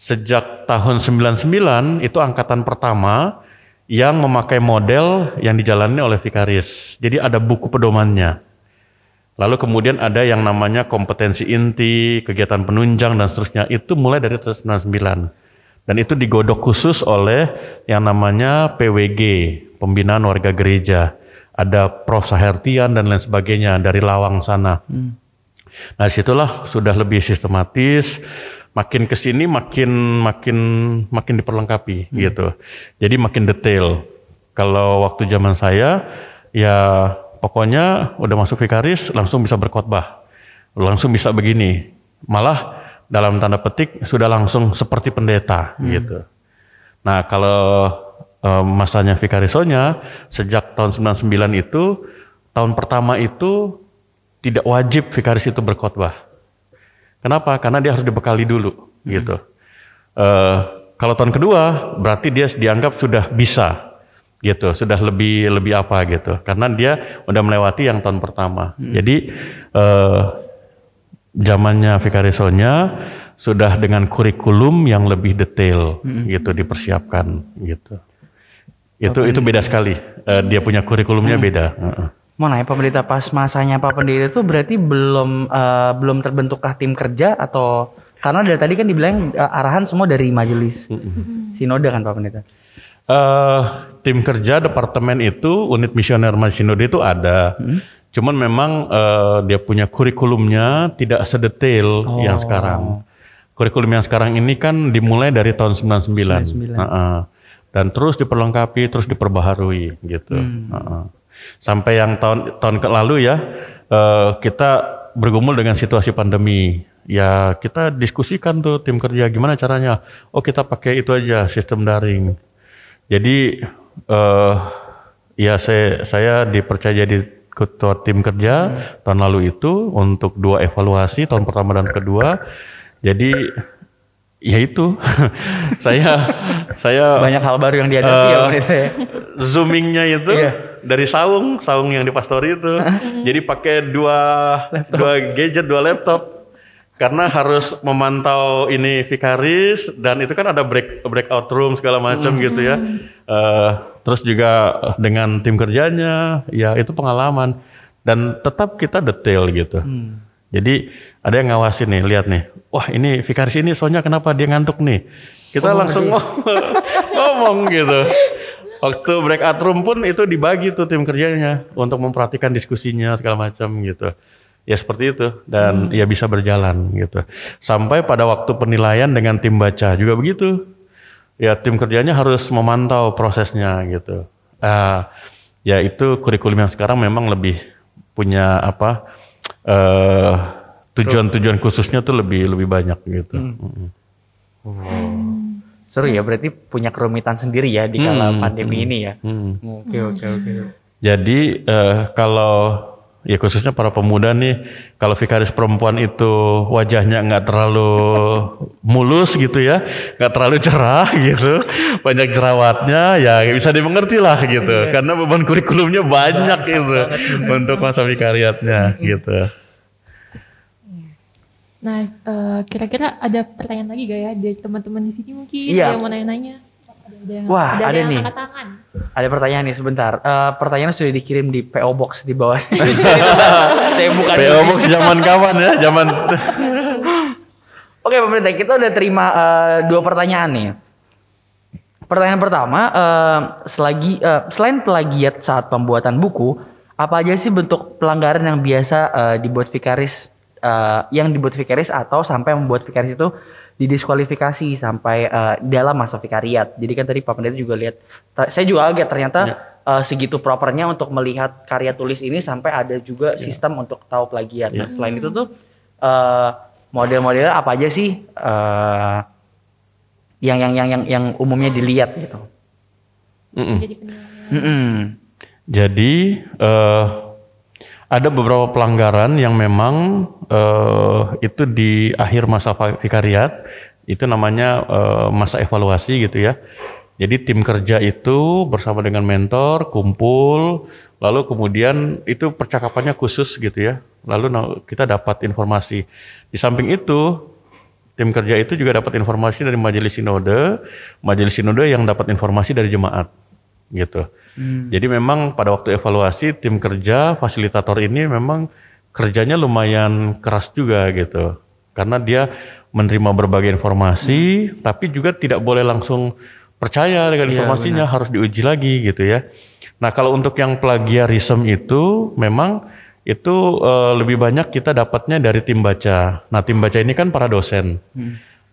sejak tahun 99 itu angkatan pertama yang memakai model yang dijalani oleh vikaris. Jadi ada buku pedomannya. Lalu kemudian ada yang namanya kompetensi inti, kegiatan penunjang dan seterusnya. Itu mulai dari tahun 99. Dan itu digodok khusus oleh yang namanya PWG, Pembinaan Warga Gereja. Ada Prof. Sahertian dan lain sebagainya dari Lawang sana. Nah di situlah sudah lebih sistematis, makin ke sini makin makin makin diperlengkapi gitu. Jadi makin detail. Kalau waktu zaman saya ya pokoknya udah masuk vikaris langsung bisa berkhotbah, langsung bisa begini. Malah dalam tanda petik sudah langsung seperti pendeta gitu. Nah kalau eh, masanya vikarisonya sejak tahun 99 itu tahun pertama itu tidak wajib vikaris itu berkhotbah. Kenapa? Karena dia harus dibekali dulu, gitu. Eh, kalau tahun kedua, berarti dia dianggap sudah bisa, gitu. Sudah lebih lebih apa, gitu. Karena dia udah melewati yang tahun pertama. Jadi eh, zamannya vikarisonya sudah dengan kurikulum yang lebih detail, gitu dipersiapkan, gitu. Itu itu beda sekali Eh, dia punya kurikulumnya beda. Heeh. Mau nanya Pak Pendeta pas masanya Pak Pendeta itu berarti belum eh, belum terbentukkah tim kerja atau karena dari tadi kan dibilang eh, arahan semua dari majelis sinode kan Pak Pendeta. Eh, tim kerja departemen itu unit misioner Sinode itu ada. Cuman memang eh, dia punya kurikulumnya tidak sedetail yang sekarang. Kurikulum yang sekarang ini kan dimulai dari tahun 99. Heeh. Dan terus diperlengkapi, terus diperbaharui gitu. Heeh. Sampai yang tahun tahun ke lalu ya eh, kita bergumul dengan situasi pandemi. Ya kita diskusikan tuh tim kerja gimana caranya. Oh kita pakai itu aja sistem daring. Jadi eh ya saya saya dipercaya jadi ketua tim kerja tahun lalu itu untuk dua evaluasi tahun pertama dan kedua. Jadi ya itu saya saya Banyak hal baru yang dihadapi Pendeta ya. zoomingnya itu Iya. dari saung saung yang di pastori itu jadi pakai dua dua gadget dua laptop karena harus memantau ini vikaris dan itu kan ada break breakout room segala macam gitu ya. Eh, terus juga dengan tim kerjanya ya itu pengalaman. Dan tetap kita detail gitu. Jadi ada yang ngawasin nih lihat nih. Wah ini vikaris ini soalnya kenapa dia ngantuk nih? Kita langsung ngomong, ngomong gitu. Waktu breakout room pun itu dibagi tuh tim kerjanya untuk memperhatikan diskusinya segala macam gitu. Ya seperti itu dan ya bisa berjalan gitu. Sampai pada waktu penilaian dengan tim baca juga begitu. Ya tim kerjanya harus memantau prosesnya gitu. Ah, ya itu kurikulum yang sekarang memang lebih punya apa eh, tujuan-tujuan khususnya tuh lebih lebih banyak gitu. Mm. Seru ya berarti punya kerumitan sendiri ya di kala Hmm, pandemi ini ya. Hmm. Oke oke oke. Jadi eh, kalau ya khususnya para pemuda nih, kalau vikaris perempuan itu wajahnya nggak terlalu mulus gitu ya, nggak terlalu cerah gitu, banyak jerawatnya, ya bisa dimengerti lah gitu, karena beban kurikulumnya banyak itu untuk masa vikariatnya gitu. Nah, eh, kira-kira ada pertanyaan lagi gak ya dari teman-teman di sini mungkin Iya. ada yang mau nanya-nanya? Ada, yang- Wah, ada yang nih. tangan. Ada pertanyaan nih sebentar. Eh, pertanyaan sudah dikirim di PO Box di bawah. Saya buka PO. Box zaman kapan ya? Zaman Oke pemerintah kita udah terima eh, dua pertanyaan nih. Pertanyaan pertama, eh, selagi eh, selain plagiat saat pembuatan buku, apa aja sih bentuk pelanggaran yang biasa eh, dibuat vikaris, eh, yang dibuat vikaris atau sampai membuat vikaris itu didiskualifikasi sampai eh, dalam masa vikariat. Jadi kan tadi Pak Pendeta juga lihat, saya juga kaget ternyata eh, segitu propernya untuk melihat karya tulis ini sampai ada juga sistem untuk tahu plagiat. Nah, selain itu tuh eh, model-model apa aja sih eh, yang yang yang yang yang umumnya dilihat gitu. Jadi penilaian. Mm-mm. Jadi eh, ada beberapa pelanggaran yang memang eh, itu di akhir masa vikariat itu namanya eh, masa evaluasi gitu ya. Jadi tim kerja itu bersama dengan mentor kumpul, lalu kemudian itu percakapannya khusus gitu ya. Lalu kita dapat informasi. Di samping itu tim kerja itu juga dapat informasi dari majelis sinode, majelis sinode yang dapat informasi dari jemaat gitu. Jadi memang pada waktu evaluasi tim kerja fasilitator ini memang kerjanya lumayan keras juga gitu. Karena dia menerima berbagai informasi tapi juga tidak boleh langsung percaya dengan informasinya harus diuji lagi gitu ya. Nah, kalau untuk yang plagiarisme itu memang itu eh, lebih banyak kita dapatnya dari tim baca. Nah, tim baca ini kan para dosen.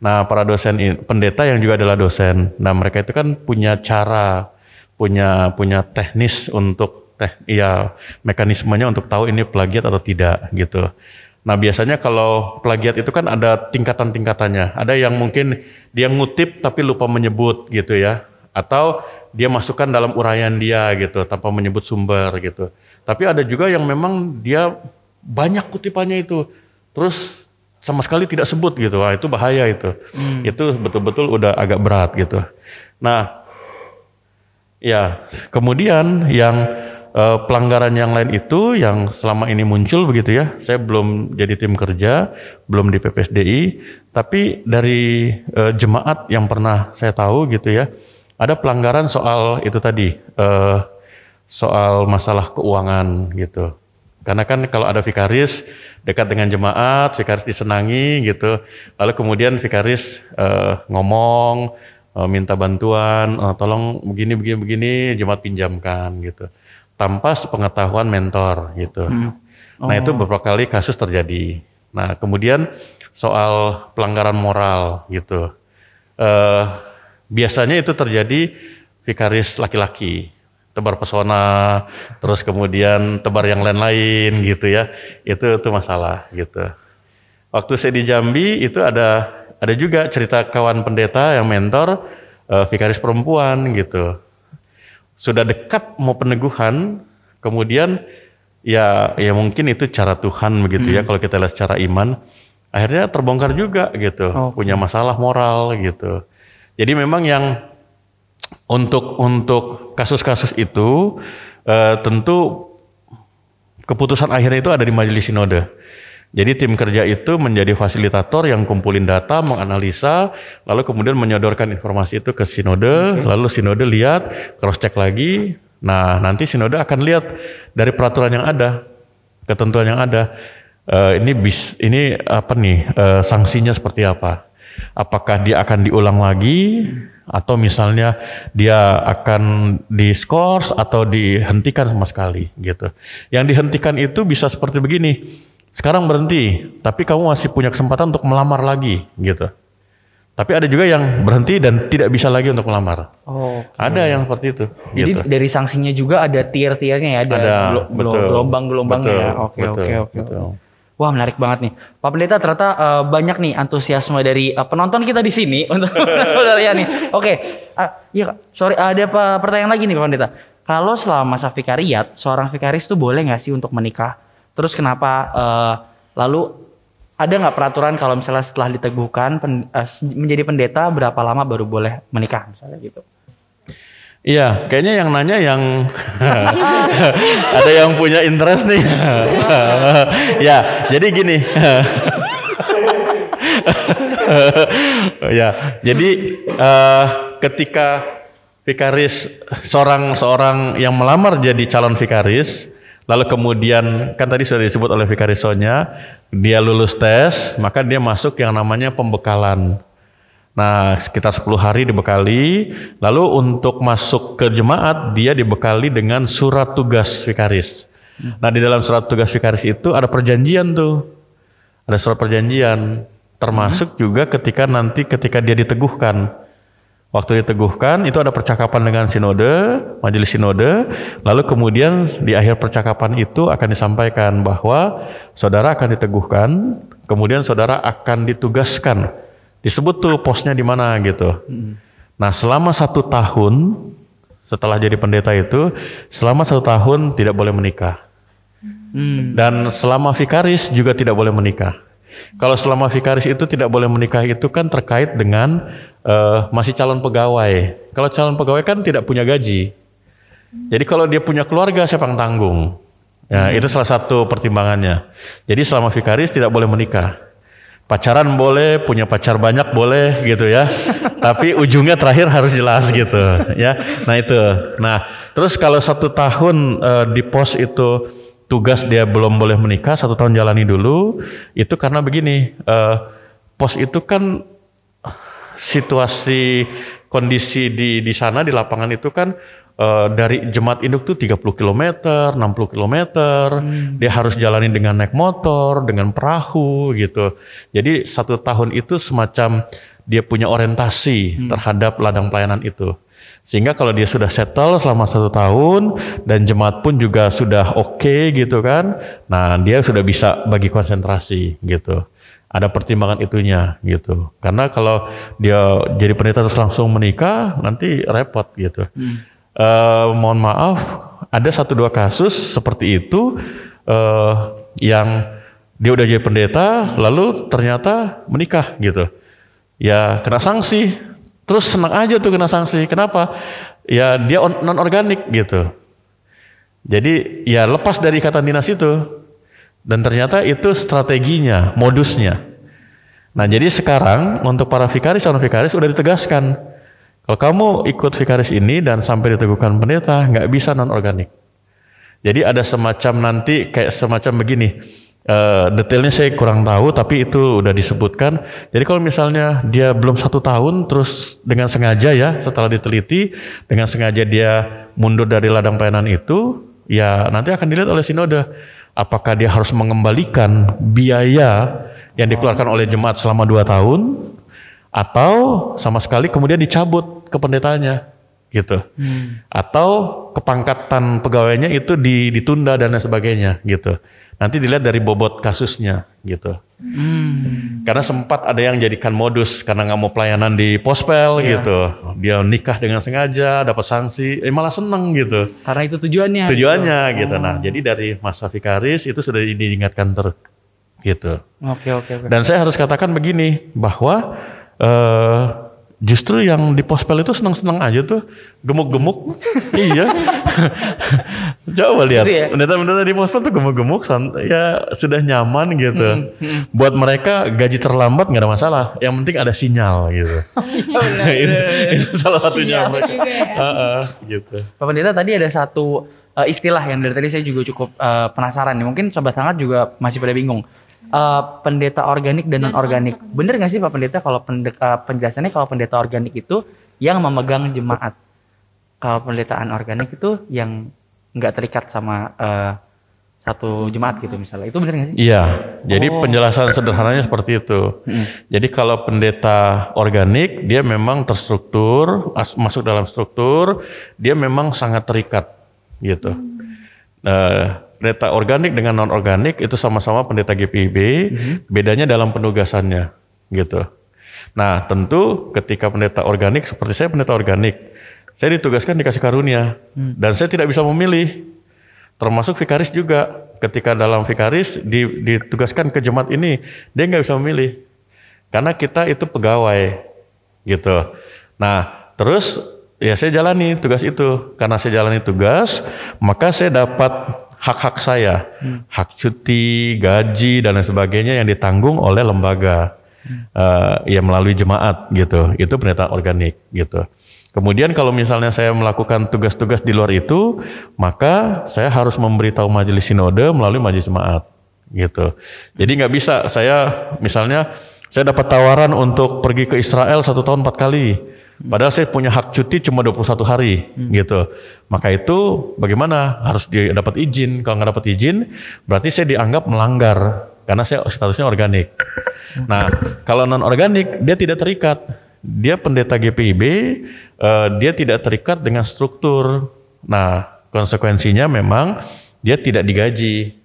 Nah, para dosen pendeta yang juga adalah dosen. Nah, mereka itu kan punya cara, punya punya teknis untuk teh ya mekanismenya untuk tahu ini plagiat atau tidak gitu. Nah, biasanya kalau plagiat itu kan ada tingkatan-tingkatannya. Ada yang mungkin dia ngutip tapi lupa menyebut gitu ya. Atau dia masukkan dalam uraian dia gitu tanpa menyebut sumber gitu. Tapi ada juga yang memang dia banyak kutipannya itu. Terus sama sekali tidak sebut gitu. Wah, itu bahaya itu. Itu betul-betul udah agak berat gitu. Nah, ya, kemudian yang eh, pelanggaran yang lain itu yang selama ini muncul begitu ya. Saya belum jadi tim kerja, belum di PPSDI, tapi dari eh, jemaat yang pernah saya tahu gitu ya. Ada pelanggaran soal itu tadi eh, soal masalah keuangan gitu. Karena kan kalau ada vikaris dekat dengan jemaat, vikaris disenangi gitu. Lalu kemudian vikaris eh, ngomong, minta bantuan, eh, tolong begini begini begini, jemaat pinjamkan gitu. Tanpa sepengetahuan mentor gitu. Nah itu beberapa kali kasus terjadi. Nah kemudian soal pelanggaran moral gitu. Eh, biasanya itu terjadi vikaris laki-laki tebar pesona, terus kemudian tebar yang lain-lain gitu ya. Itu itu masalah gitu. Waktu saya di Jambi itu ada ada juga cerita kawan pendeta yang mentor eh, vikaris perempuan gitu. Sudah dekat mau peneguhan, kemudian ya ya mungkin itu cara Tuhan begitu ya kalau kita lihat secara iman. Akhirnya terbongkar juga gitu, punya masalah moral gitu. Jadi memang yang untuk untuk kasus-kasus itu eh, tentu keputusan akhirnya itu ada di majelis sinode. Jadi tim kerja itu menjadi fasilitator yang kumpulin data, menganalisa, lalu kemudian menyodorkan informasi itu ke sinode, lalu sinode lihat, cross check lagi. Nah, nanti sinode akan lihat dari peraturan yang ada, ketentuan yang ada. eh, ini bis, ini apa nih eh, sanksinya seperti apa? Apakah dia akan diulang lagi atau misalnya dia akan diskors atau dihentikan sama sekali gitu. Yang dihentikan itu bisa seperti begini. Sekarang berhenti, tapi kamu masih punya kesempatan untuk melamar lagi gitu. Tapi ada juga yang berhenti dan tidak bisa lagi untuk melamar. Oh. Ada yang seperti itu Jadi gitu. dari sanksinya juga ada tier-tiernya ya, ada, Ada, gelombang-gelombangnya ya. Oke, betul, oke, oke. betul. Wah menarik banget nih, Pak Pendeta ternyata eh, banyak nih antusiasme dari eh, penonton kita di sini untuk lihat nih. Oke, Ah, iya Kak. sorry ada apa pertanyaan lagi nih Pak Pendeta. Kalau selama masa vikariat, seorang vikaris tuh boleh nggak sih untuk menikah? Terus kenapa? eh, lalu ada nggak peraturan kalau misalnya setelah diteguhkan pen- eh, menjadi pendeta berapa lama baru boleh menikah misalnya gitu? Iya, kayaknya yang nanya yang ada yang punya interest nih. ya, jadi gini. ya, jadi eh, ketika vikaris seorang seorang yang melamar jadi calon vikaris, lalu kemudian kan tadi sudah disebut oleh vikarisonya, dia lulus tes, maka dia masuk yang namanya pembekalan. Nah, sekitar 10 hari dibekali. Lalu untuk masuk ke jemaat, dia dibekali dengan surat tugas vikaris. Nah, di dalam surat tugas vikaris itu ada perjanjian tuh. Ada surat perjanjian. Termasuk juga ketika nanti ketika dia diteguhkan. Waktu diteguhkan itu ada percakapan dengan sinode, majelis sinode, lalu kemudian di akhir percakapan itu akan disampaikan bahwa saudara akan diteguhkan, kemudian saudara akan ditugaskan. Disebut tuh posnya di mana gitu. Nah selama satu tahun setelah jadi pendeta itu, selama satu tahun tidak boleh menikah. Dan selama vikaris juga tidak boleh menikah. Kalau selama vikaris itu tidak boleh menikah itu kan terkait dengan eh, masih calon pegawai. Kalau calon pegawai kan tidak punya gaji. Jadi kalau dia punya keluarga siapa yang tanggung? Ya, itu salah satu pertimbangannya. Jadi selama vikaris tidak boleh menikah. Pacaran boleh, punya pacar banyak boleh gitu ya. Tapi ujungnya terakhir harus jelas gitu ya. Nah itu. Nah terus kalau satu tahun eh, di pos itu tugas dia belum boleh menikah, satu tahun jalani dulu. Itu karena begini, eh, pos itu kan situasi kondisi di di sana di lapangan itu kan eh, dari jemaat induk tuh 30 km, 60 km, dia harus jalani dengan naik motor, dengan perahu gitu. Jadi satu tahun itu semacam dia punya orientasi terhadap ladang pelayanan itu. Sehingga kalau dia sudah settle selama satu tahun dan jemaat pun juga sudah oke gitu kan, nah dia sudah bisa bagi konsentrasi gitu. Ada pertimbangan itunya gitu. Karena kalau dia jadi pendeta terus langsung menikah, nanti repot gitu. Eh, mohon maaf, ada satu dua kasus seperti itu eh, yang dia udah jadi pendeta, lalu ternyata menikah gitu. Ya kena sanksi, terus senang aja tuh kena sanksi. Kenapa? Ya dia non organik gitu. Jadi ya lepas dari ikatan dinas itu. Dan ternyata itu strateginya, modusnya. Nah jadi sekarang untuk para vikaris, calon vikaris udah ditegaskan. Kalau kamu ikut vikaris ini dan sampai diteguhkan pendeta, nggak bisa non organik. Jadi ada semacam nanti kayak semacam begini. Eh, detailnya saya kurang tahu, tapi itu udah disebutkan. Jadi kalau misalnya dia belum satu tahun, terus dengan sengaja ya, setelah diteliti, dengan sengaja dia mundur dari ladang pelayanan itu, ya nanti akan dilihat oleh sinode apakah dia harus mengembalikan biaya yang dikeluarkan oleh jemaat selama dua tahun, atau sama sekali kemudian dicabut kependetaannya, gitu, atau kepangkatan pegawainya itu di- ditunda dan lain sebagainya, gitu. Nanti dilihat dari bobot kasusnya gitu. Karena sempat ada yang jadikan modus karena nggak mau pelayanan di pospel gitu. Dia nikah dengan sengaja, dapat sanksi, eh malah seneng gitu. Karena itu tujuannya. Tujuannya gitu. Nah, jadi dari masa vikaris itu sudah diingatkan ter gitu. Oke oke oke. Dan saya harus katakan begini bahwa eh justru yang di pospel itu senang-senang aja tuh, gemuk-gemuk. iya. Coba lihat, ya? pendeta-pendeta di pospel tuh gemuk-gemuk, ya sudah nyaman gitu. Hmm, Buat mereka gaji terlambat nggak ada masalah, yang penting ada sinyal gitu. itu, itu salah satunya. Heeh, gitu. Pak Pendeta tadi ada satu eh, istilah yang dari tadi saya juga cukup eh, penasaran nih. Mungkin sobat hangat juga masih pada bingung. Eh, pendeta organik dan non organik. Bener nggak sih Pak Pendeta kalau pende- eh, penjelasannya kalau pendeta organik itu yang memegang jemaat. Kalau pendetaan organik itu yang nggak terikat sama eh, satu jemaat gitu misalnya. Itu bener nggak sih? Iya, jadi Oh. penjelasan sederhananya seperti itu. Jadi kalau pendeta organik, dia memang terstruktur, as- masuk dalam struktur, dia memang sangat terikat, gitu. Nah, pendeta organik dengan non organik itu sama-sama pendeta GPIB, bedanya dalam penugasannya, gitu. Nah, tentu ketika pendeta organik, seperti saya pendeta organik, saya ditugaskan dikasih karunia, dan saya tidak bisa memilih. Termasuk vikaris juga. Ketika dalam vikaris di- ditugaskan ke jemaat ini dia nggak bisa memilih. Karena kita itu pegawai gitu. Nah terus ya saya jalani tugas itu. Karena saya jalani tugas maka saya dapat hak-hak saya. Hak cuti gaji dan lain sebagainya yang ditanggung oleh lembaga eh, ya melalui jemaat gitu. Itu pendeta organik gitu. Kemudian kalau misalnya saya melakukan tugas-tugas di luar itu, maka saya harus memberitahu majelis sinode melalui majelis jemaat, gitu. Jadi nggak bisa. Saya misalnya saya dapat tawaran untuk pergi ke Israel satu tahun empat kali, padahal saya punya hak cuti cuma 21 hari, gitu. Maka itu bagaimana harus dia dapat izin? Kalau nggak dapat izin, berarti saya dianggap melanggar karena saya statusnya organik. Nah, kalau non organik dia tidak terikat. Dia pendeta GPIB, eh, dia tidak terikat dengan struktur. Nah, konsekuensinya memang dia tidak digaji.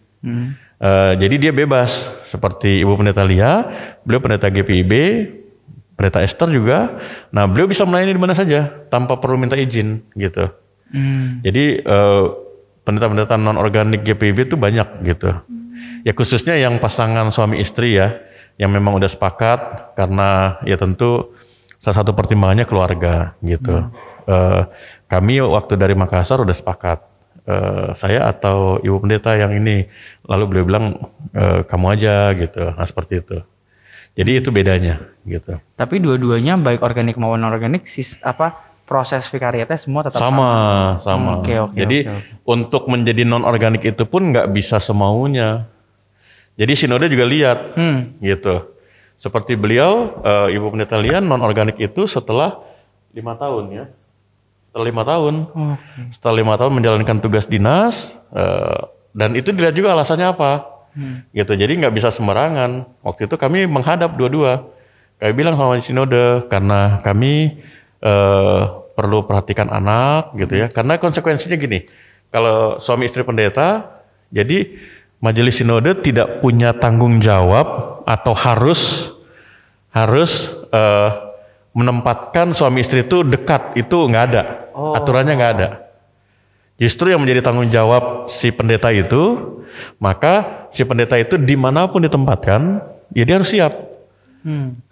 Eh, jadi dia bebas seperti Ibu Pendeta Lia, beliau pendeta GPIB, pendeta Esther juga. Nah, beliau bisa melayani di mana saja tanpa perlu minta izin gitu. Jadi eh, pendeta-pendeta non organik GPIB itu banyak gitu. Ya khususnya yang pasangan suami istri ya, yang memang udah sepakat karena ya tentu salah satu pertimbangannya keluarga gitu. Eh, kami waktu dari Makassar udah sepakat. Eh, saya atau ibu pendeta yang ini, lalu beliau bilang "Eh, kamu aja gitu. Nah seperti itu. Jadi itu bedanya gitu. Tapi dua-duanya baik organik maupun non organik sis, apa proses vikariatnya semua tetap sama sama. Oke, oke, Jadi oke, oke. untuk menjadi non organik itu pun nggak bisa semaunya. Jadi sinode juga lihat Hmm. gitu. Seperti beliau eh, Ibu Pendeta Lian non organik itu setelah lima tahun ya. Setelah lima tahun, setelah lima tahun menjalankan tugas dinas eh, dan itu dilihat juga alasannya apa. Gitu. Jadi nggak bisa sembarangan. Waktu itu kami menghadap dua-dua. Kami bilang sama sinode karena kami eh, perlu perhatikan anak gitu ya. Karena konsekuensinya gini, kalau suami istri pendeta, jadi majelis sinode tidak punya tanggung jawab atau harus harus eh, menempatkan suami istri itu dekat itu nggak ada, aturannya nggak ada. Justru yang menjadi tanggung jawab si pendeta itu, maka si pendeta itu di mana pun ditempatkan, ya dia harus siap.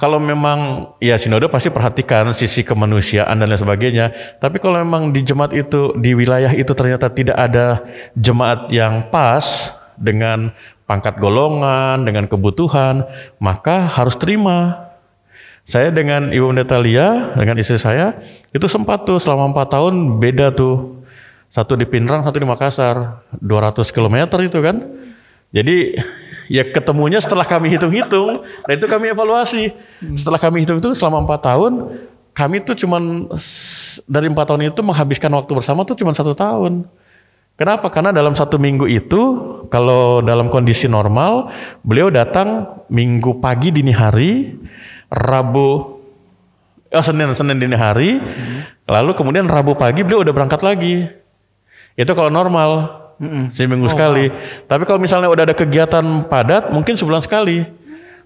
Kalau memang ya sinode pasti perhatikan sisi kemanusiaan dan lain sebagainya. Tapi kalau memang di jemaat itu di wilayah itu ternyata tidak ada jemaat yang pas dengan pangkat golongan, dengan kebutuhan, maka harus terima. Saya dengan Ibu Pendeta Lia, dengan istri saya, itu sempat tuh selama empat tahun beda tuh. Satu di Pinrang, satu di Makassar. 200 km itu kan. Jadi ya ketemunya setelah kami hitung-hitung. Nah itu kami evaluasi. Setelah kami hitung-hitung selama empat tahun, kami tuh cuman dari empat tahun itu menghabiskan waktu bersama tuh cuman satu tahun. Kenapa? Karena dalam satu minggu itu, kalau dalam kondisi normal, beliau datang minggu pagi dini hari, Rabu, oh Senin Senin dini hari, lalu kemudian Rabu pagi beliau udah berangkat lagi. Itu kalau normal, seminggu sekali. Tapi kalau misalnya udah ada kegiatan padat, mungkin sebulan sekali.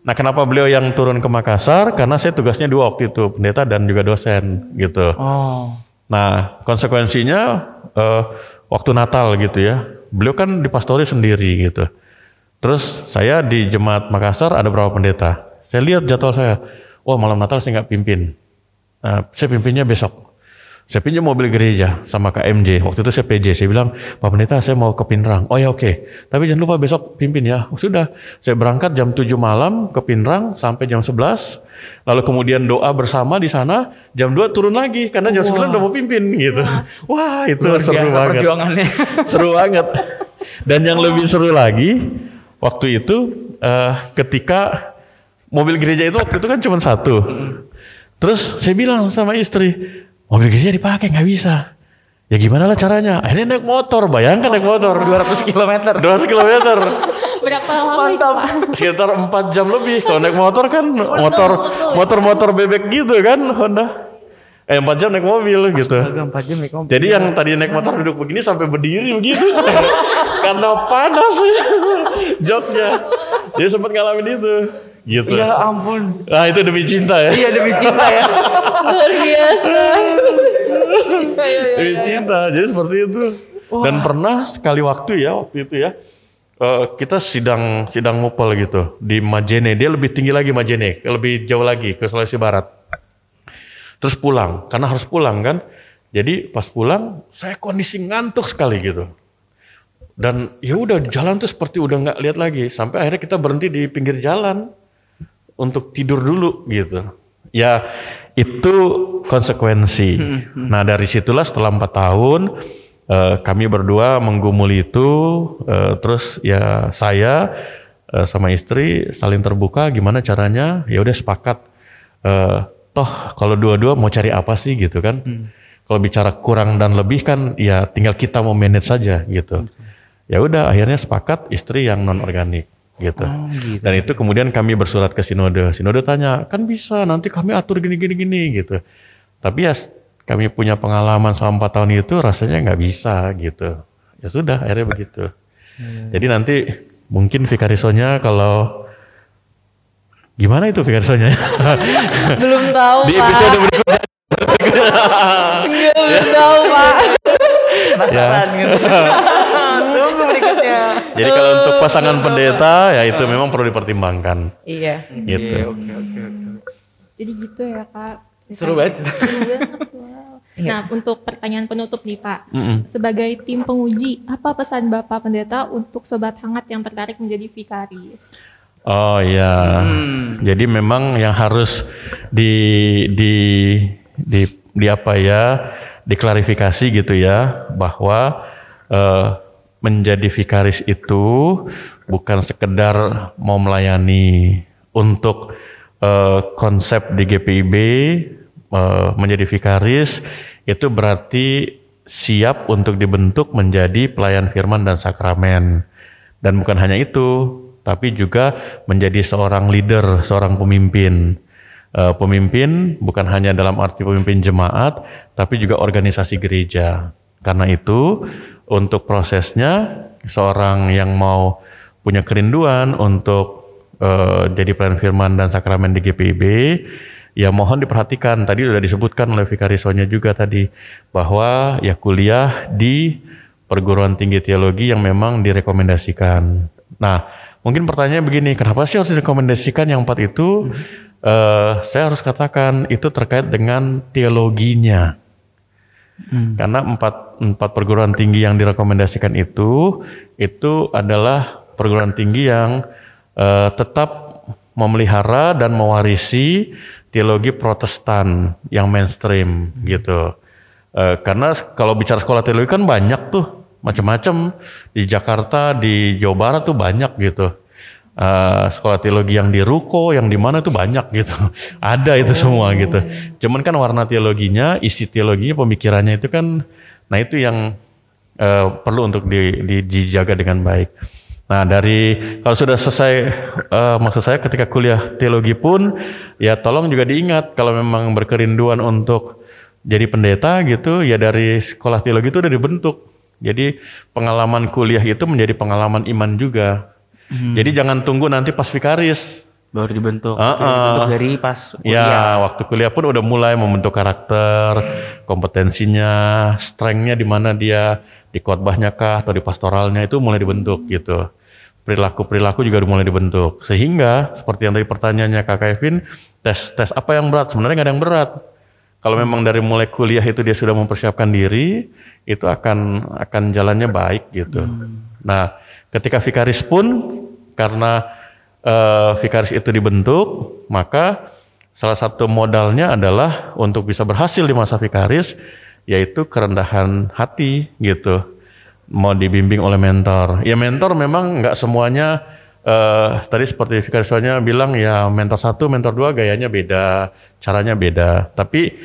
Nah, kenapa beliau yang turun ke Makassar? Karena saya tugasnya dua waktu itu, pendeta dan juga dosen, gitu. Oh. Nah, konsekuensinya eh, waktu Natal gitu ya. Beliau kan di pastori sendiri gitu. Terus saya di jemaat Makassar ada berapa pendeta. Saya lihat jadwal saya. Wah malam Natal saya nggak pimpin. Nah, saya pimpinnya besok. Saya pinjam mobil gereja sama KMJ. Waktu itu saya PJ. Saya bilang, Pak Pendeta saya mau ke Pinrang. Oh ya oke. Tapi jangan lupa besok pimpin ya. Oh, sudah. Saya berangkat jam 7 malam ke Pinrang sampai jam 11. Lalu kemudian doa bersama di sana. Jam 2 turun lagi. Karena jam 9 udah mau pimpin gitu. Wah itu Luar seru banget. perjuangannya. seru banget. Dan yang lebih seru lagi, waktu itu eh, ketika mobil gereja itu waktu itu kan cuma satu. Terus saya bilang sama istri, mobil gereja dipakai nggak bisa. Ya gimana lah caranya? Akhirnya naik motor, bayangkan naik motor 200 km. 200 km. Berapa lama itu Pak? Sekitar 4 jam lebih. Kalau naik motor kan motor motor-motor bebek gitu kan Honda. Eh 4 jam naik mobil gitu. Agak 4 jam naik mobil. Jadi yang tadi naik motor duduk begini sampai berdiri begitu. Karena panas joknya. Dia sempat ngalamin itu. Gitu. Ya ampun. Nah itu demi cinta ya. Iya demi cinta ya. Luar biasa. Demi cinta. Jadi seperti itu. Dan pernah sekali waktu ya waktu itu ya. eh, kita sidang sidang mupel gitu di Majene. Dia lebih tinggi lagi Majene, lebih jauh lagi ke Sulawesi Barat. Terus pulang, karena harus pulang kan. Jadi pas pulang saya kondisi ngantuk sekali gitu. Dan ya udah jalan tuh seperti udah nggak lihat lagi. Sampai akhirnya kita berhenti di pinggir jalan untuk tidur dulu gitu. Ya itu konsekuensi. Nah dari situlah setelah empat tahun eh, kami berdua menggumuli itu. eh, terus ya saya eh, sama istri saling terbuka. Gimana caranya? Ya udah sepakat. Eh, toh kalau dua-dua mau cari apa sih gitu kan? Kalau bicara kurang dan lebih kan ya tinggal kita mau manage saja gitu. Ya udah akhirnya sepakat istri yang non organik gitu. Dan itu kemudian kami bersurat ke sinode. Sinode tanya, kan bisa nanti kami atur gini gini gini gitu. Tapi ya kami punya pengalaman selama 4 tahun itu rasanya nggak bisa gitu. Ya sudah akhirnya begitu. Jadi nanti mungkin Vikarisonya kalau gimana itu Vikarisonya? Belum tahu Di episode berikutnya. Iya, belum tahu Pak. Penasaran Ya. gitu. Jadi kalau untuk pasangan pendeta ya itu memang perlu dipertimbangkan Iya. gitu. Oke oke oke. Jadi gitu ya Kak. Seru banget. Seru banget, wow. Nah untuk pertanyaan penutup nih Pak. Mm-mm. Sebagai tim penguji, apa pesan Bapak Pendeta untuk Sobat Hangat yang tertarik menjadi vikaris? Oh ya, jadi memang yang harus di di di, di apa ya diklarifikasi gitu ya bahwa eh, menjadi vikaris itu bukan sekedar mau melayani untuk eh, konsep di GPIB eh, menjadi vikaris itu berarti siap untuk dibentuk menjadi pelayan firman dan sakramen dan bukan hanya itu tapi juga menjadi seorang leader, seorang pemimpin. Eh, pemimpin bukan hanya dalam arti pemimpin jemaat, tapi juga organisasi gereja. Karena itu, untuk prosesnya, seorang yang mau punya kerinduan untuk eh, jadi pelayan firman dan sakramen di GPIB, ya mohon diperhatikan. Tadi sudah disebutkan oleh Vikarisonya juga tadi, bahwa ya kuliah di perguruan tinggi teologi yang memang direkomendasikan. Nah, Mungkin pertanyaannya begini, kenapa sih harus direkomendasikan yang empat itu? Eh, saya harus katakan itu terkait dengan teologinya. Karena empat, empat perguruan tinggi yang direkomendasikan itu, itu adalah perguruan tinggi yang eh, tetap memelihara dan mewarisi teologi protestan yang mainstream gitu. Eh, karena kalau bicara sekolah teologi kan banyak tuh macam-macam di Jakarta, di Jawa Barat tuh banyak gitu. Eh, sekolah teologi yang di Ruko, yang di mana tuh banyak gitu. Ada itu semua gitu. Cuman kan warna teologinya, isi teologinya, pemikirannya itu kan, nah itu yang eh, perlu untuk di- di- dijaga dengan baik. Nah dari kalau sudah selesai, eh, maksud saya ketika kuliah teologi pun, ya tolong juga diingat kalau memang berkerinduan untuk jadi pendeta gitu, ya dari sekolah teologi itu udah dibentuk. Jadi pengalaman kuliah itu menjadi pengalaman iman juga. Jadi jangan tunggu nanti pas vikaris. Baru dibentuk. Ah, Jadi dibentuk ah. dari pas Ya, kuliah. waktu kuliah pun udah mulai membentuk karakter, kompetensinya, strengthnya di mana dia di khotbahnya kah atau di pastoralnya itu mulai dibentuk gitu. Perilaku-perilaku juga udah mulai dibentuk. Sehingga seperti yang tadi pertanyaannya Kak Kevin, tes tes apa yang berat? Sebenarnya nggak ada yang berat. Kalau memang dari mulai kuliah itu dia sudah mempersiapkan diri, itu akan akan jalannya baik gitu. Nah, ketika vikaris pun karena eh, vikaris itu dibentuk, maka salah satu modalnya adalah untuk bisa berhasil di masa vikaris, yaitu kerendahan hati gitu. Mau dibimbing oleh mentor. Ya mentor memang nggak semuanya eh, tadi seperti vikarisnya bilang ya mentor satu, mentor dua gayanya beda, caranya beda. Tapi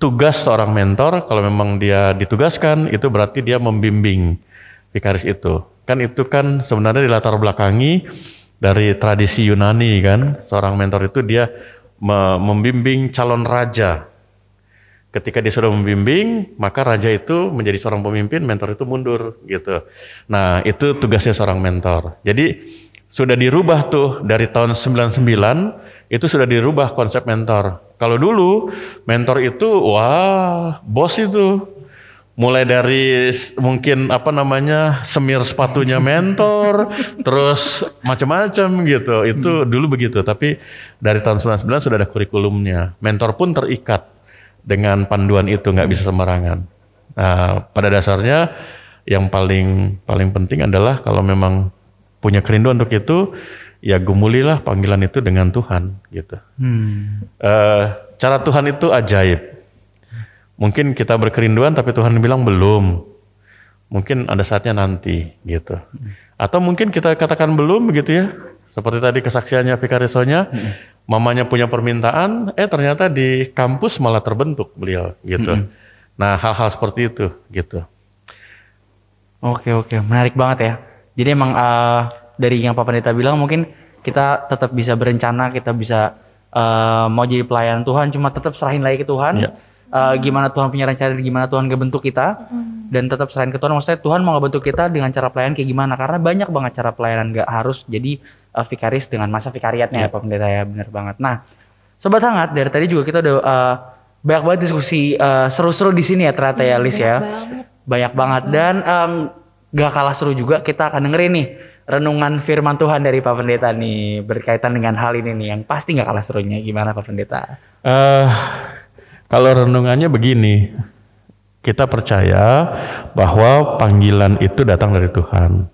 tugas seorang mentor kalau memang dia ditugaskan itu berarti dia membimbing vikaris itu. Kan itu kan sebenarnya di latar belakangi dari tradisi Yunani kan, seorang mentor itu dia me- membimbing calon raja. Ketika dia sudah membimbing, maka raja itu menjadi seorang pemimpin, mentor itu mundur gitu. Nah, itu tugasnya seorang mentor. Jadi sudah dirubah tuh dari tahun 99 itu sudah dirubah konsep mentor. Kalau dulu mentor itu wah, bos itu mulai dari mungkin apa namanya semir sepatunya mentor terus macam-macam gitu. Itu dulu begitu tapi dari tahun 99 sudah ada kurikulumnya. Mentor pun terikat dengan panduan itu nggak bisa sembarangan. Nah, pada dasarnya yang paling paling penting adalah kalau memang punya kerinduan untuk itu ya gumulilah panggilan itu dengan Tuhan gitu. Eh, cara Tuhan itu ajaib Mungkin kita berkerinduan tapi Tuhan bilang belum. Mungkin ada saatnya nanti gitu. Atau mungkin kita katakan belum begitu ya. Seperti tadi kesaksiannya Vikarisonya, mamanya punya permintaan, eh ternyata di kampus malah terbentuk beliau gitu. Nah hal-hal seperti itu gitu. Oke oke menarik banget ya. Jadi emang eh, dari yang Pak Pendeta bilang mungkin kita tetap bisa berencana, kita bisa eh, mau jadi pelayan Tuhan, cuma tetap serahin lagi ke Tuhan. Iya. Eh, gimana Tuhan punya rencana, gimana Tuhan ngebentuk kita, dan tetap serahin ke Tuhan. Maksudnya Tuhan mau ngebentuk kita dengan cara pelayanan kayak gimana? Karena banyak banget cara pelayanan, nggak harus jadi eh, vikaris dengan masa vikariatnya ya Pak Pendeta ya, bener banget. Nah, Sobat Hangat dari tadi juga kita udah eh, banyak banget diskusi eh, seru-seru di sini ya ternyata ya Lis ya banyak banget dan em, gak kalah seru juga kita akan dengerin nih renungan firman Tuhan dari Pak Pendeta nih berkaitan dengan hal ini nih yang pasti gak kalah serunya gimana Pak Pendeta? eh kalau renungannya begini, kita percaya bahwa panggilan itu datang dari Tuhan.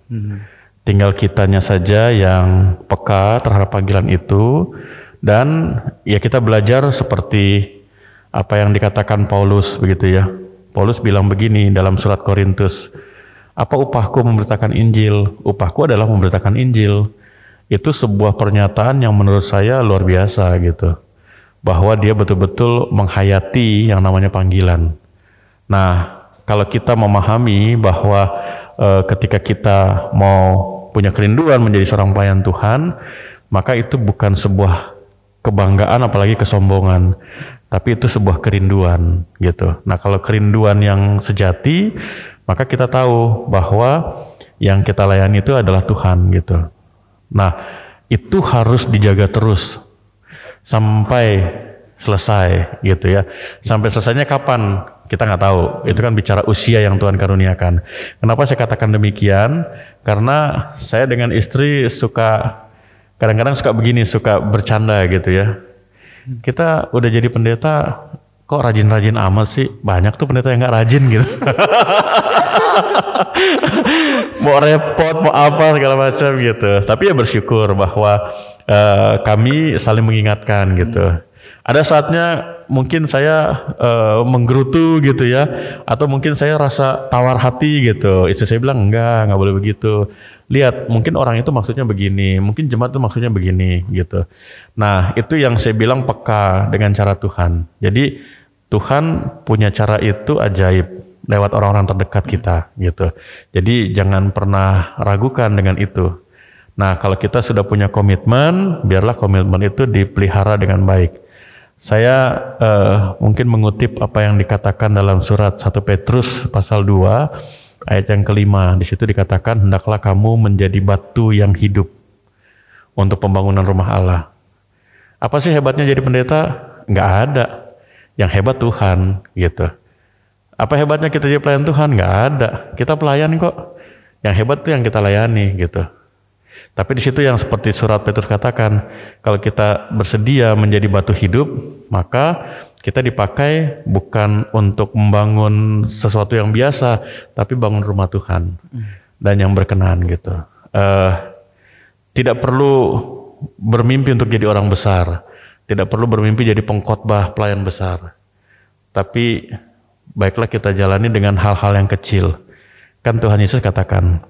Tinggal kitanya saja yang peka terhadap panggilan itu dan ya kita belajar seperti apa yang dikatakan Paulus begitu ya. Paulus bilang begini dalam surat Korintus, apa upahku memberitakan Injil? Upahku adalah memberitakan Injil. Itu sebuah pernyataan yang menurut saya luar biasa gitu bahwa dia betul-betul menghayati yang namanya panggilan. Nah, kalau kita memahami bahwa eh, ketika kita mau punya kerinduan menjadi seorang pelayan Tuhan, maka itu bukan sebuah kebanggaan apalagi kesombongan, tapi itu sebuah kerinduan gitu. Nah, kalau kerinduan yang sejati, maka kita tahu bahwa yang kita layani itu adalah Tuhan gitu. Nah, itu harus dijaga terus sampai selesai gitu ya. Sampai selesainya kapan? Kita nggak tahu. Itu kan bicara usia yang Tuhan karuniakan. Kenapa saya katakan demikian? Karena saya dengan istri suka kadang-kadang suka begini, suka bercanda gitu ya. Kita udah jadi pendeta kok rajin-rajin amat sih? Banyak tuh pendeta yang nggak rajin gitu. mau repot, mau apa segala macam gitu. Tapi ya bersyukur bahwa eh, kami saling mengingatkan gitu. Ada saatnya mungkin saya eh, menggerutu gitu ya, atau mungkin saya rasa tawar hati gitu. Istri saya bilang enggak, nggak boleh begitu. Lihat, mungkin orang itu maksudnya begini, mungkin jemaat itu maksudnya begini gitu. Nah itu yang saya bilang peka dengan cara Tuhan. Jadi Tuhan punya cara itu ajaib lewat orang-orang terdekat kita gitu. Jadi jangan pernah ragukan dengan itu. Nah, kalau kita sudah punya komitmen, biarlah komitmen itu dipelihara dengan baik. Saya eh, mungkin mengutip apa yang dikatakan dalam surat 1 Petrus pasal 2 ayat yang kelima. Di situ dikatakan hendaklah kamu menjadi batu yang hidup untuk pembangunan rumah Allah. Apa sih hebatnya jadi pendeta? Nggak ada. Yang hebat Tuhan gitu. Apa hebatnya kita jadi pelayan Tuhan? Nggak ada. Kita pelayan kok. Yang hebat tuh yang kita layani gitu. Tapi di situ yang seperti surat Petrus katakan, kalau kita bersedia menjadi batu hidup, maka kita dipakai bukan untuk membangun sesuatu yang biasa, tapi bangun rumah Tuhan dan yang berkenan gitu. Eh, tidak perlu bermimpi untuk jadi orang besar, tidak perlu bermimpi jadi pengkhotbah pelayan besar, tapi baiklah kita jalani dengan hal-hal yang kecil. Kan Tuhan Yesus katakan,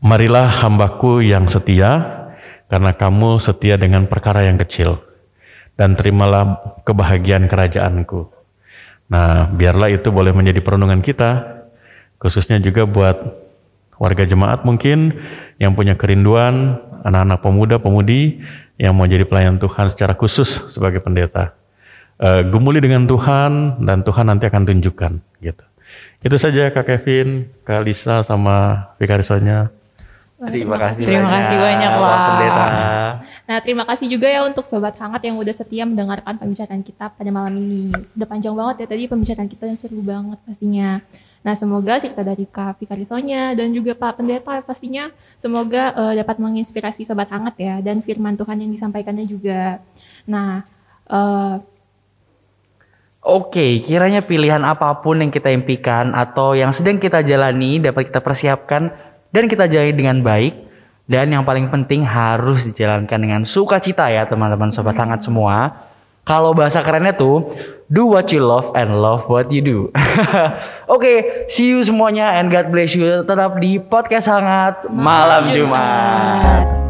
Marilah hambaku yang setia, karena kamu setia dengan perkara yang kecil, dan terimalah kebahagiaan kerajaanku. Nah, biarlah itu boleh menjadi perenungan kita, khususnya juga buat warga jemaat mungkin yang punya kerinduan, anak-anak pemuda, pemudi yang mau jadi pelayan Tuhan secara khusus sebagai pendeta. Eh, gumuli dengan Tuhan dan Tuhan nanti akan tunjukkan gitu. Itu saja Kak Kevin, Kak Lisa sama Vikarisonya. Terima kasih Terima kasih banyak, Pak. Pendeta. Nah, terima kasih juga ya untuk Sobat Hangat yang udah setia mendengarkan pembicaraan kita pada malam ini. Udah panjang banget ya tadi pembicaraan kita dan seru banget pastinya. Nah, semoga cerita dari Kak Fikarisonya dan juga Pak Pendeta pastinya semoga eh, dapat menginspirasi Sobat Hangat ya dan firman Tuhan yang disampaikannya juga. Nah, eh, Oke, kiranya pilihan apa pun yang kita impikan atau yang sedang kita jalani dapat kita persiapkan dan kita jalani dengan baik. Dan yang paling penting harus dijalankan dengan sukacita ya teman-teman sobat hangat semua. Kalau bahasa kerennya tuh do what you love and love what you do. Oke, see you semuanya and God bless you. Tetap di podcast hangat malam Jumat.